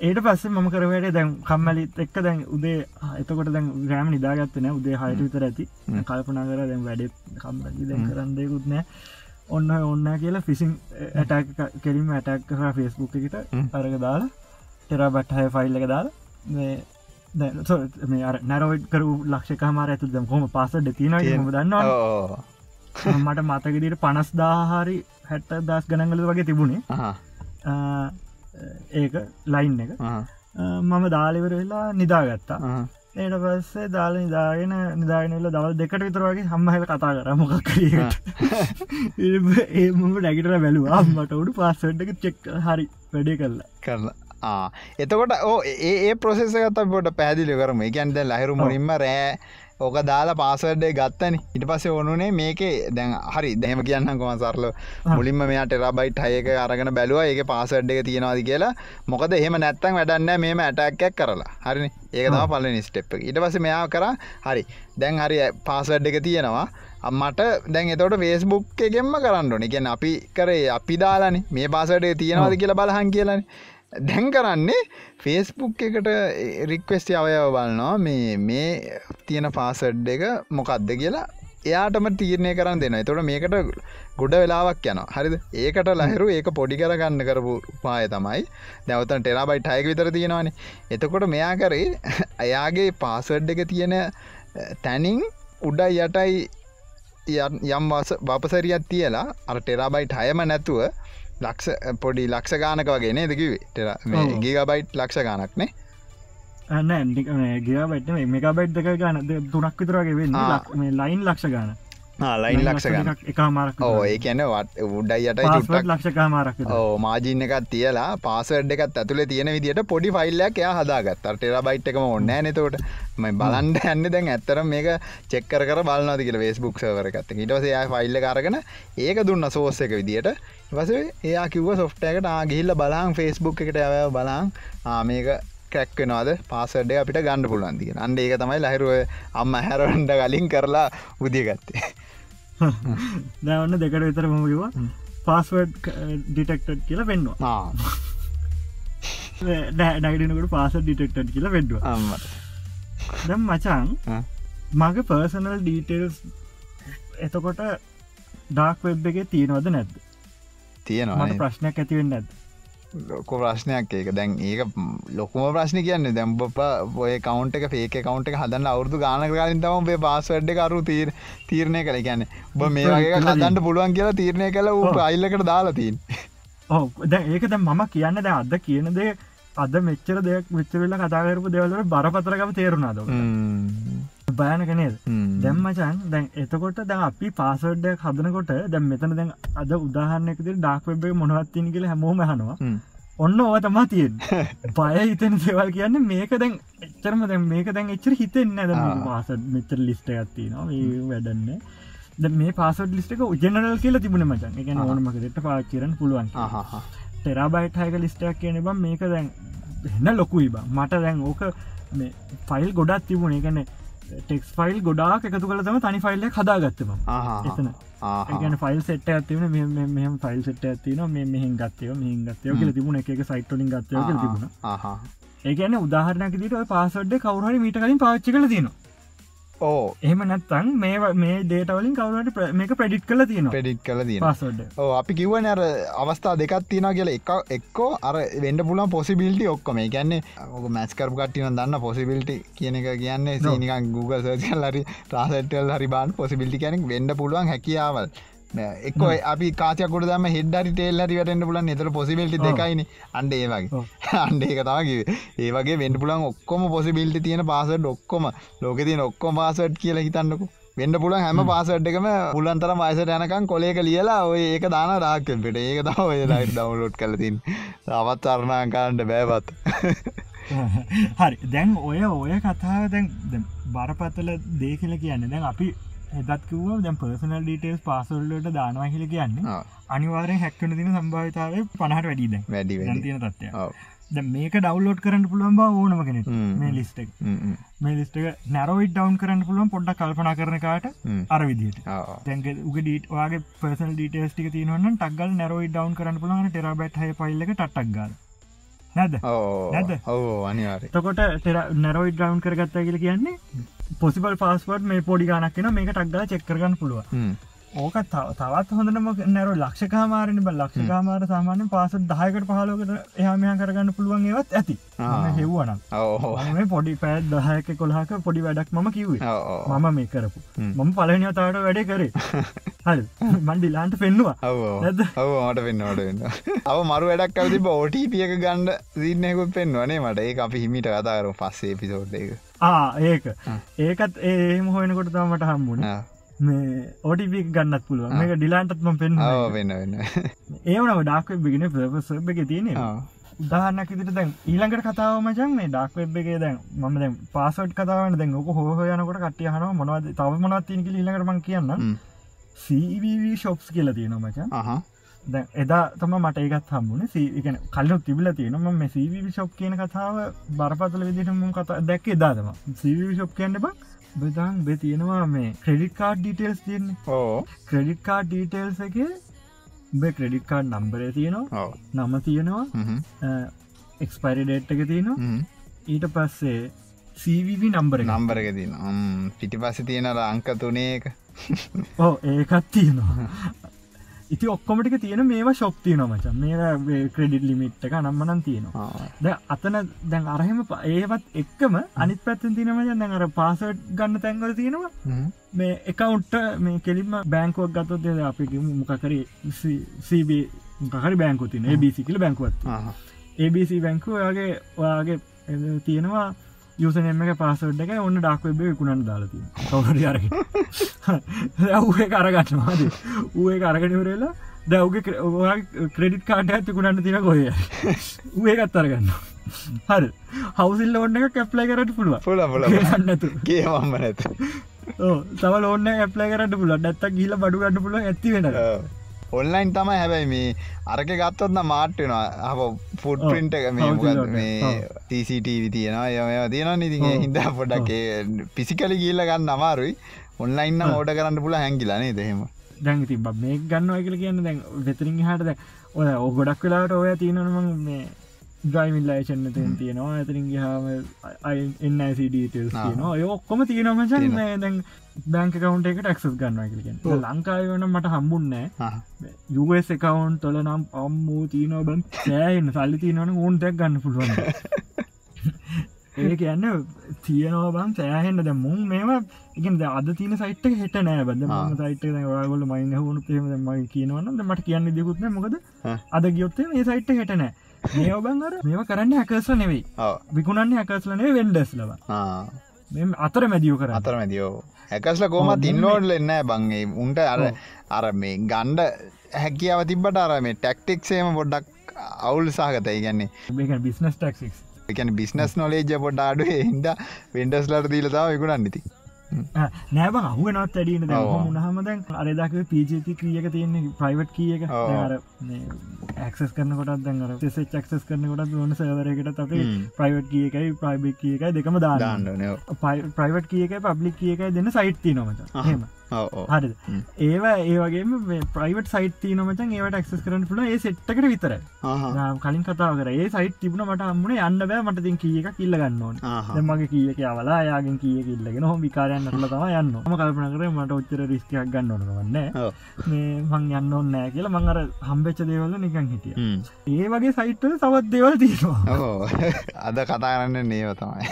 ඒට පස්සේ මම කරවට දැන් කම්මලිත් එක්ක දැන් උදේ එතකොට දැන් ග්‍රෑම නිදාගත්තන උදේ හයට විතර ඇති. කල්පනා කර දැන් වැඩෙත් කම්මලි දැන් කරන්දයකුත් නෑ. ඔන්න ඔන්න කියලා ෆිසින් ඇටක් කෙලින්ම ඇටක් කර ෆෙස්බුක් එකට අරග දාලා ටෙරා බට්හය ෆයිල් එක දාලා මේ මේ නැරවට් කරු ලක්ෂක මාර ඇතු දම් හොම පාසට තින දන්නවා මට මතකදිට පනස් දාහරි හැට්ට දස් ගනගල වගේ තිබුණේ. ඒක ලයින් එක. මම දාලිවර වෙලා නිදාගත්තා. ඒට පස්සේ දාල නිදාගෙන නිදාගෙනල දවල් දෙකට විතරවාගේ හම්මහල කතා කර මොකක් <laughs> ඒ මම ඩැකිටර බැලවා. මට උඩු පාස්සට්ක චෙක් හරි වැඩේ කරලා. කරලා එතකොට ඕ ඒ ප්‍රසෙසගත පොට පැදිලි කරම. එකන්ද ලහිරු මුලින්ම රෑ ඕක දාලා පාසඩ්ඩේ ගත්තන. ඉට පස්සේ ඕනුනේ මේකේ දැන් හරි දැම කියන්න කොම සරල මුලින්ම මෙයා ටෙරබයිට් හයක අරගෙන බැලුව ඒක පාසඩ් එක තියෙනවාද කියලා. මොකද එහෙම නැත්තන් වැඩන්න මේම ඇටක්කක් කරලා. හරි ඒක තම පල නිස්ටප් ඉට පස මෙයා කර හරි දැන් හරි පාසඩ් එක තියෙනවා. අම්මට දැන් එතවට ෆේස්බුක් එකෙන්ම කරන්නන එකෙන් අපි කරේ අපි දාලාන. මේ පාසඩේ තියෙනවාද කියලා බලහන් කියලන දැන් කරන්නේ ෆේස්බුක් එකට රික්වෙස්ටි අවයව බලනවා. මේ මේ තියෙන පාසඩ් එක මොකක්ද කියලා එයාටම තීරණය කරන්න දෙන්න තොට මේකට ගොඩ වෙලාවක් යන හරිද? ඒකට ලහිරු ඒක පොඩි කරගන්න කරපු පාය තමයි. දැවතන් ටෙරාබයි ටයක විතර තියෙනවාන. එතකොට මෙයා කරේ අයාගේ පාසඩ් එක තියෙන තැනින් උඩයි යටයි යම් බපසරියක් තියලා අර ටෙරාබයිට් හයම නැතුව ලක්ෂ පොඩි ලක්ෂ ගානක වගේ නේ? දෙකිවේ ගීගබයිට් ලක්ෂ ගානක්නේ අන්න ගියබට මේකබයිට් දෙක ගන තුනක් විතරගේ වෙන්න ලයින් ලක්ෂ ගාන ලයින් ලක්ෂ ගන එක මාරක් ඕ ඒ කියන වට උඩ්ඩයි යට ටක් ලක්ෂකා මාරක් ඕ මාජින්න එකත් තියලා පාසඩ් එකත් ඇතුළ තියෙන විදිට පොඩි ෆයිල්ලයක් එයා හදාගත් ටෙර බයිට් එකම ඔන්න නතවට ම බලන්ඩ ඇන්න දැන් ඇත්තර මේක චෙක්කර බලන්න කියල වේස්බුක් සවරකත් ඉටවස යා ෆයිල්ල කාරගෙන ඒක දුන්න සෝස්ස එක විදිට වස එයා කිව්ව සොෆ්ටයකට ආගිහිල්ල බලං ෆෙස්බුක් එකට ඇව බලං මේක ක්‍රැක්වෙනවාද පාසඩ්ඩ අපිට ගණඩ පුලන්තිය අන්ඩ ඒක තමයි ලහිරුව අම්ම හැරවන්ඩ කලින් කරලා උදියගත්තේ <laughs> දැවන්න දෙකට විතර මම කිවා පාස්වඩ් ඩිටෙක්ටඩ් කියලා පෙන්වා ඩයිඩනකට පාස ඩිටෙක්ටඩ් කියලා වෙඩ්ුව දැම් මචන් මගේ පර්සනල් ඩීටේල්ස් එතකොට ඩාක් වෙබ් එක තියෙනවද නැද්ද? තියෙනවා ප්‍රශ්නයක් ඇතිවෙන්න ඇද ලොක ප්‍රශ්නයක්. ඒක දැන් ඒක ලොකුම ප්‍රශ්න කියන්න දැම්බප ඔය කවන්ට එක පේක කවන්ට එක හදන්න අවුරදු ගාන කලින් තම පේ පාස්වඩ්ඩ කරු තීර තීරණය කළ. ගැන බ මේ වගේ හදන්ට පුළුවන් කියලා තීරණය කළ ූ අයිල්ලකට දාලාතින් ඕ ඒක ද මම කියන්න ද අද කියනද අද මෙච්චර දෙයක් විච්චවෙල්ල කතාකරපු දෙවලට බරපතරකම තේරුණාද භයනකනේද දැම්මචන් දැන් එතකොට දැ අපි පාසඩ්ඩ හදනකොට දැම් මෙතන දැන් අද උදාහරනයකද ඩාක් වෙබ්බේ මොනවත්තින් කියල හැමෝම හනවා ඔන්න ඕව තමා තියෙන් <laughs> බය හිතන සේවල් කියන්න මේක දැන් එච්චරම දැන් මේක දැන් එච්චර හිතෙන්න ඇද පාසත් මෙචර ලිස්ට ඇත්ති නවා වැඩන්න. ද මේ පාසට ලිස්ටක ජනරල් කියල තිබුණ මචන්. එක ඕනමකෙට පාචිරන් පුළුවන් ටෙරාබයිට් හයක ලිස්ටයක් කියන බම් මේක දැන් එන්න ලොකුයි බා. මට දැන් ඕක ෆයිල් ගොඩත් තිබුණ. එකන ටෙක්ස් ෆයිල් ගොඩාක් එකතු කළ තම තනි ෆයිල්ල හදාගත්තම එතන. ඒගන ෆයිල් සෙට ඇතිවන මෙම ෆයිල් සෙට ඇතින මේ මෙහින් ගත්තය මෙහින් ගත්තය කියල තිබුණ එක සයිට්ලින් ගත්තය තිබුණ. ඒගැන උදාහරනක දිට පාසඩ් කවරහරි මීට කලින් පාච්චි කල තියෙනවා ඕ එහෙම නැත්තන් මේ මේ ඩේටවලින් කවරට මේක ප්‍රඩිට් කල තියෙන පෙඩිට් කල දී පසඩ් ඕ අපි කිවන අර අවස්ථා දෙකත් තියෙන කියල එක එක්කෝ අර වෙන්ඩ පුලන් පොසිබිල්ටි ඔක්කොම. ගැන්නේ ඔක මැස්කරපු කට්ටින දන්න පොසිබිල්ටි කියන එක කියන්නේ සනිකන් Google සර්චල් හරි ට්‍රාසටල් හරි බාන් පොසිබිල්ටි කෙනෙක් වෙන්ඩ පුළුවන් හැකියාවල් එක් අපි කාචකොට දම හෙඩරි ටේල් හරි වැටෙන්ට පුලන් එතර පොසිබිල්ටි දෙකයින. අන්ඩ ඒ වගේ. <laughs> අන්ඩ ඒක තාගේ ඒවගේ වෙන්ඩ පුලන් ඔක්කොම පොසිබිල්ටි තියෙන පාසට ඔක්කොම. ලෝක තියන ඔක්කොම පාසට් කියල හිතන්නකු. වෙන්ඩ පුලන් හැම පාසට් එකම පුලන්තර වයිසට යනකම් කොලේක ලියලා ඔය ඒක දාන රාක්කෙන්ට ඒක තා ඔය ලයි ඩවන්ලෝඩ් කලතින් තවත් අරණාකාන්ට බෑපත් <laughs> හරි. දැන් ඔය ඔය කතාව දැන් බරපත්තල දේ කියල කියන්න දැන් අපි එදත්කිව දැන් පර්සනල් ඩීටේස් පාසල්ලට දානවා කියල කියන්නේ අනිවාරෙන් හැක්කන තින සම්භාවිතාව පණහට වැඩීද වැඩි තියෙන තත්ය ද මේක ඩවලෝඩ් කරන්න පුළුවන් බව ඕනම කෙනෙ මේ ලිස්ටක් මේ ලිස්ට නැරෝයි ඩවන් කරන්න පුළුවන් පොඩ්ඩ කල්පනා කරනකාට අර විදිට දැක උග ඩීට වගේ පර්සල් ඩීටේස් ටික තියනවන්න ටක්ගල් නැරෝයි ඩවන් කරන්න පුළුවන් ටෙරබැට් හය පල්ලක ටක් ගල. නැද නැද ඔව අනිවාර තකොට ටෙර නැරෝයි ඩවන් කරගත්තා කියල කියන්නේ පොසිබල් පාස්වර්ඩ් මේ පොඩි ගනක්ෙන මේක ටක්ගල චෙක්කරගන්න පුළුව ඕක තවත් හොඳනම නැර ලක්ෂකාමාරණ බ. ලක්ෂකාමාර සාමාන්‍ය පාස දහයකට පහලෝකට එහමයා කරගන්න පුළුවන් ඒවත් ඇති. හෙව්වන මේ පොඩි පැත් දහයක කොල්හක පොඩි වැඩක් ම කිවේ මම මේ කරපු. මම පලනතාවට වැඩේ කරේ. <laughs> හල් මන්ඩි ලාන්ට පෙන්නවා. ඔවට පෙන්න්නවට වෙන්න අව මරු වැඩක් ඇති බෝටීපියක ගණ්ඩ සිීනයකුත් පෙන්වනේ මට. ඒ අපි හිමිට කතාර පස්සේ පිසෝට් එක ඒක. ඒකත් ඒම හොයනකොට තමට හම්බුණ මේ ඕටිපික් ගන්නත් පුළුව මේක ඩිලාන්ටත්ම පෙන් වෙන්න වෙන්න ඒවනම ඩාක් බිගෙන ප්‍රසබ් එක තියෙන උදාහන්නක් ඉදිට දැන් ඊළඟට කතාව මචන් මේ ඩක් වෙබ් එකේ දැන් මම දැන් පාසට් කතාවන්න දැන් ඕක හෝ යනකොට කටිය හන මොනවද තව මොනත් තිනක ඊළඟටම කියන්න සීවී ෂොප්ස් කියලා තියෙන මචන් එදා තම මට ඒකත් හම්බුණ සීගන කල්ලු තිබිල තියෙනම මේ සීවී ෂොප් කියන කතාව බරපතල විදිටම කතා දැක්ක එදාතම සීවී ෂොප් කියන්න බක් බදන් බෙ තියෙනවා මේ ක්‍රඩික් කාඩ් ඩීටේල්ස් තියන්නේ. ඕ ක්‍රඩික් කාඩ් ඩීටේල්ස් එක බ ක්‍රඩික් කාඩ් නම්බරය තියෙනවා. නම තියෙනවා. එක්ස්පයිරඩේට් එක තියෙනවා. ඊට පස්සේ සීවිවි නම්බර නම්බරක තින පිටි පස්ස තියෙන අංක තුනේක ඕ ඒකත් තියෙනවා ඉති ඔක්කොමටික තියෙන මේවා ශොප් තියන මචන් මේ ක්‍රඩිට් ලිමිට් එක නම්මනන් තියෙනවා. ද අතන දැන් අරහෙම ඒවත් එක්කම අනිත් පැත්තෙන් තිනම දැන් අර පාසට් ගන්න තැන්වල තියෙනවා. මේ එකවුන්ට මේ කෙලින්ම බෑංකුවක් ගතොත් අපි මොකකර සබ මොකහරි බෑංකු තින ABC කියල බැංකුවත් ABC බැංකු ඔයාගේ ඔයාගේ තියෙනවා යුසනම එක පාසට් එක ඔන්න ඩක් වෙබ විකුණන් දාලති කවර අරග ඔහේ කරගන්නවාද ඌේ කරගෙනවරලා දැව්ගේ ඔයා ක්‍රඩිට් කාඩ ඇතිකුණන්න තින කොය ඒ කත්තරගන්න හර. හවසිල්ල ඔන්න එක කැප්ලයි කරට පුළුව පුල පුලන්නතු ගේමම්ම නැත. තව ඔන්න ඇප්ලයි කරට පුල ඩත්ත ගීල බඩු ගන්න පුල ඇති වෙන ඔන්ලයින් තමයි හැබැයි මේ අරක ගත්තොත්න මාට්ටෙනවා අප ෆුඩ් පින්ට මේ TCTV තියෙනවා. යම තියෙන ඉති හිද පොඩක් පිසිකලි කියල්ල ගන්න අමාරුයි. ඔන්ලයින්න ඕඩ කරන්න පුල හැකිලනේ දෙහෙම දැන්ති බ මේ ගන්න කියල කියන්න දැන් වෙතරින් හට දැ ඔය ඔ ගොඩක් වෙලාට ඔය තියෙනනම මේ ග්‍රයිමිල්ලයිෂන්න තෙන් තියෙනවා. ඇතරින් හාම එන්නයිසිඩටල් තියෙනවා. ඔක්කොම තියෙනමචන් දැන් බැංක කවන්ට එක ටක්සස් ගන්නවා කියලෙන් ලංකායි වන මට හම්බුන්නෑ යස් එකකවන්් තොල නම් අම්මූ තියනව බන් සෑන්න සල්ලි තියනවන ඕන්ටක් ගන්න පුළුවන්. ඒ කියන්න තියනවා බන් සෑහෙන්ට ද මුන් මේවා එකද අද තින සයිට හෙට නෑ. බද ම සයිට ඔයාගොල මයින්න හුණු පේම මයි කියනවන්න මට කියන්න දෙකුත්න මොකද අද ගියොත්තේ ඒ සයිට් හෙට නෑ. මේ ඔබන් අර මේවා කරන්න හැකස්ල නෙවෙයි. විකුණන්නේ හැකස්ලනේ වෙන්ඩස් ලව. අතර මැදියෝ කර අතර මැදියෝ හැකස්ල කෝමත් ඉන්නෝඩ්ල එන්න බංගේ උන්ට අර අර මේ ගණ්ඩ හැකියාව තිබට අර මේ ටැක්ටික්සේම පොඩ්ඩක් අවුල් සාගතයි ගැන්නේ බිස්නස් ටක්ක් එකන බිස්නස් නොලේජ පොඩ අඩු හින්ද වෙන්ඩස්ලට දීලතාව විකුණන්න ඉති නෑබ අහුව නත් ඇඩීන මුණහමදැන් අරදක පජති ක්‍රියක තියන්නේ ප්‍රයිවට් කියක ඇක්සස් කරන කොටත් දැන්ර ෙස ක්සස් කරන කොටත් ඕන සවරකට අපේ ප්‍රයිවට් කියකයි ප්‍රයිබෙක් කියකයි දෙකම දාන්න ප්‍රයිවට් කියක පබ්ලික් කියකයි දෙන්න සයිට්ති නොමට හෙම හරි ඒවා ඒවගේ ප්‍රයිවට සයිට තියනමචන් ඒවට ක්සස් කරන පුල ඒ සෙට්කට විතර කලින් කතාව කර. ඒ සයිට තිබුණ මට අම්මුණ අන්න බෑ. මට තින් කියක කිල්ල ගන්නවන් මගේ කියක අවලා යාගෙන් කිය කිල්ලගෙන හොම විකාරයන්න ල තම යන්න. ම කල්පන කර මට ඔච්චර රිස්කයක් ගන්න ඕනවන්න මේ මං යන්න ඕන්නෑ කියලා මං අර හම්බෙච්ච දේවල්ල නිකන් හිටිය. ඒ වගේ සයිට්වල සවත් දේවල් තියෙනවා. අද කතාරන්න නේව තමයි.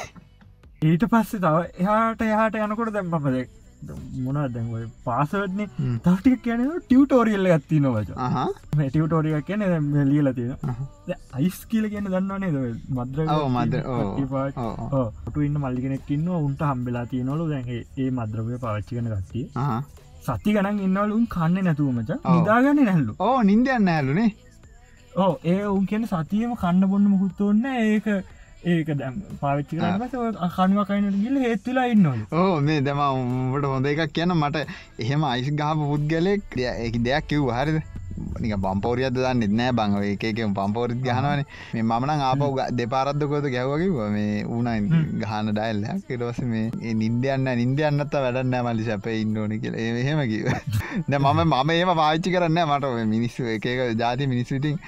ඊට පස්සේ තව එහාට එහාට යනකොට දැම්පපදෙක් මොනා දැන්ව පාසවටන තටික කියන ටියවටෝරියල්ල ගත්ති නොවච ටියවටෝරිය කියන ලියල තියෙන අයිස් කියල කියන දන්නවනේ මද්‍ර මද ට ඉන්න මල්ලිගෙනෙක් ඉන්න උන්ට හම්බෙලා තියනොලු දැන්ගේ ඒ මද්‍රවය පවච්චි කන ගත්තිය සති ගනන් ඉන්නවලුන් කන්න නැතුවමච නිදාගන්න නැල්ලු ඕ නින්දයන්න ඇල්ලුනේ ඕ ඒ උන් කියන සතියම කන්න බොන්න මුකුත්තෝන්න ඒක ඒක දැම් පාවිච්චි කනුවකයිනට ගිල හේත්තුලා ඉන්නවල. ඕ මේ දෙම උඹට හොඳ එකක් කියන මට එහෙම අයිස් ගහප පුද්ගලෙක් ඒක දෙයක් කිව් හරිද? නික පම්පෝරියද දන්න නෑ බංව එකක පම්පෝරිත් ගහනවනේ. මේ මමන ආපව දෙපාරද්දකොද ගැව්වකිව මේ ඌනයි ගහන ඩයිල්ලයක් ඉටවස මේ නින්දයන්න නින්දයන්නත්ත වැඩන්න මලි සැප ඉන්නඕන කියල. එහෙම කිව <laughs> මම මම ඒම පාච්චි කරන්න මට මිනිස්සු එක ජාති මිනිස්විටිං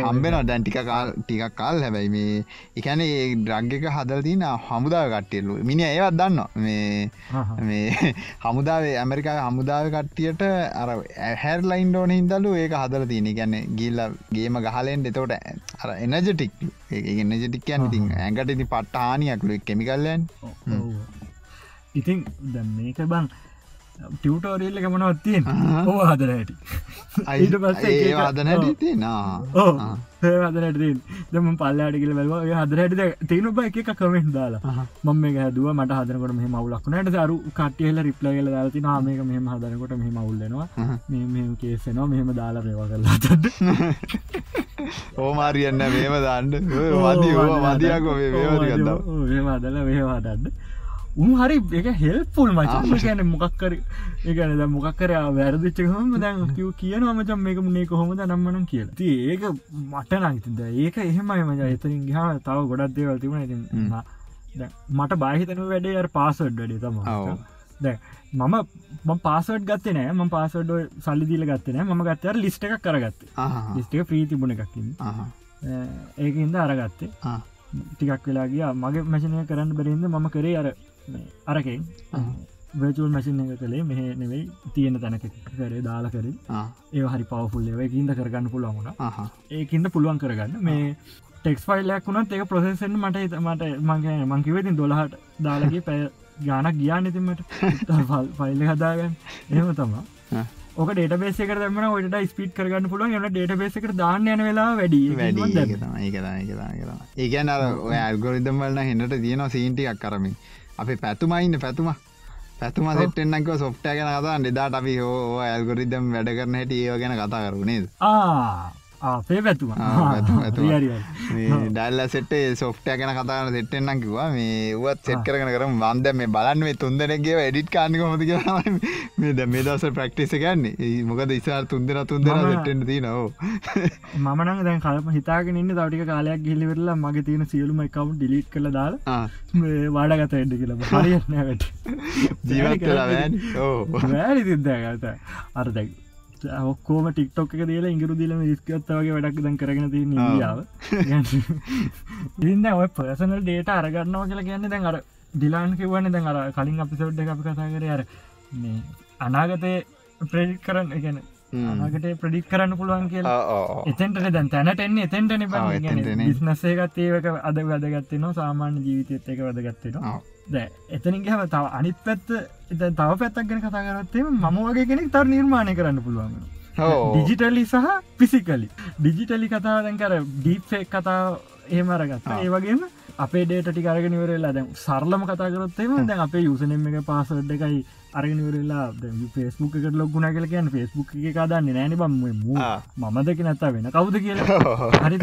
හම්බෙන දැන් ටික ටිකක් කාල් හැබැයි මේ එකන ඒ ඩ්‍රග්ගක හදල් තින හමුදාව කට්ටියලු මිනි ඒවත් දන්න මේ මේ හමුදාවේ ඇමරිකා හමුදාව කට්ටියට <laughs> අර ඇහැර් ලයින් ඩෝන හිදලු ඒක හදල තියන. ගැන්න ගිල්ල ගේම ගහලෙන් එතෝට අර එනජටික් එනජටික් කියන්න ඉතින් ඇඟට ඉති පට්ටානියක්ලු කෙමිකල්ලයන් ඉතින් ද මේක බං ටියවටෝරියල්ල ගමනවත් තියෙන් ඕ හදර හැටි. අයිට පස්සේ හදන ඇටි ඕ හදනට දම පල්ලාට කියල බැලව. හදරට තියෙන බ එක කමෙන්ට දාලා. මම හැදුව මට හදනකට මෙහ මවුලක්නට දරු කටියල රිප්ලගල දාති නාමක මෙහම හදනකොට මෙහ මවුල්ලනවා මේ කේසනවා මෙහෙම දාලා රේවා කරලා <laughs> ඕමාරියන්න මේම දාන්න. <laughs> වදී මදියකො මේ මදල මේවාටන්න උන් හරි එක හෙල්පුල් මචන් කියන මොකක්කර ඒගන මොකක්කර වැරදිච්ච හොම දැන් <laughs> කිව කියන මචන් මේක මුණේ කොහොමද නම්මනම් කියලා. ති ඒක මට නංතිද ඒක එහෙමයි මජ එතරින් හා තව ගොඩක් දේවල් තිබුණ. මට බාහිතන වැඩේ අර පාසඩ් වැඩේ තම දැ මම ම පාසඩ් ගත්ත නෑ. ම පාසඩ් සල්ලි දීල ගත්තනෑ ම ගත්තර ලිස්ට එකක් කරගත්ත ලිස්ට එක ප්‍රීතිබුණ එකක්කින්න ඒකන්ද අරගත්තේ. ටිකක් වෙලාගේ මගේ මැශනය කරන්න බැරින්ද මම කරේ අර අරකෙන් වචුල් මැසින් එක කළේ මෙහ නෙවෙයි තියෙන තැනක කරේ දාලා කර. ඒ හරි පවෆුල්ලේ ඉන්ද කරගන්න පුළුවන්ුණ ඒකින්ද පුළුවන් කරගන්න. මේ ටෙක්ස් ෆයිල්ලයක් වුණත් ඒක ප්‍රසෙසෙන් මට මට මගේ මංකිවතින් දොළහට දාලගේ පැය ගානක් ගියා නතිමට ෆයිල්ල හදාගන්න. එහෙම තමා ඕක ඩේට බේසක දම ට ස්පීට් කරගන්න පුළුවන්. ට ඩේට බේසකට දාන්න යන වෙලා වැඩි. ඒගැන ඔය ඇල්ගොරිදම් වලන හෙන්නට තියෙනවා සීන්ටියක් කරමින් අපි පැතුමයින්න පැතුම. පැතුම සෙට්ෙන්න්නක සොෆ්ටය ගැන කතා නිදාට අපි හෝ ඇල්ගොරිදම් වැඩ කරන හැට ඒව ගැන කතා කරුණේද අපේ පැතුම ඩල්ල සෙටේ සොෆ්ටය ගැන කතාන සෙට්ෙන්න්නම් කිවා මේ ුවත් සෙට් කරන කරම. වන්ද මේ බලන්න මේ තුන්දනගේ එඩිට් කාන්නක හොති මේ ද මේ දස ප්‍රක්ටිස ගන්නේ මොකද ඉසාර තුන්දෙන තුන්දෙන සෙට්ට ති නෝ මනන් දැන් කලම හිතාගෙන ඉන්න තවටික කාලයක් ගිල්ලිවෙරලා මගේ තියෙන සියලුම එකවු් ඩිලිට් කළ දාලා වාඩගත එඩ කියලා. <laughs> හරිනැට ජීවත් ඕ වැරි සිද්ධගත අරදැක් ඔක්කෝම ටික්ටොක් එක දලා ඉගරු දිලම ස්කත්තවගේ වැඩක් දන් කරගෙන ති නිියාව ඉන්න ඔය පර්සනල් ඩේට අරගන්නවා කියලා කියන්න දැන් අර ඩිලාන් කිවන්න දැන් අර කලින් අපිසෝඩ් එක අපි කතා කර අර මේ අනාගතය ප්‍රඩික් කරන්න ගැන අනාගට ප්‍රඩික් කරන්න පුළුවන් කියලා. එතෙන්ට දැන් තැනට එන්නේ එතෙන්ටන විස්නසේගත් ඒක අද වැදගත්තනවා සාමාන්‍ය ජීවිතයත් එක වැදගත්තෙනවා දැ එතනින්ගේ හම තව අනිත් පැත්ත එත තව පැත්තක් ගැන කතා කරත්තේ මම වගේ කෙනෙක් තර නිර්මාණය කරන්න පුළුවන් ඩිජිටලි සහ පිසිකලි ඩිජිටලි කතා දැන් කර ඩීප්ෆෙක් කතා ඒමරගත්තා ඒ වගේම අපේ ඩේට ටිකරගෙන නිවරලා දැන් සරලම කතා කරත්තේම දැන් අපේ යුසනෙම් එක පාසඩ් එකයි අරගෙනවරලා ෆෙස්බුක් එකට ලොක්ුණ කියල කියන්න ෆෙස්බුක් එක කාදන්න නෑන බම ආ. මමදක නැත්තා වෙන. කවුද කියලා? <laughs> හරි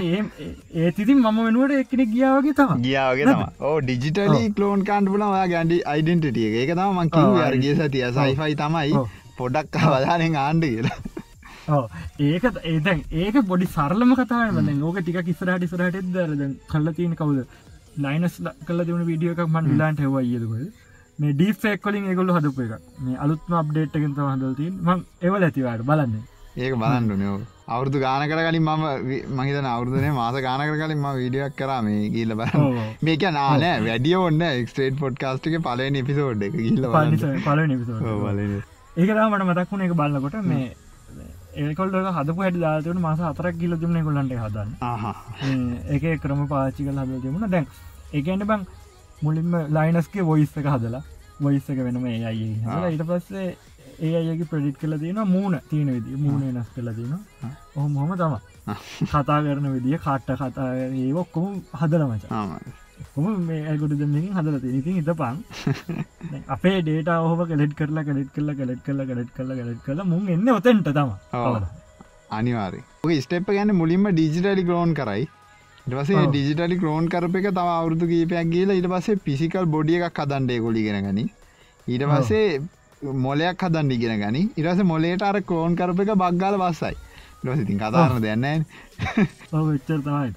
ඒ තිතින් මම වෙනුවට එකනෙ ගියාවගේ තම ගියාවගේ තම ඕ ඩිජිටලි කලෝන් කාන්ඩ පුලවා ගැන්ඩි අයිඩෙන්ටිටිය එක. තම මං කිව ආ, අරගේ සතිය. සයිෆයි තමයි. පොඩක් අවදානෙන් ආණ්ඩ කියලා. ඒක ඒතැන් ඒක පොඩි සරලම කතාව න ඕක ටික කිස්සරට ඉසරහට දරද කල්ල තියෙන කවුද? ලයිනස් කල දෙවන වීඩිය එකක් මන් විලාන්ට හෙව ඒදකොද මේ ඩීෆෙක් කොලින් ඒගොල්ල හදපු එක මේ අලුත්ම අප්ඩේට්ගෙන් හදල්තින් මං එවල ඇතිවාට බලන්න. ඒක බලන්ඩුනෝ අවුරදු ගානකට කලින් මම මහිතන අවුරදනය මාස ගානකට කලින් ම වීඩියක් කරා මේ ගිල්ල ඔව්. මේක නානෑ වැඩිය ඔන්න එක්ස්ටේට් පොඩ්කාස්ටක පලන එපිසෝඩ් එක ගිල්ල පල නිපිසෝ ඒක මට මතක් වුණ. එක බලන්නකොට මේ ඒකොල්ට හදපු හැට දාතවට මාස අතරක් ගිල තිබන කොල්ලන්ට හදන්න. ඒක ක්‍රම පාචි කල හද තිබුණ. දැන් ඒකන්ට බං මුලින්ම ලයිනස්ගේ වොයිස් එක හදලා වොයිස් එක වෙනම ඒ අයි. ඊට පස්සේ ඒ අයගේ ප්‍රඩිට් කල තියෙන මූුණ තියෙන විදි මූුණ වෙනස් කල තියෙන. ඔහොම හොම තම කතා කරන විදිිය කාට්ට කතා ඒ ඔක්කොම හදල මච. කොම මේ ඇගොඩ දෙමින් හදල ඉතින් හිත පන් අපේ ඩේට ඔහම කලෙට් කරලා කලෙට් කරලා කලෙට් කරලා කලෙට් කරලා කලෙට් කල මුන් එන්න ඔතෙන්ට තම අනිවාරය ඔක ස්ටප් ගැන මුලින්ම ඩිජිටලි ගලෝන් කරයි ඉටවසේ. ඩිජිටලි කලෝන් කරප එක තව අවුරදු කීපයක් කියලා ඉට පසේ පිසිකල් බොඩිය එකක් හදන්ඩේ ගොලි ගෙන. ඊට පස්සේ මොලයක් හදන් ඉගෙන ගනි. ඉරස මොලේට අර කලෝන් කරප එක බක්ගල වස්සයි ඉතින් කතාරන දෙන්න වෙච්චර් තමයි.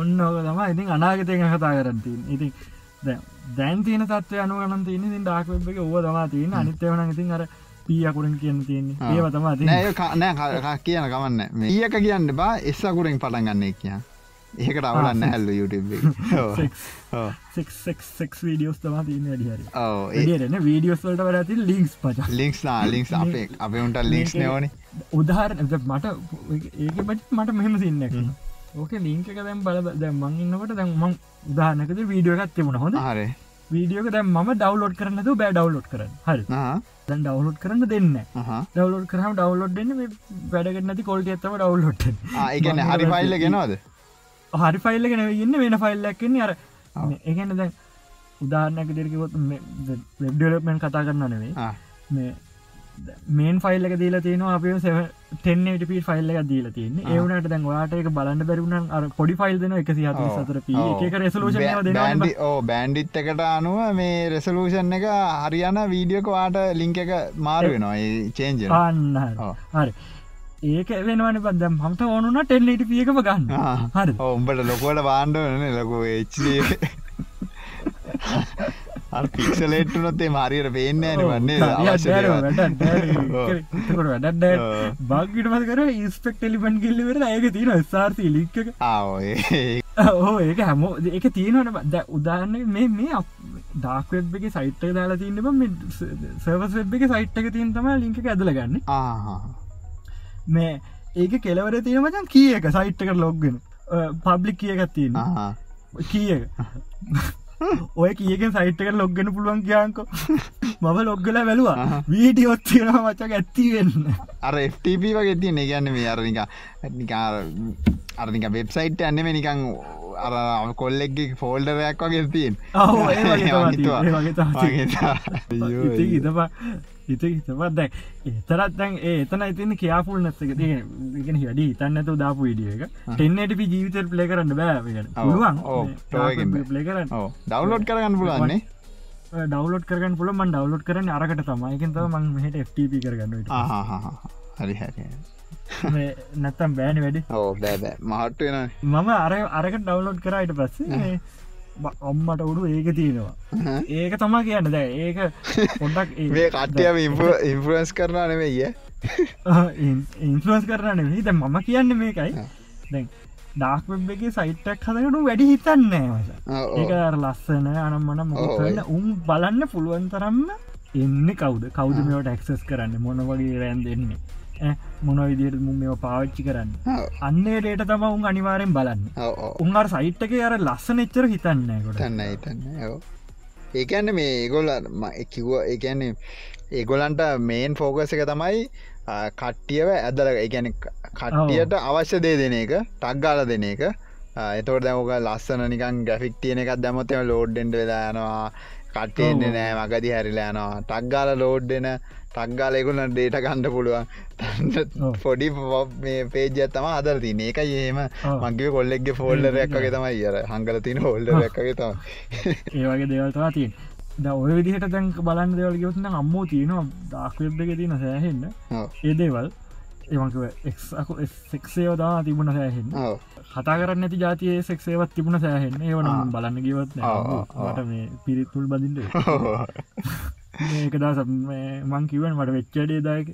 ඔන්න ඕක තම ඉතින් අනාගතයෙන් කතා කරන්තින් ඉතින් දැන් තියන තත්ව අනුගන තියන ඉතින් ඩාක්වෙබ් එක ඕව තමා තියෙන අනිත්‍යවන ඉතින් අර පියකුරින් කියන්න තියෙන්නේ. ඒව තමා නෑ කියන කමන්න ඒක කියන්න බා එස්සකුරෙන් පටන් ගන්න කිය ඒකට අවලන්න හැල්ල YouTube සෙක්ක් වීඩියෝස් තම තියන්න අඩිහරි ඕ ඩන වීඩියෝස් වලට වරති ලිංක්ස් පච. ලිික්ස් ලිික්ස් අපේ අපේ උන්ට ලිික්ස් නෝන උදාහර මට ඒක බට මට මෙහෙම සින්න ඕක ලිංක දැම් බල දැ මං ඉන්නකට දැන් මං උදාහනකද වීඩියෝ එකත් තිබුණ. හොඳ? හරේ. වීඩියෝක දැම් ම ඩවලෝඩ් කරන්නතු බෑ ඩවලෝඩ් කරන්න. හරි. දැන් ඩවලෝඩ් කරන්න දෙන්න ඩවලෝඩ් කරම ඩවලෝඩ් දෙන්න වැඩගන්නති කොල්ට ඇත්තම ඩවලෝඩ් ඒගැන හරි පයිල්ල ගෙනවාද හරි ෆයිල්ල ගෙන ඉන්න වෙන ෆයිල්ලක්න්නේ අර ඔව්. ඒගැන දැන් උදාහරණක දෙරකිවොත් වෙබ්ඩලපමෙන් කතා කරන්න නෙවේ මේ මේන් ෆයිල්ල එක දීලා තියෙන අප ටෙන්නට පි ෆයිල්ල එක දීලා තියන්න. ආ. ඒවනට දැන් වාට එක බලන්න බැරුණන් අර පොඩි ෆයිල් දෙන එක සිහත සතර පී එක රෙසලූෂන ඕ බෑන්ඩිත් එකට අනුව මේ රෙසලූෂන් එක හරියන වීඩියෝක වාට ලිංක එක මාරු වෙනවා. චේන්ජ අන්න. හරි ඒක වෙනවන බදම් හමට ඕනුන ටෙල්ලට පියකම ගන්න. හරි. උඹට ලොකුවට බාණ්ඩවන ලොකු එච්ච පික්සලේට්නොත්තේ මාරියට පේන්න ඇන වන්නේ වැඩ බගට මස කර ඉස්පෙක් ටෙලිපන් කිල්ලිවර ඒක තියෙන ස්ාර්ති ලික්ක ඕ ඒක හැමෝ ඒක තියෙනවන ද උදාන්න මේ මේ ඩාක්වෙබ් එක සයිට් එක දාලා තියන්නම සර්වස් වෙබ් එක සයිට් එක තියන් තම ලිංක ඇදල ගන්න. ආහා මේ ඒක කෙලවර <laughs> තියෙන මචන් කිය එක සයිට් එක ලොග්ගෙන පබ්ලික් කියකත් තියෙන කිය ඔය කියක සයිට්ක ලොග්ගෙන පුළුවන් කියංකො මම ලොග්ගල වැලවා. වීඩියොත් තියෙන මචක ඇත්තිවෙන්න අර FTP වගේ <laughs> තිය ගැන්න මේ අරනික අරනික වෙබ්සයිට් ඇන්නෙම නිකං අර කොල්ලෙක්ගේ ෆෝල්ඩරයක් වගේ තියෙන්. ඔව්, හිත හිතපත් දැ එතරත් දැන් එතන ඉතින් කියාපුල් නැස්සක තියෙන වැඩි හිතන්නතු දාපු විඩිය එක. ටෙන්නට පි ජීවිතර ප්ලේ කරන්න බෑ game. ප්ලේ කරන්න. ඩවලෝඩ් කරගන්න පුලන්නේ ඩවලෝඩ් කරන්න පුල මන් ඩවලෝඩ් කරන්න අරකට තමයි. එකෙන් තම මං හට FTP කරගන්න හරි හැරි නැත්තම් බෑන වැඩි. ඕ බෑබෑ මහට්ට වෙන මම අර අරක ඩවලෝඩ් කරයිට පස්සේ ඔම්මට උඩු ඒක තියෙනවා. ඒක තමා කියන්න. දැ ඒක පොඩක් <laughs> මේ කට්ටියම ඉන්ෆරන්ස් කරනා නෙවෙයිය ඉන්ෆලස් කරන නෙවෙයි ද මම කියන්න මේකයි. ආ. දැන් ඩාක්වෙබ් එක සයිට්ටක් හදකට වැඩි හිතන්නේ මස ඒක අර ලස්සන අනම්මන මොකන්න උම් බලන්න පුළුවන් තරම්ම එන්න කවුද? කවුද මේට ක්සස් කරන්න? මොන වගේ රෑන් දෙන්නේ මොන විදියට මුම් මෙ පාවිච්චි කරන්න? අන්නේ ඩේට තම උන් අනිවාරෙන් බලන්න. උන්හර සයිට්ක අර ලස්සන එච්චර හිතන්න කොට තන්න හිතන්න ඒකන්න මේ ඒගොල්ල කිව්ව ඒකන්නේ ඒගොලන්ට මේන් ෆෝකස එක තමයි කට්ටියව ඇදල එකන කට්ටියට අවශ්‍ය දේ දෙන එක ටක්ගාල දෙන එක. එතවට දැමක ලස්සන නිකන් ග්‍රෆික් තියන එකක් දැමතම ලෝඩ්ඩෙන්ට වෙලා යනවා. කට්ටෙන්නේ නෑ මගදි හැරිලෑනවා ටක්ගාල ලෝඩ්ඩෙන ටක්ගාලෙකුල ඩේට ගණ්ඩ පුළුවන්. පොඩි මේ පේජ තම අදර තින ඒක ඒම. මගේ කොල්ලෙක්ගේ ෆෝල්ඩරයක් වගේ තමයි. අර හංගල තින හොල්ඩරක්ගේ තම ඒ වගේ දෙවල්වා තියෙන් ද ඔය විදිහට දැන් බලන්න දෙවල් ගවත්න අම්මෝ තියෙනවා. ඩාක්වෙබ් එක තියෙන සෑහෙන්න. ඒ දේවල්. ඒවංකව එක්සේව දා තිබුණ සෑහෙන්න. කතා කරන්න ඇති ජාතිය සෙක්සේවත් තිබුණ සෑහෙන්න. ඒවන ආ. බලන්න ගවත්. ට මේ පිරිත්තුල් බදින්ට <laughs> ඒක දා මං කිවන් මට වෙච්චඩේ දායක.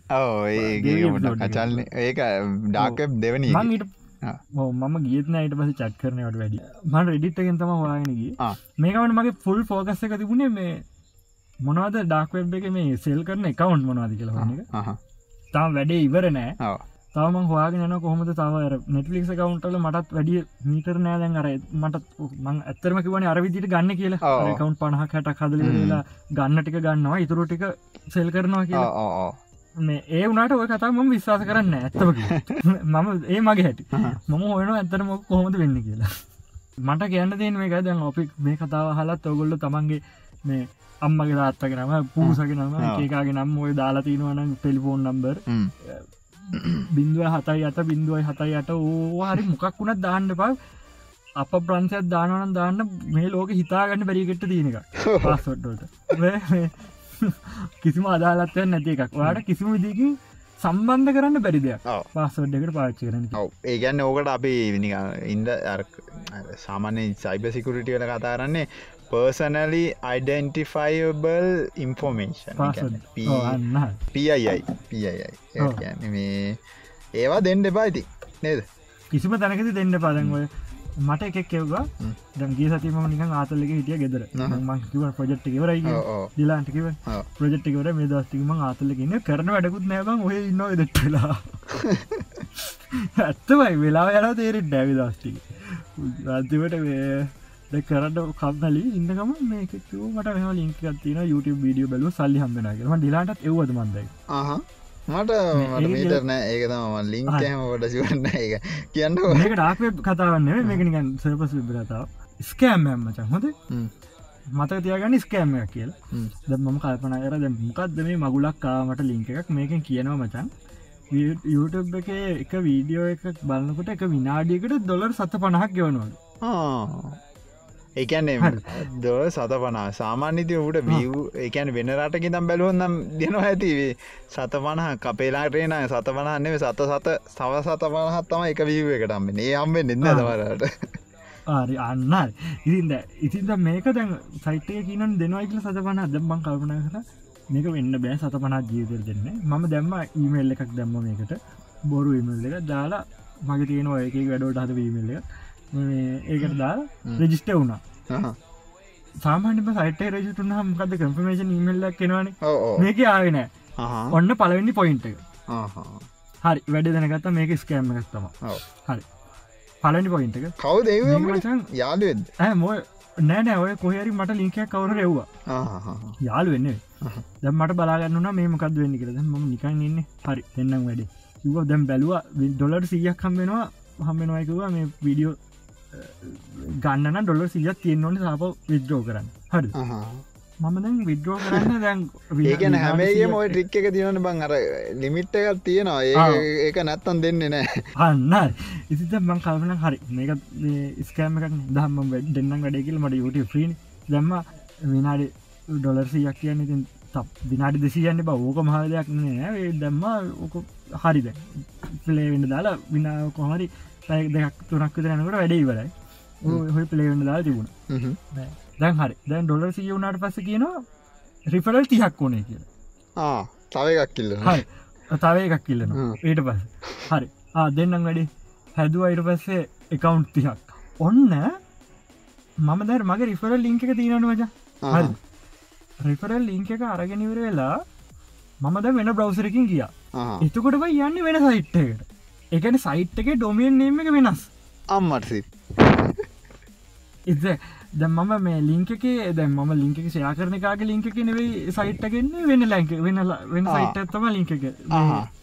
කචල්න ඒක ඩාකබ් දෙවනි මං ඊට ආ. මම ගියත්න යිට පස චට් කරනවට වැඩි මන් රෙඩිට්ගෙන් තම ආ. මේකවට මගේ ෆුල් ෆෝකස් එක තිබුණේ මේ මොනවද ඩක්වෙබ් එක මේ සෙල් කරන එකවුන්් මොනවාද කියලා තාම වැඩේ ඉවර නෑ තම හවාගෙන කොහොමද? තව නෙටලික් කවන්ටල මටත් වැඩිය මීටර් නෑදැන් අර මට මං ඇත්තරම කිවන අරවිදිට ගන්න කියලා. කවන්් පණහ කට කදල හ්ම්. වෙලා ගන්න ටික ගන්නවා ඉතුරු ටික සෙල් කරනවා කියලා. මේ ඒ වනාට ඔය කතා මම විශ්වාස කරන්න ඇත්තම. <laughs> මම ඒ මගේ හැටි. මම හොයන ඇතරම කොහොමද වෙන්න කියලා. මට කියන්න දෙන මේ දැන් ඔපි මේ කතාව හලත් ඔගොල්ල තමන්ගේ මේ අම්මගේ තාත්තක නම පූසක නම ආ. ඒකාගේ නම් ඔය දාලා තිනවන ටෙලිෆෝන් නම්බර් බින්දුව හතයි අත බින්දුවයි හතයි අට ඕහරි මොකක් වුණත් දාන්න පා අප ප්‍රංශයක් දානවන දාන්න. මේ ලෝක හිතාගන්න බැරිගෙට්ට තියෙන එක පාස්වොට්ට <laughs> <laughs> කිසිම අදාලත්වය නැති එකක්. වාට කිසිම විදිකින් සම්බන්ධ කරන්න බැරි දෙයක්. පාස්වඩ් එකට පාච්චි කරන ඔව. ඒගැන්න ඕකට අපි ඉන්ද සාමාන්‍ය සයිබ සිකුරිටිය වල කතා කරන්නේ පර්සනලි අයිඩන්ටිෆයිබල් ඉන්ෆෝමේෂන් පියයි පියයි. මේ ඒවා දෙන්න එපායිති නේද? කිසිම තැනකති දෙන්න පදන්වය මට එකක් කෙව්වා. දැන්ගේ සතිම නික ආතලක හිටිය ගෙදර. මංකිව ප්‍රජෙට් එකවරයි. දිලාන්ටිකිව ඔව්. ප්‍රජෙට්ිකවර මේ දස්තිකම ආතලකන්න කරන වැඩකුත් නෑබං ඔය ඉන්න දෙට්ටලා <laughs> ඇත්තමයි. වෙලා යන තේරෙට ඩැවි දස්ටික රතිවට කරට කක්නලි ඉන්නකම මේක මට මෙම ලින්ක තින YouTube වීඩිය බලු සල්ලි හම්බෙනගම ඩිලාටත් එවද මන්දයි මට මේ- ඒක මීටරන ඒක තම ලිංකෑම ොට සිවන්න එක කියන්න මේක ඩාක්ව කතාවන්න මේක නිකන් සර්පස් විබ කතාව ස්කෑම් මචන් හොද මතක තියගන්න ස්කෑම්ම කියලා. ද මම කල්පන කර ද මොකක්ද මේ මගුලක් කාමට ලිංක එකක්? මේකෙන් කියනවා මචන් YouTube එක එක වීඩියෝ එක බලන්නකොට එක විනාඩියකට දොලර් සත පණහක් ගෙවනවල හරි. දොල සත පනා සාමාන්‍යති ඔට විය් ඒකැන වෙන රටකි තම් බැලුවන්නම් දෙනවා ඇතිවේ සත පනහ කපේලාටේන සත පනහන්නෙව සත සත සව සත පනහත් තම එක වීව එකටම් ඒ අම්බෙන් එන්න. දවරට ආරි අන්න ඉතින්ද ඉතින්ද මේක දැන් සයිටය කියනන් දෙනවායිකල සත පන දැම්බං කල්පන කර මේක වෙන්න බෑ සත පනත් ජීවිතර දෙන්න. මම දැම්ම ඊමේල් එකක් දැම්ම මේකට. බොරු ඉමල් එක දාලා මගේ තියෙනවා එක වැඩෝට හද වීමල් එක ඒකට දාලා. රෙජිස්ට වුණා. සාමාන්‍ය සයිට රජටුන හමකද කම්පමේෂන් ඉමල්ලක් කෙනවාන මේක ආවෙන ඔන්න පලවෙනි පොයින්ට හරි වැඩ දැනගත්ත මේක ස්කෑම්ම ගත්තම හරි. පලනි පොයින්ට එක. කවු දෙව මචන් යාලුවෙද ඇ මොය නෑනෑ ඔය කොහරි මට ලිංකයක් කවර රෙව්වා. යාලු වෙන්න දැ මට බලාගන්නුන මේ මොකද වෙන්න කියද ම නිකන් ඉන්න. හරි දෙන්නම් වැඩේ. කිව දැම් බැලවා ඩොලර් සියක් හම්බෙනවා හම්බෙනවායකවා මේ වීඩියෝ ගන්නන ඩොලර් සිියත් තියෙන්න්නවන සාප විද්‍රෝ කරන්න. හරි. මම දැන් විද්‍රෝ කරන්න දැන් ඒකන හැමේගේ මොයි ට්‍රික් එක තියන බං අර ලිමිට් එකක් තියෙනවා. ඒක නැත්තන් දෙන්නේ නෑ අන්න ඉතිත මං කල්පන හරි. මේක ස්කෑම එකක් දහම දෙන්නම් වැඩේකල් මට යුට ්‍රීන් දැම්ම විනාඩි ඩොලර් සියක් කියන්න ඉතින් තප් විනාඩි දෙසියන්න බ ඕක මහ දෙයක් නෑ. දැම්ම ඕක හරිද පලේවෙන්න දාලා විනා කොහමරි දෙයක් තුනක් දනකට වැඩේ ඉවරයි. හොයි පලේවෙන්න දාලා තිබුණ. දැන් හරි. දැන් ඩොලර් සිය වුණට පස කියනවා රිෆරල් තිහක් ඕනේ කියලා. තව එකක් කිල්ල හරි. තව එකක් කිල්ලන. ඊට පස් හරි. ආ දෙන්නම් වැඩි. හැදුව අයිට පස්සේ එකකවුන්් තිහක්. ඔන්න මම දැර මගේ රිෆරල් ලිංක එක තියෙනන වජ හරි. රිෆරල් ලිංක එක අරගෙනවර වෙලා මම ද වෙන බ්‍රවසරකින් ගිය. එතකොට බයි යන්න වෙන සයිට්කට එකන සයිට් එක ඩොමියන් නේම එක වෙනස්. අම්මටසි එද දැ මම මේ ලිංක එක දැ ම ලිංක ෂයා කරන එකගේ ලිංක එක නෙවෙයි සයිට්ටගෙන්න්න වෙන ලැංක වෙන වෙන. සයිට් ඇත්තම ලිංක එක.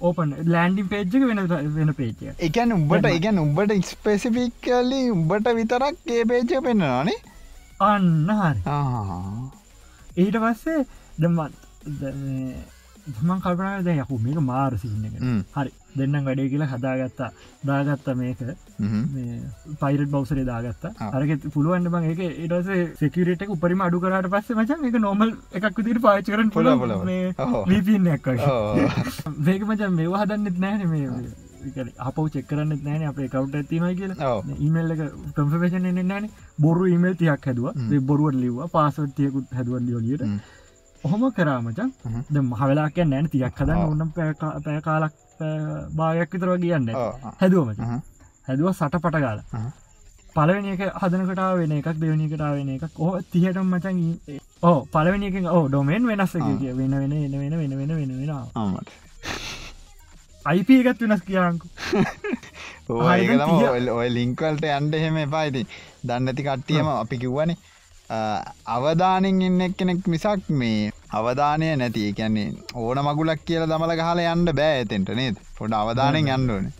ඕපන් ලෑන්ඩිම් පේජ්ක වෙන වෙන පේචය එකන් උඹට. එකන් උඹට ඉස්පෙසිෆික් කල්ලි උඹට විතරක් ඒ පේච පෙන්න්නනේ අන්න හරි. ඊට පස්සේ දමත් මං කල්පනා ද යකු මේක මාර සින්න එක හරි දෙන්නම් වැඩේ කියලා හදාගත්තා. දාගත්ත මේක. පයිරට බවසරේ දාගත්ත. අරග පුළුවන් බං එක ඒටස සෙකරට උපරිම අඩු කරට පස්සේ මචන් <laughs> එක නොමල් එකක් දිර පාච කරන පුල වීපන්නක් වේක මචන් මේවා හදන්නෙත් නෑන මේ අප චෙක්කරන්න නෑන අපේ කවුට ඇතිනයි කියලා. ඉමල් එක කම්පේෂන් එන්න නෑන බොරු ඉමල් තියක් හැදුව. බොරුවට ලිවවා. පාසට තියකුත් හැදුවන් ලියලියට. ඔහොම කරාමචන් ද මහවෙලාක නෑන තියක් හදන්න ඔන්නම් පෑ කාලක් භාගයක් විතර කියන්න හැදුවම හැදුව සට පට ගාල පලවෙනි එක හදනකටා වෙන එකක් දෙවනි කටා වෙන එකක්. ඕ තිහට මචන් ඕ පලවෙනි එක ඕ ඩොමෙන් වෙනස්ස කිය වෙන වෙන එන වෙන වෙන වෙන වෙන වෙන අයිප එකත් වෙනස් කියංකු. <laughs> ඔය ලිංකවල්ට අන්ඩ එහෙම එපායිති දන්නඇති කට්ටියම අපි කිව්වනේ අවධානෙන් ඉන්න කෙනෙක් මිසක් මේ අවධානය නැති කියන්නේ ඕන මගුලක් කියල දමල ගහල යන්න බෑ ඇතෙන්ට නේත් පොඩ අවධානයෙන් යන්නඩන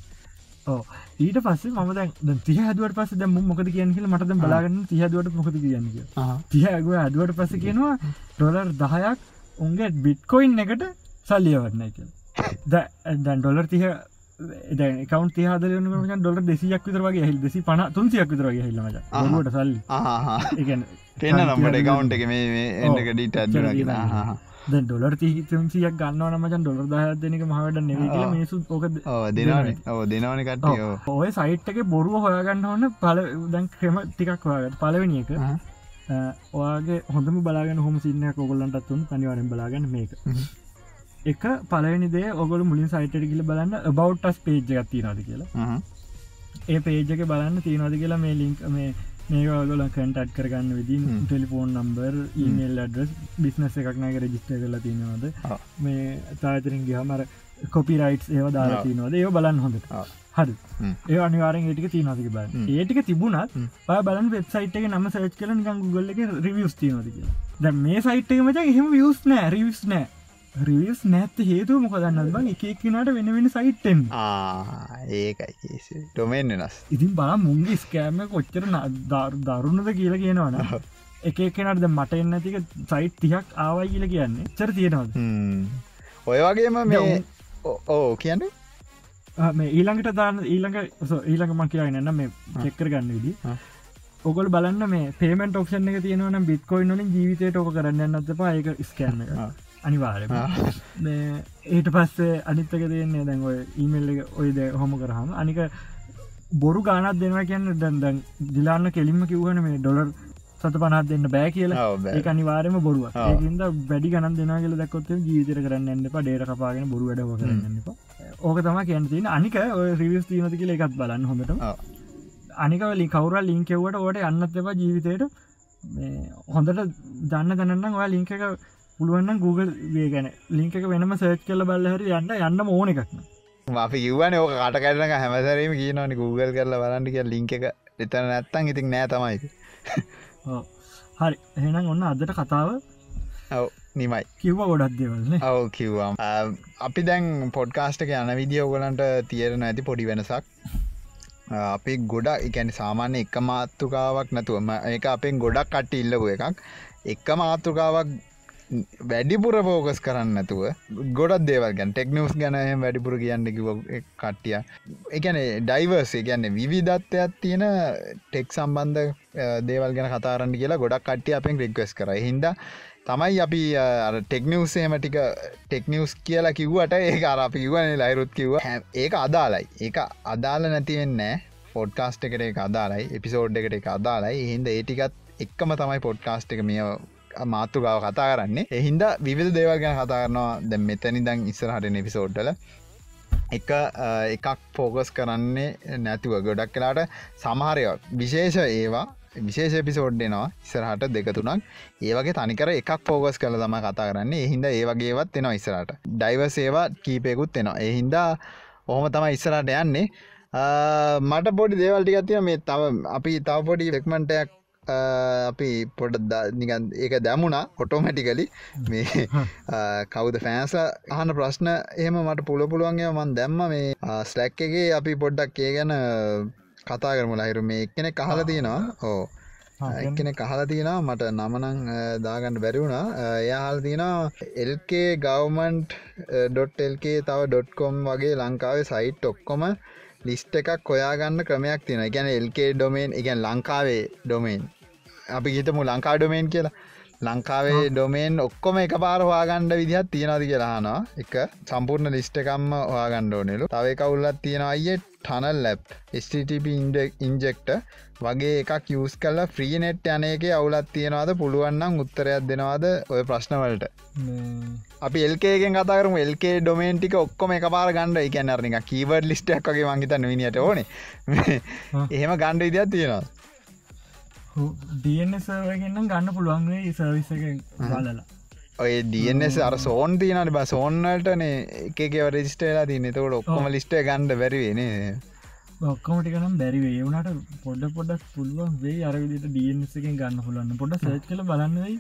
ඕ ඊට පස්සේ මම දැන් තිය හදුවට පස දැම මොකද කියන්න කියල මටද බලාගන්න තියදුවට මොකද කියන්න තියග අදුවට පස කියනවා ඩොලර් දහයක් උන්ගේ බිට්කොයින් එකට සල්ලියවරණය කියල. දැන් ඩොලර් තිය කවන් තිහදලන ඩොල දෙසියක් විතර වගේ හිල් දෙසි පන තුන්සියක් විතර වගේ හිල්ලමට ට සල් පෙන්න්න නම්ට කවුන්ට එක මේ එන්නක ඩිට අදගෙන ද ඩොලර් තිසියක් ගන්න මචන් ඩොලර් දාහදනක මහට නෙ මේසු ෝක දෙනවන. ඕ දෙනවන කට ඔය සයිට් එක බොරුව හොයාගන්න ඕන්න පල දැන් ක්‍රම ටිකක් හොයාගත් පලවෙනි එක. ඔයාගේ හොඳම බලාගෙන හොම සින්න කොගොල්ලන්ටත් තුන් පනිවරෙන් බලාගන්න මේක. එක පලනිදේ ඔගොල මුලින් සයිට කියල බලන්න බවට්ටස් පේජ් ගත්ති නද කියලා. ඒ පේජක බලන්න තියනද කියලා මේ ලින්ක් මේ මේගොල කටට් කරගන්න විදි telephone number email address business එකක් නෑක රජිස්ට කරලා තිනවද මේ තාතරින් ගහමර කොපිරයිට් ඒව දාලා තිනවද ඒ බලන්න හොඳට. හරි. ඒ අනිවාරෙන් ඒටික තියනතික බල ඒටික තිබුණත් පා බලන් වෙබ්සයිට් එක නම සච් කල නිකන් ගුගල්ල එක රිවියස් තියනද කියලා. ද මේ සයිට් එක මච එහෙම වියස් නෑ රිවිස් නෑ රිවියස් නැත්ත හේතු මොකදන්න බං එක කෙනට වෙන වෙන සයිට්ටෙන් ඒකයි ටොමෙන් වෙනස්. ඉතින් බා මුන්ගේ ස්කෑම කොච්චර දරුණද කියලා කියනවන එක කෙනට මට එන්න තික සයිට් තියක් ආවයි කියල කියන්නේ. චර තියෙනවද? ඔය වගේම මේ ඕ කියන්නේ? මේ ඊළඟට දාන්න ඊළඟ ඊළඟ මක් කියන්න එන්න මේ චෙක්කර ගන්න විදි ඔගොල් බලන්න මේ පේමට ඔක්ෂන් එක තියෙනවන බිත්කොයින් වලින් ජීවිතයට ඕක කරන්න අත පා ඒක ස්කෑන්න අනිවාර ඒට පස්සේ අනිත්තක තියන්නේ දැන් ඔය ඊමල් එක ඔයද හොම කරහම අනික බොරු ගානත් දෙනවා කියන්න දැන්දැන් දිලාන්න කෙලින්ම කිව්වන මේ ඩොලර් සත පනත් දෙන්න බෑ කියලා. ඒ අනිවාරම බොරුව ඒද වැඩි ගන දෙන කියල දකොත් ජීතර කරන්න එන්න ඩේර කපාගෙන බොරු වැඩ කරන්න ඕක තම කියන්තින අනික ඔය රිවිස් තිීනති කියල එකත් බලන්න හොඳට අනිකවලි කවුර ලිංකෙව්වට ඕට අන්නත් එපා ජීවිතයට හොඳට දන්න දැනන්න ඔයා ලිංක එක පුළුවන්න Google වේ ගැන ලිංක වෙනම සර්ච් කල බල්ලහර යන්න යන්න ඕන එකක්න අපි කිවන ඕක කට කරන හැමසරීම කියනවනි Google කරලා බලන්න කිය ලිංක එක. එතන නැත්තන් ඉතින් නෑ තමයි. <laughs> හරි. එහෙනම් ඔන්න අදට කතාව ඔව නිමයි. කිව්ව ගොඩක් දෙවල්න ඔව කිව්වාම්. අපි දැන් පොඩ්කාස්ටක යන විදිියෝගලන්ට තියරන ඇති පොඩි වෙනසක්. අපි ගොඩා එකැනි සාමාන්‍ය එක මාත්තුකාවක් නැතුවම ඒක අපෙන් ගොඩක් කට ඉල්ලපු එකක්. එක මාතෘකාවක් වැඩිපුර පෝකස් කරන්න නැතුව ගොඩත් දේවල්ගැන් ටෙක්නස් ගැන වැඩිපුර කියන්න කිව කට්ටිය. එකන ඩයිවර්ස් ගැන්න විවිධත්වයක් තියෙන ටෙක් සම්බන්ධ දේවල් ගැන කතාරන්න කියලා ගොඩක් කට්ටිය අපෙන් රික්වස් කර. හින්ද තමයි අපි ටෙක්නිවසේම ටික ටෙක්නිවස් කියලා කිව්වට ඒ අරපි කිවන ලයිරුත් කිව්ව. ඒක අදාලයි ඒක අදාල නැතිවෙන්නෑ පොඩ්කාස්ට එකට එක අදාලයි එපිසෝඩ් එකට එක අදාලයි හින්ද ඒටිකත් එක්කම තමයි පොඩ්කාස්ට එක මිය මාතෘකාව කතා කරන්නේ. එහින්ද විවිධ දේවල් ගැන කතා කරනවා. දැ මෙතනි දං ඉස්සරහට නිපිසෝඩ්ඩල එක එකක් පෝගස් කරන්නේ නැතිව ගොඩක් කලාට සමහරයක් විශේෂ ඒවා විශේෂ පිසෝඩ්ඩෙනවා ඉස්සරහට දෙකතුනක් ඒවගේ තනිකර එකක් පෝගස් කළ තම කතා කරන්නේ. එහින්ද ඒවගේවත් එෙනවා ඉස්සරට ඩයිව සේවා කීපයකුත් එනවා. එහින්දා ඔහොම තම ඉස්සරට යන්නේ. මට පොඩි දේවල්ටිගත්තිය මේ තව අපි තව පොඩි රෙක්මන්ටයක් අපි පොඩ නිගන් ඒක දැමුණා කොටෝමැටිකලි මේ <laughs> කවුද ෆෑන්ස අහන ප්‍රශ්න එහෙම මට පුල පුළුවන්ගේ මන් දැම්ම. මේ ස්ලැක් එකගේ අපි පොඩ්ඩක් ඒ ගැන කතා කරමු. ලහිරු මේ එක්කෙනෙ කහල තියෙනවා. ඕ එක්කෙන කහල තියෙනවා. මට නමනං දාගන්න බැරිවුණා එයාහල් තියෙනවා එල්කේ ගවමන්ට්.එල්කේ තව ඩොට්කොම් වගේ ලංකාවේ සයිට් ඔක්කොම ලිස්ට එකක් හොයාගන්න ක්‍රමයක් තියෙන ගැන එල්කේ ඩොමේන් එකන් ලංකාවේ ඩොමේන් අපි ගිතමු ලංකා ඩොමේන් කියලා. ලංකාවේ ඩොමේන් ඔක්කොම එක පාර හවාගණ්ඩ විදිහත් තියෙනද කියලානවා එක සම්පූර්ණ ලිස්ට එකම්ම හවාගණ්ඩෝනෙලු තව කවුල්ලත් තියෙන අයිය ටනල් ලැප් ස්ටප ඉන්ජෙක්ට වගේ එකක් යස් කල්ල ෆ්‍රී නෙට් යනක අවුලත් තියෙනවාද? පුළුවන්නම් උත්තරයක් දෙනවාද ඔය ප්‍රශ්නවලට අපි එල්කේගෙන් කතාරම එල්කේ ඩොමේන්ටික ඔක්කොම එක පාර ගණඩ එකනරනික කීවර් ලිස්ටක් වගේ මංහිතන්න විනිට ඕන. එහෙම ගණ්ඩ ඉදියක් තියෙනවා ඩසගන්න ගන්න පුළුවන්ගේ සර්විස බලලා. ඔය ඩස් අර සෝන් තියනට බ. සෝන්නටනේ එකකව රෙජිස්ටේලා තියන්න. තකොට ඔක්කොම ලිස්ට ගණ්ඩ බැරිවෙනේ ඔක්කමටිකනම් බැරි වේවුණට පොඩ පොඩක් පුළුවන් වේ අරවිදිට ඩියන්සකින් ගන්න පුලන්න පොඩ සච් කල බලන්නයි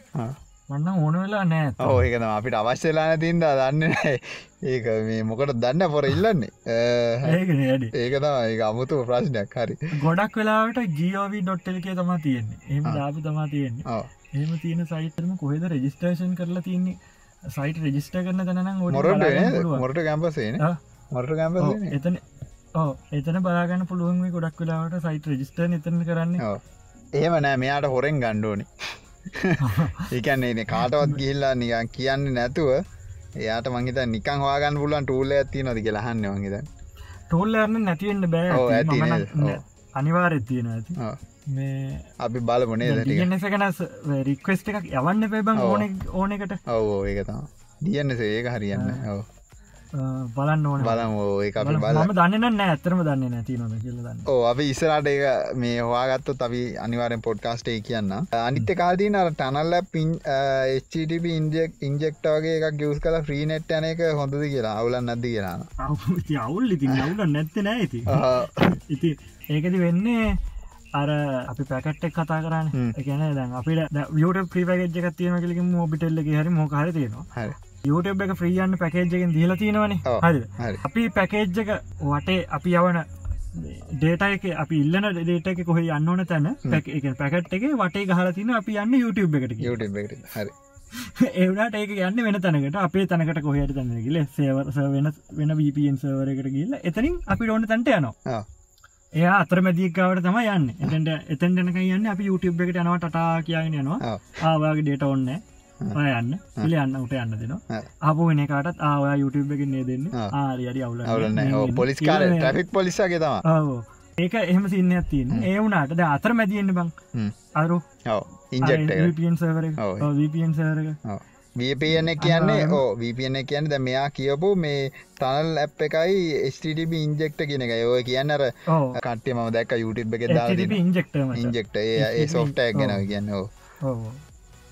මන්න ඕන වෙලා නෑ ඕඒකන අපිට අවශ්‍යලාන තින්ද දන්න ඒක මේ මොකට දන්න පොර ඉල්ලන්නේ? ඒකතා ඒ අමුතු ප්‍රශ්නයක්. හරි. ගොඩක් වෙලාට ජියෝවී ඩොට්ටල්කේ තම තියෙන්නේ. එම ලාපි තමා තියෙන්නේ. එම තියෙන සයිතරම කොහෙද රෙජිස්ටේෂන් කරලා තියන්නේ? සයිට රෙජිස්ට කරන තැන මොරට මොරට කැම්පසේන මොරට කැම්ප එතන ඕ එතන බලාගන්න පුළුවන් ගොඩක් වෙලාවට සයිට රජිස්ට එතන කරන්න. ඒම නෑ. මෙයාට හොරෙන් ගණ්ඩෝනි <laughs> ඒකන්නේ කාටවත් ගිල්ලා නිකන් කියන්නේ නැතුව එයාට මංහිත නිකං වාගන්න පුලන් ටූල ඇති නොද කියලහන්න වගේද ටෝල්ලරන්න නැතිවෙන්න බෑ. අනිවාරෙත් තියෙන ඇති මේ අපි බලමනේ ගෙනසකනස් රික්වස්ට එකක් යවන්න පැබං ඕන ඕනකට. ඔවෝ ඒකතා දියන්නස ඒක හරියන්න. ඔව බලන්න ඕන. බලම ඒ අපි බල දන්න නෑ ඇතරම දන්න නැති නොද කියලදන්න ඕ අපි ඉස්සරට එක මේ හවාගත්තු තවි අනිවාරෙන් පොඩ්කාස්ටේ කියන්න. අනිත්‍ය කාල්දී නර ටනල්ල පින් HTP ඉන්ජෙක් ඉන්ජෙක්ට වගේ එකක් ගියස් කල ්‍රීනෙට් යන එක හොඳද කියලා අවුලන් නැද්දි කියලාන අවුල් ඉති අවුල නැත්ත නෑ ඇති ඉති ඒකති වෙන්නේ අර අපි පැකට්ටක් කතා කරන්න. එකන දැන් අපිට වියට ප්‍රිපගජ් එකක් තියෙන කලින් මෝබිටල්ල හරි මොකාර තියෙනවා YouTube එක ්‍රියන්න පැකේජ්ජකෙන් දීල තියෙනවන. හරි. අපි පැකේජ් එක වටේ අපි යවන ඩේට එක අපි ඉල්ලන ඩේට එක කොහ යන්න ඕන තැන පැක එක පැකට් එක වටේ ගහල තින අපි යන්න YouTube එකට YouTube හරි. <laughs> ඒවනට ඒක යන්න වෙන තැනකට අපේ තැනකට කොහයට තැනගල සේවර වෙන වෙන VPN සවරකට ගිල්ල එතනින් අපි ඕන තැන්ට යනවා. එයා අතර මැදිකාවට තම යන්න. එතට එතැන්ටනක යන්න අපි YouTube එකට යනවා ටටා කියන්න යනවා. ආවාගේ ඩේට ඔන්න යන්න. පිල යන්න උට යන්න දෙනවා. අප වෙන කාටත් ආවා YouTube එක නේ දෙන්න. ආරි අවුල පොලිස් ට්‍රික් පොලිසගේ තම ඒක එහෙම සින්න ඇතින් ඒ වුණට ද අතර මැදියෙන්න්න බං. අරු. ඉන්ජෙක්න් සවර වපන් සවරක වපන කියන්නේ ඕ වපන කියන්න ද මෙයා කියපු මේ තනල් ඇප් එකයි ස්ටබ ඉන්ජෙක්ට කියන එක ඔය කියන්නර කටේ ම දැක් යුටබ් එක ඉන්ජෙක්ට ඉන්ජෙක්ට ඒ සෝෆ්ටක් ගැන කියන්න ඕ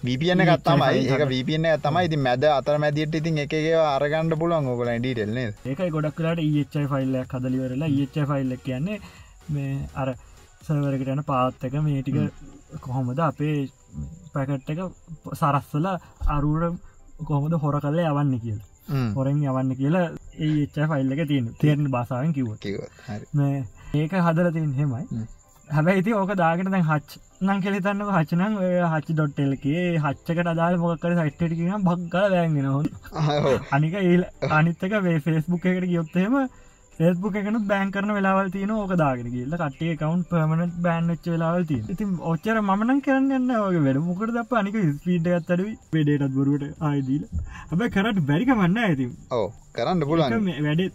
වපන ගත්තමයි ඒක වපන තමයි. ඉති මැද අතර මැදිට ඉතින් එකගේ අරගණඩ පුලන් ඕකල ඩිටල්න ඒකයි ගොඩක්ලාට ඒච්චයි ෆයිල්ල කදලිවරලා ඒච්ච ෆයිල්ල කියන්නේ මේ අර සවරකට යන පාත්තක මේ ටික කොහොමද අපේ පැකට් එක සරස්සල අරුර කොහොමද හොර කල්ල යවන්න කියලා. හොරෙන් යවන්න කියලා ඒ එච්ච ෆයිල්ල එක තියෙන තේරණ බාසාාවෙන් කිව ඒක හදර තින් හෙමයි හැබැයි ඉති ඕක දාගෙන දැන් හච් නං කෙලිතන්න හචනං හච් ඩොට්ටෙල්කේ හච්චකට අදාල් මොකර සයිට්ටිකන බක්කල වැෑගෙන හොන් අනික ඒල් අනිත්තක වේ ෆෙස්බුක් එකට ගියොත්තේම ෆෙස්බුක් එකන බෑන් කරන වෙලාවල් තියන ඕක දාගෙන කියල්ල කටේ කවන්් පමනට බෑන්ච්ච වෙලාවල් ති ඉතින් ඔච්චර මනන් කරන්න ඔගේ වැඩ. මොකට දප අනික ස්පීඩ ඇත්තර වැඩේටත් බොරුවට ආයදීල හැබැ කරට බැරිකමන්න ඇති ඕ කරන්න පුලන් වැඩේ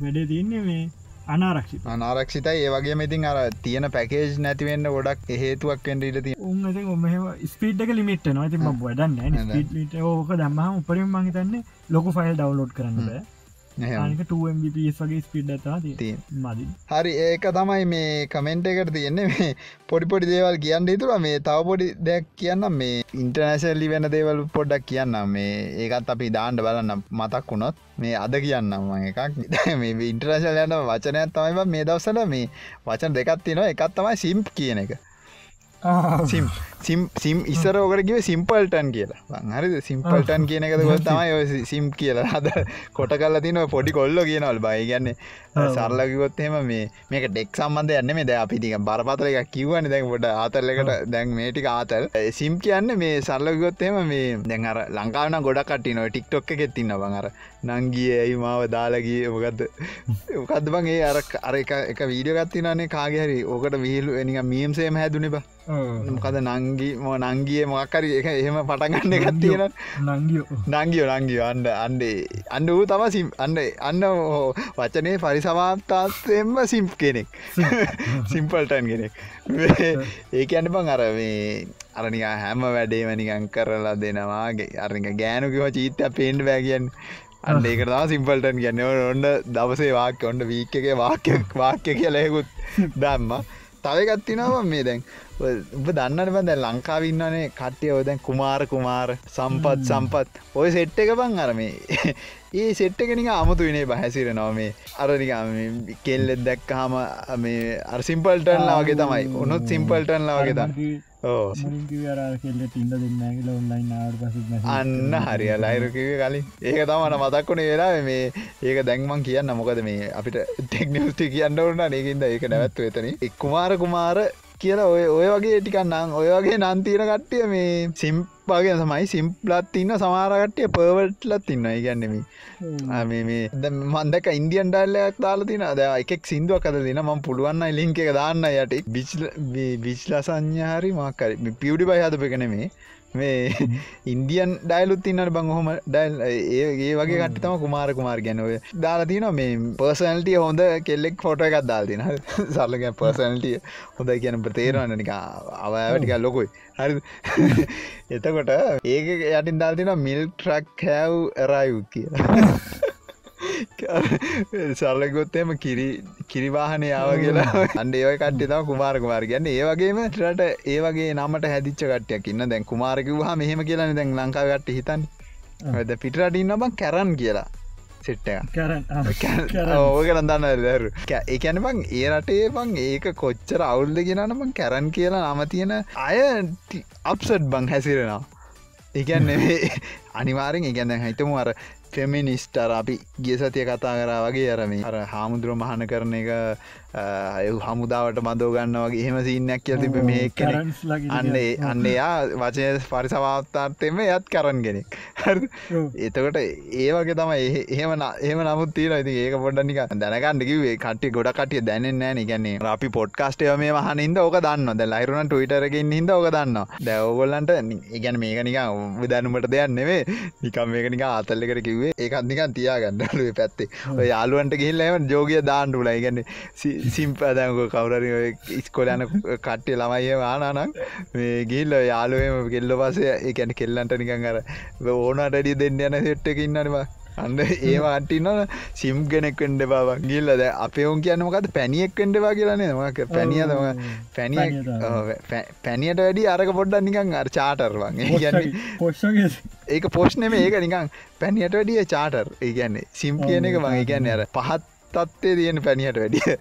වැඩේ තියන්නේ මේ අනාරක්ෂි අනාරක්ෂිතයි. ඒ වගේ මෙතින් අර තියෙන පැකේජ් නැතිවෙන්න ගොඩක් හේතුවක් ෙන්ට ඉට උන් මෙම ස්පීඩ්ක ලිමිට නොති ම වඩන්න ඕක දම්ම උපරින් මහිතන්නේ ලොක ෆයිල් ඩවලෝඩ් කරන්න වගේ ස්පිඩ් මදි. හරි ඒක තමයි මේ කමෙන්ට් එකට තියෙන්නේ. මේ පොඩිපොඩි දේවල් කියන්න තුර මේ තව පොඩි දෙයක් කියන්න මේ ඉන්ටර්නශල්ලි වෙන දේවල් පොඩ්ඩක් කියන්න මේ ඒකත් අපි දාණ්ඩ බලන්න මතක් වුණොත් මේ අද කියන්නම් එකක්. <laughs> මේ ඉන්ටර්නශල් යන වචනයක් තමයි මේ දවසල මේ වචන දෙකත් තිනවා එකත් තමයි සිම්ප් කියන එක. සිම් සිම් ඉස්සර ඕකරකිව සිම්පල්ටන් කියලා. හරි සිම්පල්ටන් කියන එකද ගොල් තමයි ඔය සිම් කියලා. හද කොට කල්ල තින පොඩි කොල්ල කියනවල් බයි ගන්න සරලකිවොත්හෙම මේ මේක ඩෙක් සම්බන්ධ යන්න මේ ද අපිටික බරපතල එක කිව්වන. දැන් ොට ආතරලකට දැන් මේටික ආතල්. සිම් කියන්න මේ සරලකිවොත්හෙම මේ දැන් අර ලංකාවන ගොඩක් කට්ටි නො ටික්ටොක් එකෙත් තින්න බඟර නංගිය ඇයි මාව දාලගිය මොකක්ද බං ඒ අර අර එක එක වීඩියගත්තිනනේ කාගහරි ඕකට විහිලු එනික මියම්සේම හැදුනේ බා. මොකද නංගි ම නංගිය මොක්කරි එක එහෙම පටගන්න එකත් තියෙන නංගියෝ. නංගියෝ. අන්ඩ අන්ඩේ අන්න වූ තම සිම් අන්න අන්න වචනය පරිසමාත්තාත්යෙන්ම සිම්ප් කෙනෙක්. සිම්පල්ටන් <laughs> කෙනෙක්. ඒක අන්න බං අර මේ අරනික හැම වැඩේම නිකං කරලා දෙනවාගේ අරනික ගෑනුකිව චීත්ත පේන්ඩ බෑගියන් අන්න ඒක තම සිම්පල්ටන් කියන්න. ඔන්න දවසේ වාක්‍ය ඔන්න වීක්කගේ වාක්‍ය වාක්‍ය කියලයකුත් <laughs> දම්ම. තවගත්තිනවා මේ දැන් උඹ දන්නට බඳ ලංකාවින්නනේ කට්ටිය ඔය දැන් කුමාර කුමාර සම්පත් සම්පත්. ඔය සෙට්ට එක බං අරමේ <laughs> ඒ සෙට්ට කෙනික අමුතු විනේ බහැසිර නොව මේ. අරනික කෙල්ලෙත් දැක්කහම මේ අර සිම්පල්ටන්ලා වගේ තමයි. උනුත් සිම්පල්ටන්ලා වගේ තම ඕ කෙල්ල තින්න දෙන්නගල ඔන්ලයින් ආට පස අන්න හරි ලයිරකිව කලින්. ඒක තමට මතක්කුණේ වෙලා මේ ඒක දැන්මන් කියන්න මොකද මේ අපිට ටෙක්නිස්ටි කියන්න ඕන්න ඒකින්ද ඒක නැවත්තු එතන එක්කුමාර කුමාර කියලා ඔය ඔය වගේ ටිකන්නම් ඔය වගේ නන්තීන කට්ටිය මේ සිම්පාගේ සමයි සිම්පලත් ඉන්න සමාරකට්ටිය පර්වට්ලත් ඉන්න. ඉගැන්නෙමි මේ මන්දක ඉන්දියන් ඩල්ලයක් දාලා තින ද එකෙක් සිින්දුවක් අද දින ම පුළුවන්න ලින්ක එක දාන්න යට. බිච්ල සංඥාරි මක්කර පියවඩි බයි හද පෙකන මේ ඉන්දියන් ඩයිලුත් ඉන්නට බං හොම ඩයිල් ඒ වගේ කට්ට තම කුමාර කුමාර ගැන ඔය දාලා තින මේ පර්සනල්ටිය හොඳ කෙල්ලෙක් ෆොට එකක් දාල් තින <laughs> සල්ලග පර්සනල්ටිය හොඳ කියන ප්‍රතේරවන්න නික අවෑටික ලොකුයි. හරි <laughs> එතකොට ඒක යටින් දාල්තින මිල් ට්‍රක් හැව් ඇරයු කියලා <laughs> <laughs> සල්ලගොත්තේම කිරි කිරිවාහනය යාව කියලා. අන්ඩ ඒව කට්ටි තම කුමාර කුමාර ගන්න ඒවගේම ටට ඒවගේ නමට හැදිච්ච කට්ටයක් ඉන්න. දැන් කුමාරකිවවා මෙහෙම කියලා දැන් ලංකාවට හිතන් ද පිටරටින්න බං කැරන් කියලා. සෙට්ට ඕකරන් දන්න දරු ඒකැන බං ඒ රටේ බං ඒක කොච්චර අවුල්ද ගෙනනම කැරන් කියලා නම තියෙන අය අප්සට් බං හැසිරෙනවා. ඒකැන්න <laughs> අනිවාරෙන් ඒගැන්න හිතමු අර ෆෙමිනිස්ටර් අපි ගිය සතිය කතා කරා වගේ අරම අර හාමුදුරුව මහන කරන එක අය හමුදාවට මදෝ ගන්න වගේ එහෙම සින්නක් කිය තිබ මේ කෙන අන්නේ අන්න එයා වචය පරිසවාත්තාර්තයම යත් කරන්න කෙනෙක්. එතකොට ඒ වගේ තම එහෙම එහෙම නමුත් තීර ඇති ඒක පොඩ්ඩනික දැනකන්න කිවේ කට්ටි ගොඩ කටිය දැනෙන්න ෑ ගැන්නේ අපි පොඩ්කාස්ටය මේ මහනින්ද ඕක දන්න ද ලයිරුණ ටවිටරකින් හිද ඕක දන්න දැවගොල්ලන්ට ඉගැන මේක නික විදැනුමට දෙයක් නෙවේ නිකම් මේක නික අතල්ලකට කිවේ ඒකත් නිකන් තියාගන්නලුවේ <laughs> පැත්තේ. යාලුවන්ට ගහිල්ලම ජෝගිය දාන්ටුලා ඉගන්න සිම්පදක කවුරරි ඉස්කොලයන කට්ටේ ළමයිය ආනානක් මේ ගිල්ල යාලුවම කෙල්ල පසේ ඒැන කෙල්ලන්ට නිකන් අර ඕනටඩිය දෙන්න යන සෙට්ටක ඉන්නනවා අන්න ඒවා අටින්න සිම් ගෙනෙක්ෙන්ඩ බව ගිල්ලද අපයවුන් කියන්නමකත් පැනියෙක් කෙන්ඩවා කියලනේ මක පැනිියදම පැනිය පැනියට වැඩි අරක පොඩ්ඩ නිකං අර චාටර්වන් ඒක පෝෂ්නම ඒක නිකං පැනියට වැඩිය චාටර් ඒ කියන්නේ සිම් කියන එක මගේ කියන්න අර පහත් තත්වේ තියෙන පැනිහට වැඩිය.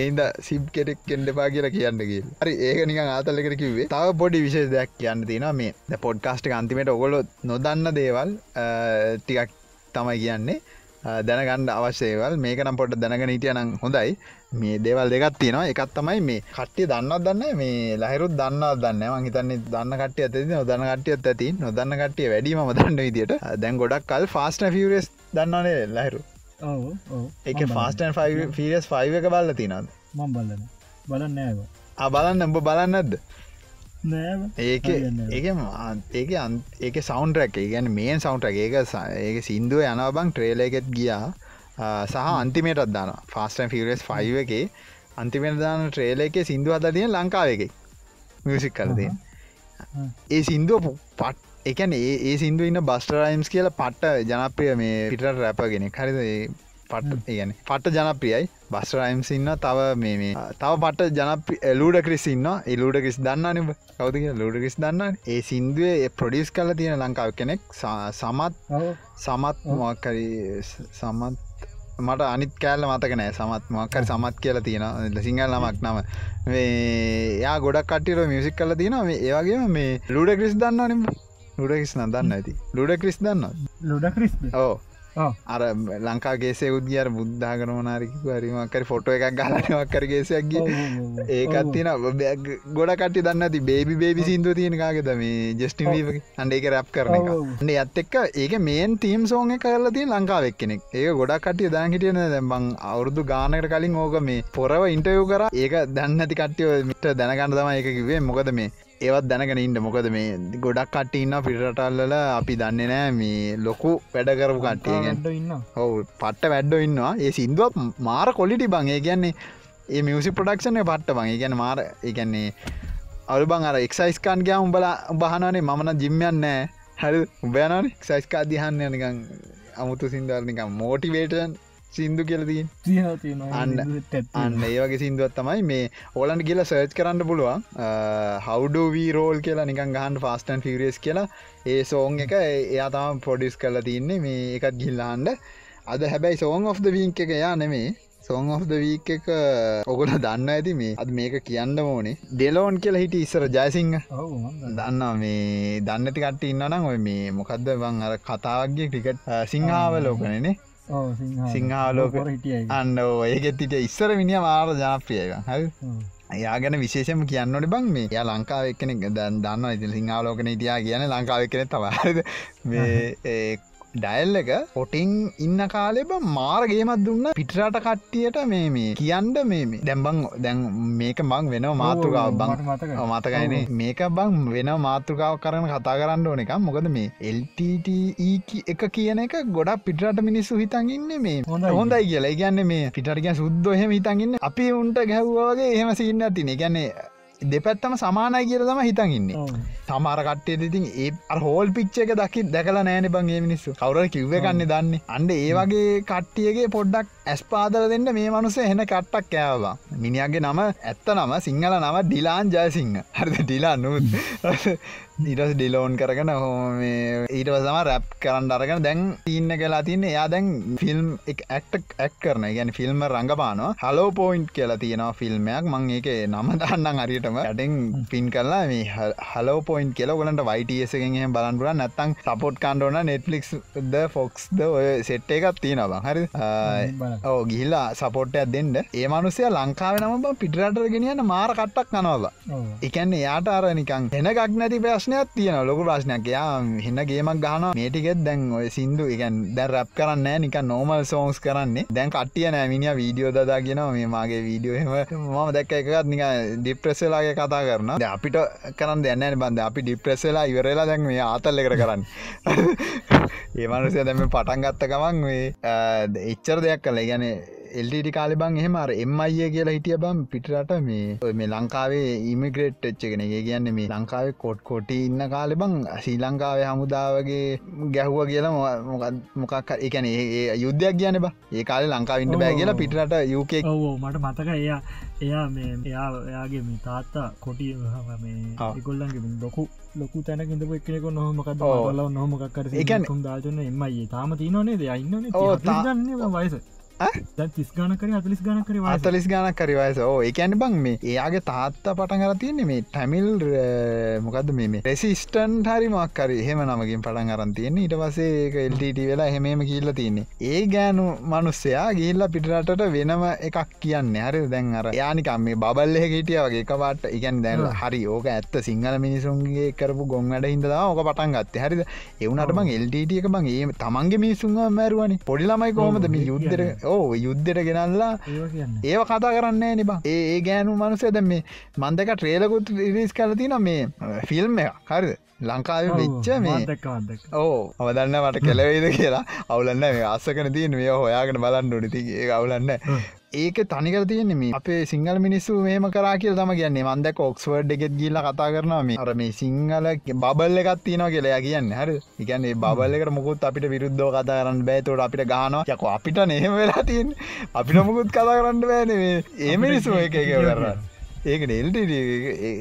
ඒන්ද සිබ් කෙටෙක් කෙන්ඩපා කියලා කියන්නගේ හරි ඒක නික ආතලකට කිවේ තව පොඩි විශේෂ දෙයක් කියන්න තින මේ පොඩ්කාස්ට අන්තිමට ඔගොලො නොදන්න දේවල් ටිකක් තමයි කියන්නේ. දැනගන්න අවශ්‍යේවල් මේක නම් පොට දැනගෙන හිටියනම් හොඳයි. මේ දේවල් දෙකත් තියෙනවා. එකත් තමයි මේ කට්ටිය දන්නත් දන්න මේ ලහිරුත් දන්න දන්න හිතන්නේ දන්න කටිය ඇති නොදන්න කටියත් ඇති. නොදන්න කටිය වැඩීම දන්න විදිට දැන් ගොඩක් කල් ෆාස්ට ෆිරස් දන්නනේ ලහිරු? එක ෆාස්ටන් ෆිරස් ෆයිව එක බල්ල තිනද මම් බලන්න. බලන්න නෑව බලන්න. එඹ බලන්නද ඒක. ඒක ඒක ඒක සෞන්ඩරක් ගැන මේන් සෞන්ට ඒක ඒක සිින්දුව යනවබං ට්‍රේල එකෙත් ගියා. සහ අන්තිමේටත් දාන ෆාස්ටන් ෆිරස් ෆයිව එක අන්තිමෙන් දාන ට්‍රේල එක සිින්දු අද තිය ලංකාව එක. මියසික් කලදේ ඒ සිින්දුව පට් එකන ඒ සිින්දු ඉන්න බස්ටරයිම්ස් කියල පට්ට ජනප්‍රිය මේ පිට රැපගෙන හරිද? පට ඒගැන පට ජනප්‍රියයි බස්ටරයිම්ස් ඉන්න තව මේ තව පට ජන ලූඩ ක්‍රිසින්න එලූඩ කිස් දන්නන කවද ලූඩ කිස් දන්න ඒ සිින්දුවේ ප්‍රඩියස් කල තියෙන ලංකාව කෙනෙක් සමත් සමත් මොක්කරි සමත් මට අනිත් කෑල්ල මතක නෑ. සමත් මක්කර සමත් කියලා තියෙන සිංහල් නමක් නම. යා ගොඩක් කටිර මියසික් කල තින ඒවාගේ මේ ලුඩ ක්‍රිස් දන්නනම් ලුඩ කිස් දන්න ඇති? ලුඩ ක්‍රිස් දන්න ලොඩ ක්‍රිස් ඕ අර ලංකාගේසේ උද්ගියර බුද්ධාගනමනාරිකු හරිමක්කර ෆොටෝ එකක් ගලනවක්කරගේසයක් ඒකත් තින ගොඩකට දන්න ති බේබි බේබි සිින්දුව තියෙන කාගෙද මේ ජෙස්ටි අන්ඩ ඒක රැප් කරන එක. ඇත් එක්ක ඒක මේන් තීම් සෝන කරල තිය ලංකාවක් කෙනෙක් ඒ ගොඩක් කටිය දන් හිටියන දැබං අවුරදු ගානකට කලින් ඕක මේ පොරව ඉන්ටයෝ කර. ඒක දන්නති කට්ටියෝ මිට දැනගන්න තම එක කිවේ මොකද මේ ඒවත් දැනගෙන ඉන්න. මොකද මේ ගොඩක් කට්ට ඉන්න පිටටල්ල අපි දන්නේ නෑ මේ ලොකු වැඩ කරපු කට්ටියගෙන් ඔවු පට්ට වැඩ්ඩෝ ඉන්නවා. ඒ සිින්දුවක් මාර කොලිටි බං. ඒ කියන්නේ ඒ මියසි ප්‍රඩක්ෂණය පට්ට බං. ගැන මාර ඒගැන්නේ අලු බං අර එක්සයිස්කාන් ගයා උඹලා බහනනේ මමන ජිම්යන්න නෑ. හරි උබයනන එක්සයිස්කා දිහන්න නිකං අමුතු සිින්දරනිකම් මෝටිවේටන් සිින්දු කියලදී අන්න අන්න ඒවගේ සිින්දුවත් තමයි මේ ඕලන්ට කියලා සර්ච් කරන්න පුළුවන්. හවඩවී රෝල් කියලා නිකන් ගහන්ඩ ෆාස්ටන් ෆිරස් කියලා. ඒ සෝන් එක එයා තම පොඩිස් කරලා තින්නේ මේ එකත් ගිල්ලාන්ඩ අද හැබැයි සෝන් of ද වීංක එක යා නෙමේ සෝන් of ද වීක් එක ඔගොල දන්න ඇති මේ. අද මේක කියන්න ඕනේ. ඩෙලෝන් කියලා හිට ඉස්සර ජයසිංහ. දන්න මේ දන්නති කට ඉන්න නම් ඔය මේ මොකක්ද බං අර කතාවක්ගේ ටිකට සිංහාව ලෝකනනේ සිංහාලෝක. අන්න ඒගෙත්තිට ඉස්සර මිනිිය මාර ජනප්‍රියක හ එයා ගැන විශේෂම කියන්නට බං මේ. යා ලංකාව එක්කනෙ දන්න ඉති සිංහාලෝකන ඉතියා කියන ලංකාව එක්කනෙ තවද මේ ඩයිල් එක පොටිං ඉන්න කාලෙබ මාර්ගේමත් දුන්න පිටරට කට්ටියට මේ මේ කියන්ඩ මේ දැම්බං දැන් මේක බං වෙන මාතෘකාව බං. මතකයිනේ මේක බං වෙන මාතෘකාව කරන කතා කරන්න ඕන එක මොකද මේ එල්ටට එක කියන එක ගොඩක් පිටරට මිනිස්සු හිතන්ගන්න මේ. හොඳයි. කියලා. ගැන්න මේ පිටර්ග සුද්දොහෙම හිතන්ගන්න අපි උන්ට ගැහ්වාගේ එහෙම සින්න ඇතින ගැන්නේ දෙපැත්තම සමානයි කියල තම හිතන්ඉන්නේ සමාර කට්ටේ ඉතින් ඒ හෝල් පිච්ච එක දකි දැකලා නෑන බංගේ මිනිස්සු. කවර කිව්ව කන්නේ දන්නේ. අන්ඩ ඒ වගේ කට්ටියගේ පොඩ්ඩක් ඇස්පාදල දෙන්න මේ මනුස එන කට්ටක් කෑවා මිනිියගේ නම ඇත්ත නම සිංහල නම ඩිලාන් ජයසිංහ. හරි ඩිලා නුත් ඊටස් ඩිලෝන් කරගෙන හෝම ඊට සම රැප් කරන්න අරගෙන දැන් තිීන්න කලා තින්න. එයා දැන් ෆිල්ම් එක්ටක් ඇක් කරන ගැන ෆිල්ම් රඟපානවා. හලෝ පෝයින්් කියලා තියෙනවා ෆිල්ම්මයක් මං ඒක නම දන්නම් අරියටම ඇඩෙන් පින් කරලා මේ හලෝ පොයින්් කියල ගලට වයිටසගෙන් බලන්පුර නැත්තං සපොට් කණ්ඩෝන නෙට්ලික්ස් ද ෆොක්ස් ද ඔය සෙට් එකක් තියෙනවා. හරි ඕ ගිල්ලා සපොට්ටයක් දෙන්න. ඒ මනුසය ලංකාව නම පිටරට ගෙනියන්න මාර කට්ටක් කනවා එකන්න යාට අර නිකං එන ගක් නැති ප්‍රශ්නයක් තියෙන ලොකු ප්‍රශ්නයක්. යා හින්න ගේමක් ගහන මේටිකෙත් දැන් ඔය සිින්දු එකන් දැ රැප් කරන්න නික නෝමල් සෝන්ස් කරන්නේ. දැන් කට්ටිය නෑ මිනිිය වීඩියෝ දදා ගෙන මේ මගේ වීඩියෝහෙම මම දැක්ක එකත් නික ඩිප්‍රෙස්සලාගේ කතා කරන අපිට කරන්න දෙන්න බන්ද. අපි ඩිප්‍රෙස්සලා ඉවරලා දැන් මේ ආතල්ල කර කරන්න. <laughs> ඒ මනුසය දැම පටන් ගත්ත ගමන් මේ එච්චර දෙයක් කල ගැන එල්ටි කාලි බං එහෙම අර එම්මයිය කියලා හිටිය බම් පිටරට මේ මේ ලංකාවේ ඉමිග්‍රේට් එච්චගෙන ඒ කියන්න මේ ලංකාවේ කොට් කොටි ඉන්න කාලෙ බං ශ්‍රී ලංකාවේ හමුදාවගේ ගැහුව කියලා මොකක් එකන ඒ යුද්ධයක් කියන බ. ඒ කාල ලංකාවින්න බෑ කියලා පිටරට යුකේ මට මතක එයා එයා මේ එයා එයාගේ මේ තාත්තා කොටි ගොල්ලන්ගේ ලොකු ලොකු තැන ඉඳ එක්නෙක නොහමකක් ල නොහමකක්කර එකන් දාජන එමයි තාම තියනනේ දෙ ඉන්න වයස තිස් ගනකර අතලිස් ගනකර අතලිස් ගනක් කරිවයස ඕ එකැන බං මේ එයාගේ තාත්තා පටන් කර තියන්නේ මේ ටැමිල් මොකද මේ රෙසිස්ටන් හරි මක්කර එහෙම නමකින් පටන් අරන් තියන්නේ. ඊට පසේ එල්ට වෙලා හෙමම කියල්ල තියන්නේ. ඒ ගෑනු මනුස්සයා ගිල්ල පිටරටට වෙනම එකක් කියන්න. හරි දැන් අර යානිකම් මේ බල්ල හිටිය වගේ එකවාට ඉගැන් දැන් හරි ඕක ඇත්ත සිංහල මිනිසුන්ගේ කරපු ගොන් වැඩ හිදවා ඕක පටන් ගත්ත. හරිද? එවුනට බං එල්ට එක බං ඒ තමන්ගේ මිනිසුන් මැරුවනි. පොඩිලමයි කෝමද මේ යුද්ධර ඕ යුද්ධට ගෙනල්ලා ඒව කතා කරන්න නිබා ඒ ගෑනු මනුසේද මේ මන්දක ට්‍රේලකුත් රිස් කලතින මේ ෆිල්ම් එක හරිද? ලංකාව වෙච්ච මේ ඕ අවදන්න මට කෙලවෙයිද කියලා. අවුලන්න මේ අස්සකන තියන මේ හොයාගෙන බලන්න ඩති ඒ අවුලන්න ඒක තනිකර තියෙන්නේ මේ අපේ සිංහල මිනිස්සු මේම කරා කියල තම කියන්නේ. මන්දක ඔක්ස්වර්ඩ් එකෙත් ගිල්ල කතා කරනවා මේ. අර මේ සිංහල බල්ල එකත් තියනවා කියලා කියන්න. හරි එකන්නේ බල්ලකට මුකුත් අපිට විරුද්ධෝ කතා කරන්න බෑතවට අපිට ගානවා යක අපිට නහෙම වෙලා තියෙන් අපිට මුකුත් කතා කරන්න බෑන මේ. ඒ මිනිස්සු එක එක කරන්න. ඒක ඩෙල්ට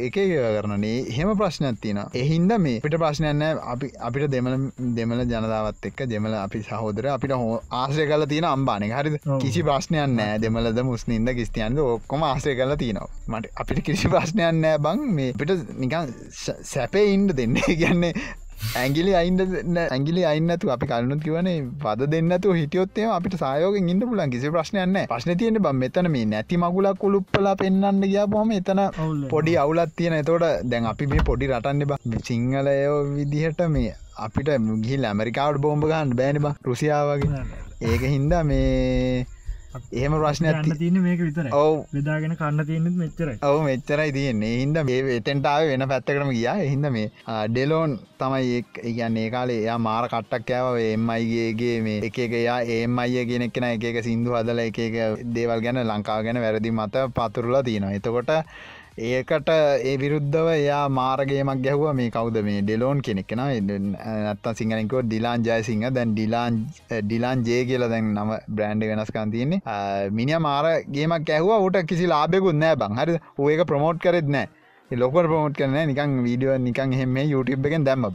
එක කරනේ හෙම ප්‍රශ්නයක් තියන එහින්ද මේ පිට ප්‍රශ්නයන්න අපි අපිට දෙමල දෙමල ජනතාවත් එක්ක දෙමල අපි සහෝදර අපිට හෝ ආශ්‍රය කල තියෙන අම්බාන හරි කිසි ප්‍රශ්නයන් නෑ. දෙමලද මුස්ලින්ද කිස්තියන්ද ඔක්කොම ආශ්‍රය කල තියෙනවා. මට අපිට කිසි ප්‍රශ්නයන් නෑ බං. මේ පිට නිකන් සැපේ ඉන්ඩ දෙන්න. <laughs> කියන්නේ ඇගිලි අයින්ද ඇගිලි අයින්නතු අපි කලනුත් කිවනේ පද දෙන්නතු හිටියොත්තේ අපිට සයෝගෙන් ඉන්න පුලන් කිසි ප්‍රශ්නයන්න ප්‍රශ්න තියෙන බ මෙතන මේ නැති මගුලක් කුළුප්පලා පෙන්න්න ගිය පොම එතන පොඩි අවුලත් තියෙන. එතෝට දැන් අපි මේ පොඩි රටන්න බ සිංහලයෝ විදිහට මේ අපිට ගිල් ඇමරිකාවට බෝම්භ ගන්න බෑන බ. රුසියාවගේ ඒක හින්දා මේ එහෙම ප්‍රශ්න යන්න තියන මේක විතර ඔව. බෙදාගෙන කන්න තියනෙත් මෙච්චරයි. ඔව මෙච්චරයි තියන්නේ. හින්ද මේ එතෙන්ටාව වෙන පැත්තකරම ගියා. හින්ද මේ ඩෙලෝන් තමයි ඒ කාලේ එයා මාර කට්ටක් කෑව එම්මයිගේගේ මේ එක එක යා ඒම් අයිය කෙනෙක්ෙන එක සිින්දු හදල එක එක දේවල් ගැන ලංකාව ගැන වැරදි මත පතුරලා තියෙනවා. එතකොට ඒකට ඒ විරුද්ධව එයා මාරගේමක් ගැහුව මේ කවද මේ ඩෙලෝන් කෙනෙක්ෙන නත්ත සිංහලෙකෝ ඩිලාන් ජයසිංහ. දැන් ඩිලාන් ඩිලාන් ජේ කියල දැන් නම බ්‍රන්ඩ් වෙනස්කන් තියන්නේ. මිනි මාරගේමක් ඇහවා ට කිසි ලාබෙකුත් නෑ බං. හරි ඒක ප්‍රමෝට් කරෙත් නෑ. ලොක ප්‍රමෝට් කරන නිකං වීඩියෝ නිකං හෙම YouTube එකෙන් දැම්ම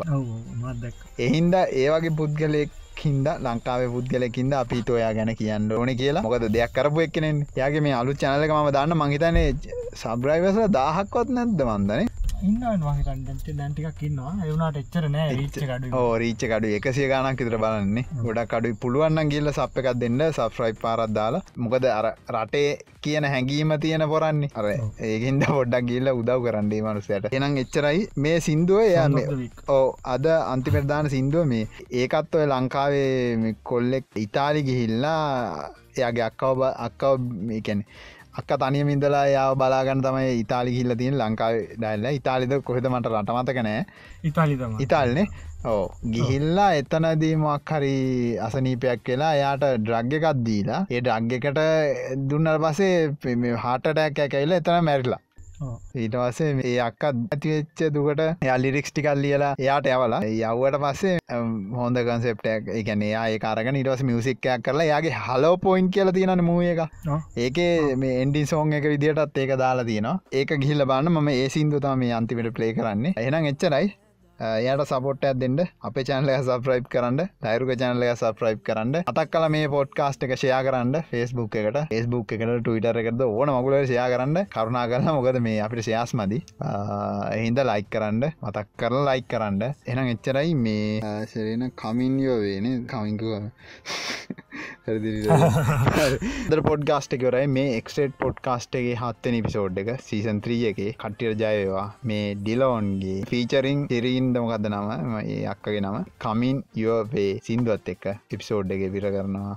එහින්ද ඒවගේ පුද්ගලෙක් හින්ද ලංකාව පුද්ගලකින්ද අපිට ඔයා ගැන කියන්න ඕන කියලා. මොකද දෙයක් කරපු එක්කනෙන් යාගේ මේ අලු චනලක ම දන්න මහිතනේ සබ්‍රයිවස දාහක්වත් නැද්ද වන්දනේ රීච්ච කඩු එකසිය ගණක් ඉතර බලන්නේ. ගොඩක් කඩු පුළුවන්න ගිල්ල සප් එකක් දෙන්න. සෆ්‍රයි් පාරත් දාලා. මොකද අර රටේ කියන හැඟීම තියෙන පොරන්නේ. අර ඒකින්ද පොඩ්ඩක් ගිල්ල උදව් කරන්නේ මනුසයට එනම් එච්චරයි. මේ සින්දුව එය ඕ අද අන්තිපෙරදාන සින්දුව මේ. ඒකත් ඔය ලංකාවේ කොල්ලෙක් ඉතාලි ගිහිල්ලා එයාගේ අක්කව අක්කව මේකැන අක්ක තනියම ඉඳලා යාව බලාගන්න තමයි ඉතාලි හිල්ල තින් ලංකාව ඩයිල්ල. ඉතාලිද කොහෙද මට රටමතක නෑ. ඉතාලිතම ඉතාල්නේ. ඕ ගිහිල්ලා එතනදීමක් හරි අසනීපයක් කියලා එයාට ඩ්‍රග්ග එකත් දීලා ඒ ඩ්‍රග්ගකට දුන්නට පසේ හාටටැක් ඇකයිල එතන මැරිලා ඊට පස්සේ ඒ අක්කත් ඇතිවෙච්ච දුකට එයා ලිරික්ස් ටිකල් ලියලා එයාට ඇවලා යව්වට පස්සේ හොඳ කන්සෙප්ටක් එකන ඒ කාරගන ඉටවස මියසික්කයක් කරලා යාගේ හලෝ පොයින්් කියල තියෙන මූ එක. ඒකේ මේ එන්ඩි සෝන් එක විදිටත් ඒක දාලා තියෙනවා. ඒක ගිහිල්ල බන්න ම ඒ සිින්දුතම මේ අන්තිමට ප්ලේ කරන්නේ. එහනම් එච්චරයි එයට සපොට්ටයක් දෙන්න අප චනල සප්‍රයිප් කරන්න තයිරුක චනල සප්‍රයිප් කරන්න. අතක් කල මේ පොඩ්කාස්ට් එක ෂයා කරන්න ෆෙස්බුක් එකට. ෆෙස්බුක් එකට ටවිටර එකද ඕන මගුල ෂයා කරන්න. කරුණා කරන්න මොකද මේ අපිට ශයාස් මදි. එහින්ද ලයික් කරන්න මතක් කරලා ලයික් කරන්න. එනම් එච්චරයි මේ සරෙන කමින්යෝ වේන කමින්කුව ද පොඩ්ගස්ට එකවරයි මේ එක්ස්ටේට් පොඩ්කාස්ටගේ හත්තන පිසෝඩ් එක සීසන් 3 එක කට්ටිය ජයවා මේ ඩිලෝන්ගේ ෆීචරිං තිරීන් සින්ද මොකක්ද නම? ඒ අක්කගේ නම. කමින් යෝවේ සින්දුවත් එක්ක එපිසෝඩ් එක විර කරනවා